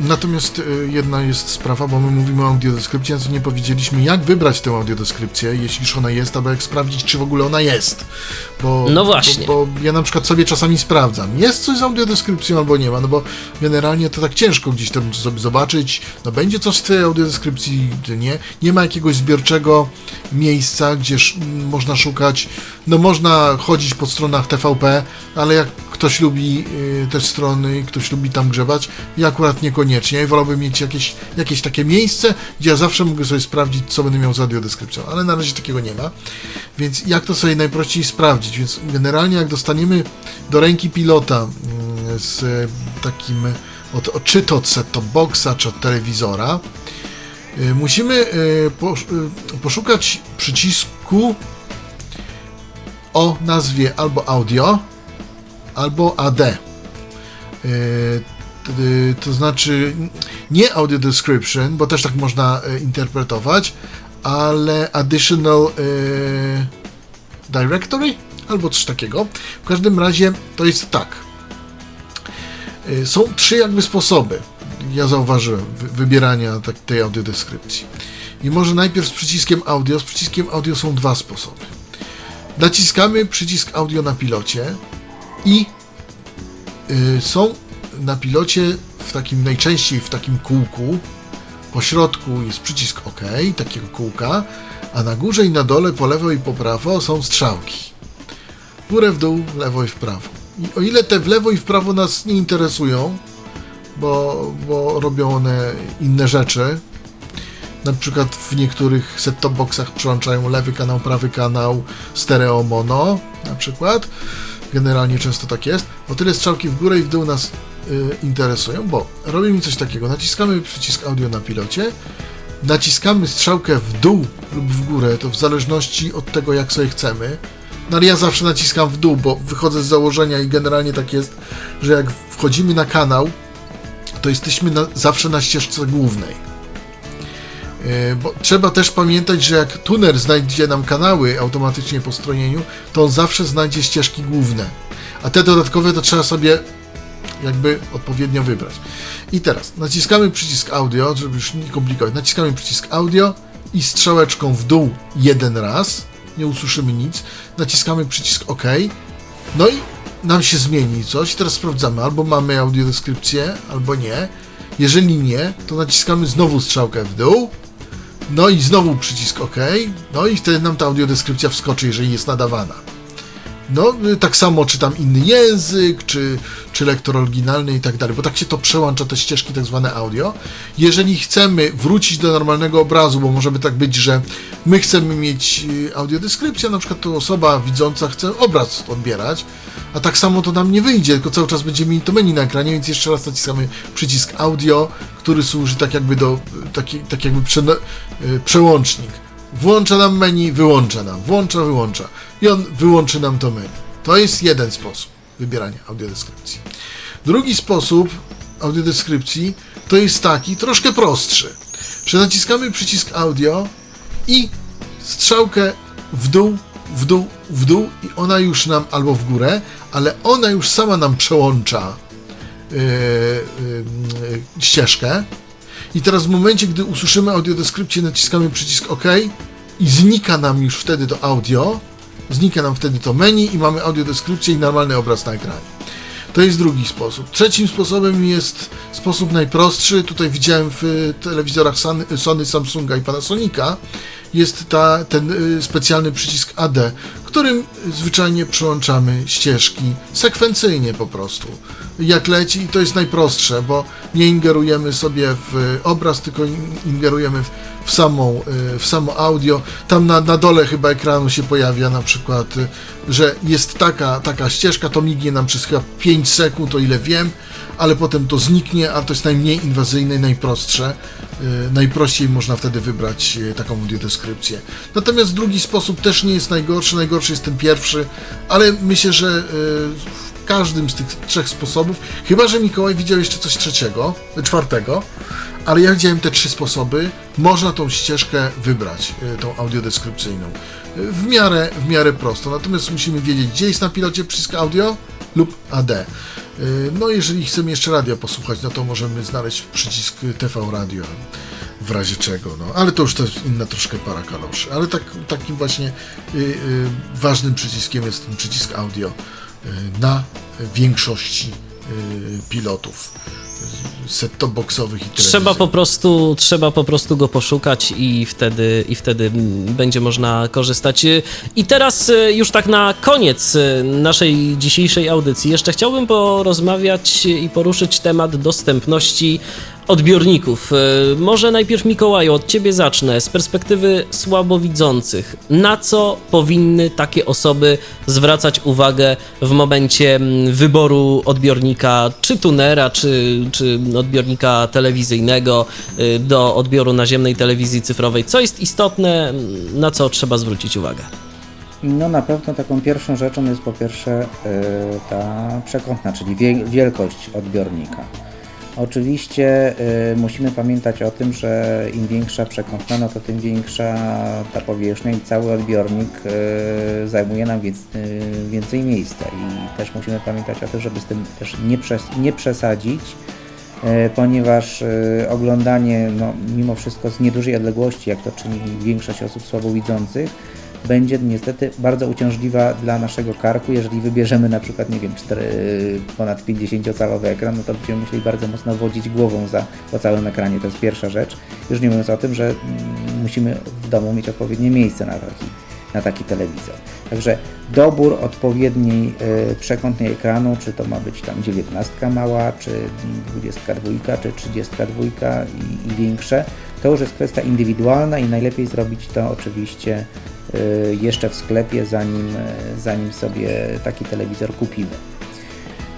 Natomiast y, jedna jest sprawa, bo my mówimy o audiodeskrypcji, a co nie powiedzieliśmy, jak wybrać tę audiodeskrypcję, jeśli już ona jest, albo jak sprawdzić, czy w ogóle ona jest. Bo, No właśnie. Bo, bo ja na przykład sobie czasami sprawdzam, jest coś z audiodeskrypcją albo nie ma, no bo generalnie to tak ciężko gdzieś tam sobie zobaczyć, no będzie coś w tej audiodeskrypcji, czy nie. Nie ma jakiegoś zbiorczego miejsca, gdzie sz- m, można szukać, no można chodzić po stronach TVP, ale jak ktoś lubi y, te strony, ktoś lubi tam grzebać, ja akurat niekoniecznie. Ja wolałbym mieć jakieś, jakieś takie miejsce, gdzie ja zawsze mogę sobie sprawdzić, co będę miał z audiodeskrypcją, ale na razie takiego nie ma. Więc jak to sobie najprościej sprawdzić? Więc generalnie jak dostaniemy do ręki pilota mm, z takim, od, czy to od set-top boxa, czy od telewizora, y, musimy y, y, poszukać przycisku o nazwie albo audio, albo AD. Y, To znaczy nie audio description, bo też tak można y, interpretować, ale additional y, directory albo coś takiego. W każdym razie to jest tak. Y, Są trzy jakby sposoby, ja zauważyłem, wy- wybierania tak, tej audiodeskrypcji. I może najpierw z przyciskiem audio. Z przyciskiem audio są dwa sposoby. Naciskamy przycisk audio na pilocie i y, są na pilocie w takim najczęściej w takim kółku. Po środku jest przycisk OK, takiego kółka, a na górze i na dole, po lewo i po prawo są strzałki. W górę, w dół, lewo i w prawo. I o ile te w lewo i w prawo nas nie interesują, bo, bo robią one inne rzeczy, na przykład w niektórych set-top boxach przełączają lewy kanał, prawy kanał, stereo mono na przykład. Generalnie często tak jest. O tyle strzałki w górę i w dół nas interesują, bo robimy coś takiego. Naciskamy przycisk audio na pilocie, naciskamy strzałkę w dół lub w górę, to w zależności od tego, jak sobie chcemy. No ale ja zawsze naciskam w dół, bo wychodzę z założenia i generalnie tak jest, że jak wchodzimy na kanał, to jesteśmy na, zawsze na ścieżce głównej. Yy, Bo trzeba też pamiętać, że jak tuner znajdzie nam kanały automatycznie po stronieniu, to on zawsze znajdzie ścieżki główne. A te dodatkowe to trzeba sobie jakby odpowiednio wybrać. I teraz naciskamy przycisk audio, żeby już nie komplikować. Naciskamy przycisk audio i strzałeczką w dół jeden raz. Nie usłyszymy nic. Naciskamy przycisk OK. No i nam się zmieni coś. Teraz sprawdzamy, albo mamy audiodeskrypcję, albo nie. Jeżeli nie, to naciskamy znowu strzałkę w dół. No i znowu przycisk OK. No i wtedy nam ta audiodeskrypcja wskoczy, jeżeli jest nadawana. No, y, tak samo czy tam inny język, czy, czy lektor oryginalny i tak dalej, bo tak się to przełącza, te ścieżki tak zwane audio. Jeżeli chcemy wrócić do normalnego obrazu, bo może by tak być, że my chcemy mieć y, audiodeskrypcję, na przykład to osoba widząca chce obraz odbierać, a tak samo to nam nie wyjdzie, tylko cały czas będziemy mieli to menu na ekranie, więc jeszcze raz naciskamy przycisk audio, który służy tak jakby do, taki, tak jakby prze, y, przełącznik. Włącza nam menu, wyłącza nam, włącza, wyłącza. I on wyłączy nam to menu. To jest jeden sposób wybierania audiodeskrypcji. Drugi sposób audiodeskrypcji to jest taki, troszkę prostszy, że naciskamy przycisk audio i strzałkę w dół, w dół, w dół i ona już nam, albo w górę, ale ona już sama nam przełącza yy, yy, yy, ścieżkę. I teraz w momencie, gdy usłyszymy audiodeskrypcję, naciskamy przycisk OK i znika nam już wtedy to audio, znika nam wtedy to menu i mamy audiodeskrypcję i normalny obraz na ekranie. To jest drugi sposób. Trzecim sposobem jest sposób najprostszy. Tutaj widziałem w telewizorach Sony, Samsunga i Panasonica. Jest ta, ten y, specjalny przycisk AD, którym zwyczajnie przełączamy ścieżki sekwencyjnie po prostu. Jak leci i to jest najprostsze, bo nie ingerujemy sobie w obraz, tylko in- ingerujemy w, w, samą, y, w samo audio. Tam na, na dole chyba ekranu się pojawia na przykład, y, że jest taka, taka ścieżka, to mignie nam przez chyba 5 sekund, o ile wiem, ale potem to zniknie, a to jest najmniej inwazyjne i najprostsze. Y, Najprościej można wtedy wybrać y, taką audiodeskrypcję. Natomiast drugi sposób też nie jest najgorszy, najgorszy jest ten pierwszy, ale myślę, że y, w każdym z tych trzech sposobów, chyba że Mikołaj widział jeszcze coś trzeciego, czwartego, ale ja widziałem te trzy sposoby, można tą ścieżkę wybrać, tą audiodeskrypcyjną. W miarę, w miarę prosto. Natomiast musimy wiedzieć, gdzie jest na pilocie przycisk audio lub AD. Y, No, jeżeli chcemy jeszcze radia posłuchać, no to możemy znaleźć przycisk TV Radio, w razie czego. No, ale to już jest inna troszkę para kaloszy. Ale tak, takim właśnie y, y, ważnym przyciskiem jest ten przycisk audio y, na większości y, pilotów set-top boxowych i Trzeba po prostu, trzeba po prostu go poszukać i wtedy, i wtedy będzie można korzystać. I teraz y, już tak na koniec y, naszej dzisiejszej audycji jeszcze chciałbym porozmawiać i poruszyć temat dostępności odbiorników. Y, Może najpierw Mikołaju, od ciebie zacznę. Z perspektywy słabowidzących, na co powinny takie osoby zwracać uwagę w momencie mm, wyboru odbiornika, czy tunera, czy, czy odbiornika telewizyjnego y, do odbioru naziemnej telewizji cyfrowej? Co jest istotne, mm, na co trzeba zwrócić uwagę? No na pewno taką pierwszą rzeczą jest po pierwsze y, ta przekątna, czyli wie, wielkość odbiornika. Oczywiście y, musimy pamiętać o tym, że im większa przekątna, no to tym większa ta powierzchnia i cały odbiornik y, zajmuje nam więc, y, więcej miejsca. I też musimy pamiętać o tym, żeby z tym też nie, przes nie przesadzić, e, ponieważ e, oglądanie no, mimo wszystko z niedużej odległości, jak to czyni większość osób słabowidzących, będzie niestety bardzo uciążliwa dla naszego karku, jeżeli wybierzemy na przykład, nie wiem, 4, ponad 50-calowy ekran, no to będziemy musieli bardzo mocno wodzić głową za, po całym ekranie, to jest pierwsza rzecz. Już nie mówiąc o tym, że mm, musimy w domu mieć odpowiednie miejsce na taki, na taki telewizor. Także dobór odpowiedniej y, przekątnej ekranu, czy to ma być tam 19 mała, czy 22, czy 32 i, i większe, to już jest kwestia indywidualna i najlepiej zrobić to oczywiście jeszcze w sklepie, zanim, y, zanim sobie taki telewizor kupimy.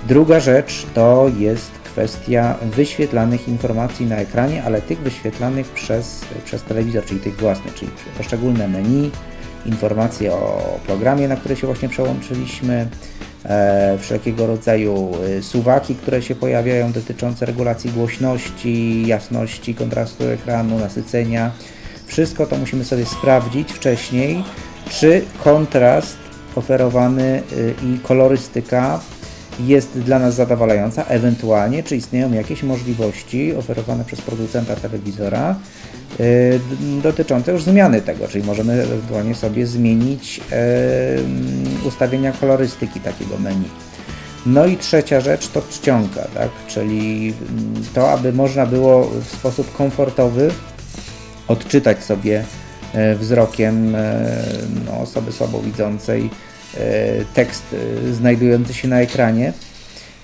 Druga rzecz to jest kwestia wyświetlanych informacji na ekranie, ale tych wyświetlanych przez, przez telewizor, czyli tych własnych, czyli poszczególne menu, informacje o programie, na który się właśnie przełączyliśmy, e, wszelkiego rodzaju e, suwaki, które się pojawiają dotyczące regulacji głośności, jasności, kontrastu ekranu, nasycenia. Wszystko to musimy sobie sprawdzić wcześniej, czy kontrast oferowany y, i kolorystyka jest dla nas zadowalająca, ewentualnie czy istnieją jakieś możliwości oferowane przez producenta telewizora y, dotyczące już zmiany tego, czyli możemy ewentualnie sobie zmienić ustawienia kolorystyki takiego menu. No i trzecia rzecz to czcionka, tak? czyli mm, to, aby można było w sposób komfortowy odczytać sobie e, wzrokiem e, no, osoby słabowidzącej e, tekst znajdujący się na ekranie.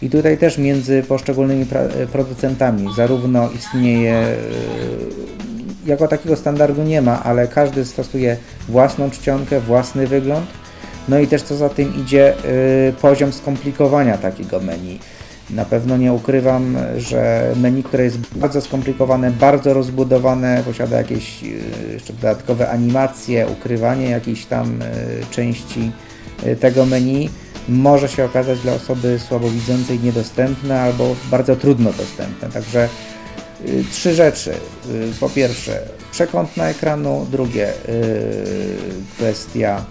I tutaj też między poszczególnymi producentami zarówno istnieje, jako takiego standardu nie ma, ale każdy stosuje własną czcionkę, własny wygląd. No i też co za tym idzie, poziom skomplikowania takiego menu. Na pewno nie ukrywam, że menu, które jest bardzo skomplikowane, bardzo rozbudowane, posiada jakieś y, jeszcze dodatkowe animacje, ukrywanie jakiejś tam y, części y, tego menu, może się okazać dla osoby słabowidzącej niedostępne albo bardzo trudno dostępne. Także trzy rzeczy. Po pierwsze, przekątna ekranu, drugie, kwestia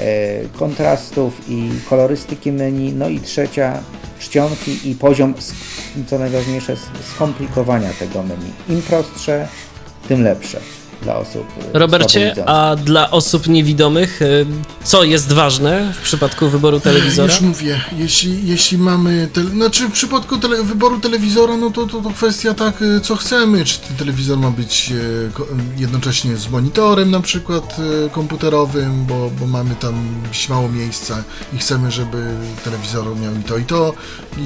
e, kontrastów i kolorystyki menu, no i trzecia czcionki i poziom, co najważniejsze, skomplikowania tego menu. Im prostsze, tym lepsze dla osób e, Robercie, a dla osób niewidomych, y, co jest ważne w przypadku wyboru telewizora? Już mówię, jeśli, jeśli mamy, te, znaczy w przypadku tele, wyboru telewizora, no to, to, to kwestia tak, y, co chcemy, czy ten telewizor ma być jednocześnie z monitorem na przykład komputerowym, bo, bo mamy tam gdzieś mało miejsca i chcemy, żeby telewizor miał i to i to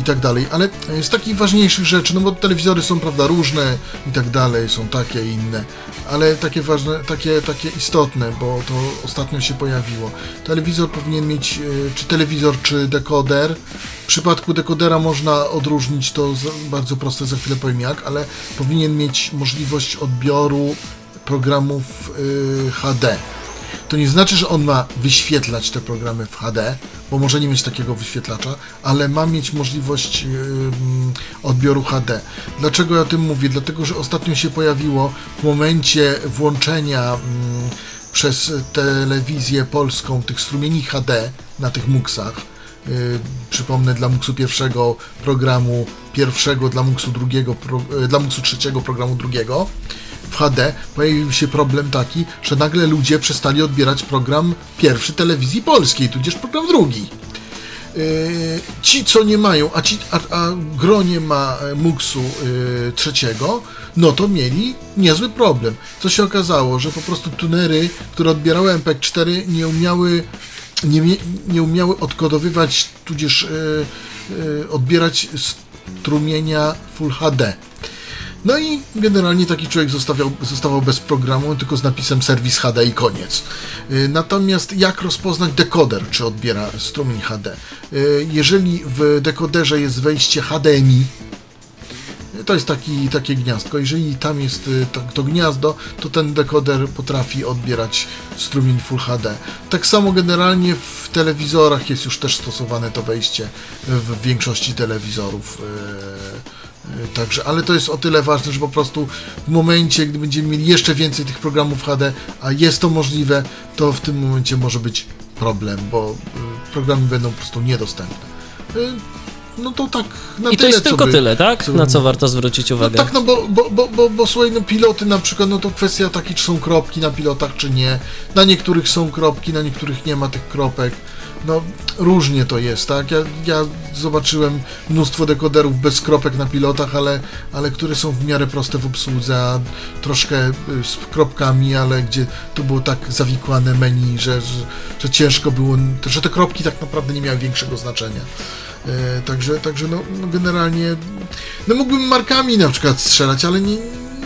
i tak dalej, ale z takich ważniejszych rzeczy, no bo telewizory są prawda różne i tak dalej, są takie i inne, ale takie ważne, takie, takie istotne, bo to ostatnio się pojawiło. Telewizor powinien mieć, e, czy telewizor, czy dekoder. W przypadku dekodera można odróżnić to bardzo proste, za chwilę powiem jak, ale powinien mieć możliwość odbioru programów y, HD. To nie znaczy, że on ma wyświetlać te programy w HD, bo może nie mieć takiego wyświetlacza, ale ma mieć możliwość ym, odbioru HD. Dlaczego ja o tym mówię? Dlatego, że ostatnio się pojawiło w momencie włączenia ym, przez telewizję polską tych strumieni HD na tych muksach. Yy, przypomnę dla muksu pierwszego programu pierwszego, dla muksu drugiego, pro, yy, dla muksu trzeciego programu drugiego w HD pojawił się problem taki, że nagle ludzie przestali odbierać program pierwszy telewizji polskiej, tudzież program drugi. Yy, ci, co nie mają, a, ci, a, a gronie ma e, muksu yy, trzeciego, no to mieli niezły problem. Co się okazało, że po prostu tunery, które odbierały MP4 nie umiały nie, nie umiały odkodowywać, tudzież odbierać strumienia Full HD. No i generalnie taki człowiek zostawiał, zostawał bez programu, tylko z napisem serwis HD i koniec. Y, Natomiast jak rozpoznać dekoder, czy odbiera strumień HD? Y, Jeżeli w dekoderze jest wejście HDMI, y, to jest taki, takie gniazdko. Jeżeli tam jest to, to gniazdo, to ten dekoder potrafi odbierać strumień Full HD. Tak samo generalnie w telewizorach jest już też stosowane to wejście w większości telewizorów. y, y, Także, ale to jest o tyle ważne, że po prostu w momencie, gdy będziemy mieli jeszcze więcej tych programów HD, a jest to możliwe, to w tym momencie może być problem, bo y, programy będą po prostu niedostępne. Y, No to tak na I to tyle, jest co tylko by- tyle, tak? co Na co warto zwrócić no uwagę? tak, no bo, bo, bo, bo, bo słuchaj, no piloty na przykład, no to kwestia taki, czy są kropki na pilotach, czy nie. Na niektórych są kropki, na niektórych nie ma tych kropek. No różnie to jest, tak? Ja, ja zobaczyłem mnóstwo dekoderów bez kropek na pilotach, ale, ale które są w miarę proste w obsłudze, a troszkę y, z kropkami, ale gdzie to było tak zawikłane menu, że, że, że ciężko było, że te kropki tak naprawdę nie miały większego znaczenia. E, Także, także no, no generalnie, no mógłbym markami na przykład strzelać, ale nie,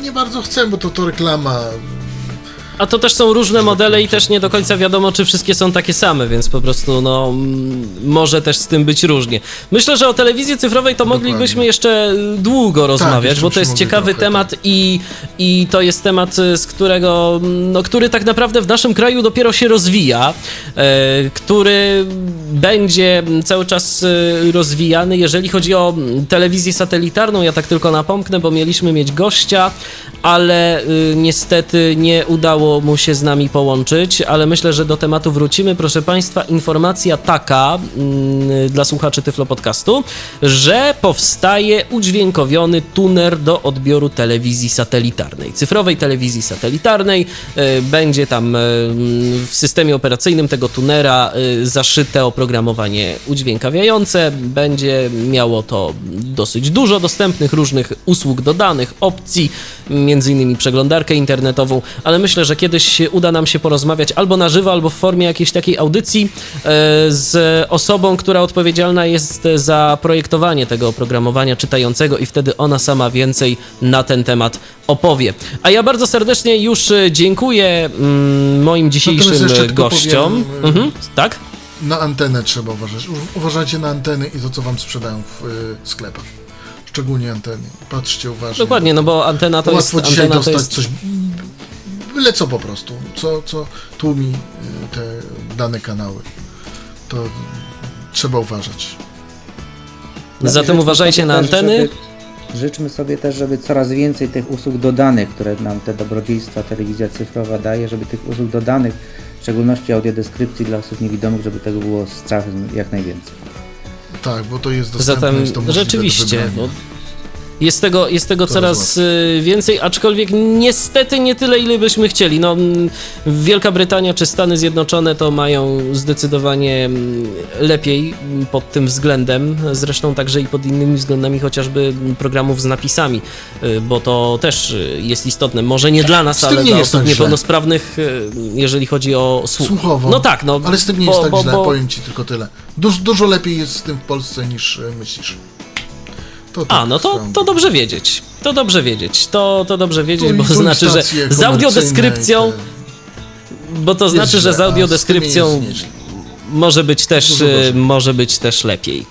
nie bardzo chcę, bo to, to reklama. A to też są różne modele i też nie do końca wiadomo, czy wszystkie są takie same, więc po prostu no może też z tym być różnie. Myślę, że o telewizji cyfrowej to moglibyśmy jeszcze długo rozmawiać, jeszcze bo to jest ciekawy temat i, i to jest temat, y, z którego, no, który tak naprawdę w naszym kraju dopiero się rozwija, e, który będzie cały czas y, rozwijany, jeżeli chodzi o telewizję satelitarną. Ja tak tylko napomknę, bo mieliśmy mieć gościa, ale y, niestety nie udało mu się z nami połączyć, ale myślę, że do tematu wrócimy. Proszę Państwa, informacja taka mm, dla słuchaczy Tyflo Podcastu, że powstaje udźwiękowiony tuner do odbioru telewizji satelitarnej, cyfrowej telewizji satelitarnej. Y, Będzie tam y, w systemie operacyjnym tego tunera y, zaszyte oprogramowanie udźwiękawiające. Będzie miało to dosyć dużo dostępnych różnych usług dodanych, opcji, między innymi przeglądarkę internetową, ale myślę, że kiedyś uda nam się porozmawiać albo na żywo, albo w formie jakiejś takiej audycji e, z osobą, która odpowiedzialna jest za projektowanie tego oprogramowania czytającego i wtedy ona sama więcej na ten temat opowie. A ja bardzo serdecznie już e, dziękuję mm, moim dzisiejszym jeszcze tylko gościom. powiem, y- Mhm, tak? Na antenę trzeba uważać. Uważajcie na anteny i to, co wam sprzedają w sklepach. Szczególnie anteny. Patrzcie uważnie. Dokładnie, no bo antena to Łatwo jest... dzisiaj Antena to dostać jest coś, byle co po prostu, co, co tłumi y, te dane kanały. To trzeba uważać. Zatem Życzmy uważajcie na też, anteny. Żeby, życzmy sobie też, żeby coraz więcej tych usług dodanych, które nam te dobrodziejstwa telewizja cyfrowa daje, żeby tych usług dodanych, w szczególności audiodeskrypcji dla osób niewidomych, żeby tego było strasznie jak najwięcej. Tak, bo to jest dostępne. Zatem jest to do rzeczywiście, bo jest tego, jest tego Coraz coraz y, więcej, aczkolwiek niestety nie tyle, ile byśmy chcieli. No, mm, Wielka Brytania czy Stany Zjednoczone to mają zdecydowanie mm, lepiej pod tym względem, zresztą także i pod innymi względami, chociażby programów z napisami, y, bo to też y, jest istotne. Może nie dla nas, Z ale nie dla osób tak źle. niepełnosprawnych, jeżeli chodzi o słuch. Słuchowo. No tak, no. Ale z tym nie bo- jest tak bo- źle, bo- powiem ci tylko tyle. Duż, dużo lepiej jest z tym w Polsce niż myślisz. To A, tak no to, to dobrze wiedzieć. To dobrze wiedzieć. To, to dobrze wiedzieć, bo to i znaczy, że z audiodeskrypcją, bo to jest znaczy, że z a audiodeskrypcją może być też e, może być też lepiej.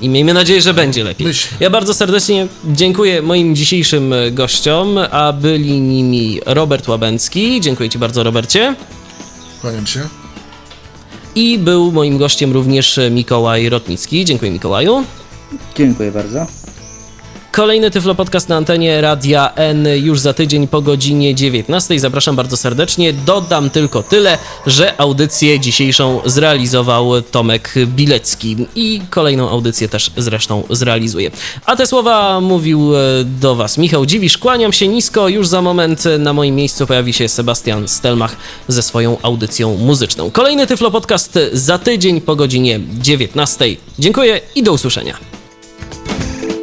I miejmy nadzieję, że będzie lepiej. Myślę. Ja bardzo serdecznie dziękuję moim dzisiejszym e, gościom, a byli nimi Robert Łabęcki. Dziękuję Ci bardzo, Robercie. Kłaniam się. I był moim gościem również Mikołaj Rotnicki. Dziękuję Mikołaju. Dziękuję bardzo. Kolejny Tyflo Podcast na antenie Radia N już za tydzień po godzinie 19. Zapraszam bardzo serdecznie. Dodam tylko tyle, że audycję dzisiejszą zrealizował Tomek Bilecki i kolejną audycję też zresztą zrealizuje. A te słowa mówił e, do Was Michał Dziwisz. Kłaniam się nisko. Już za moment na moim miejscu pojawi się Sebastian Stelmach ze swoją audycją muzyczną. Kolejny Tyflo Podcast za tydzień po godzinie 19. Dziękuję i do usłyszenia.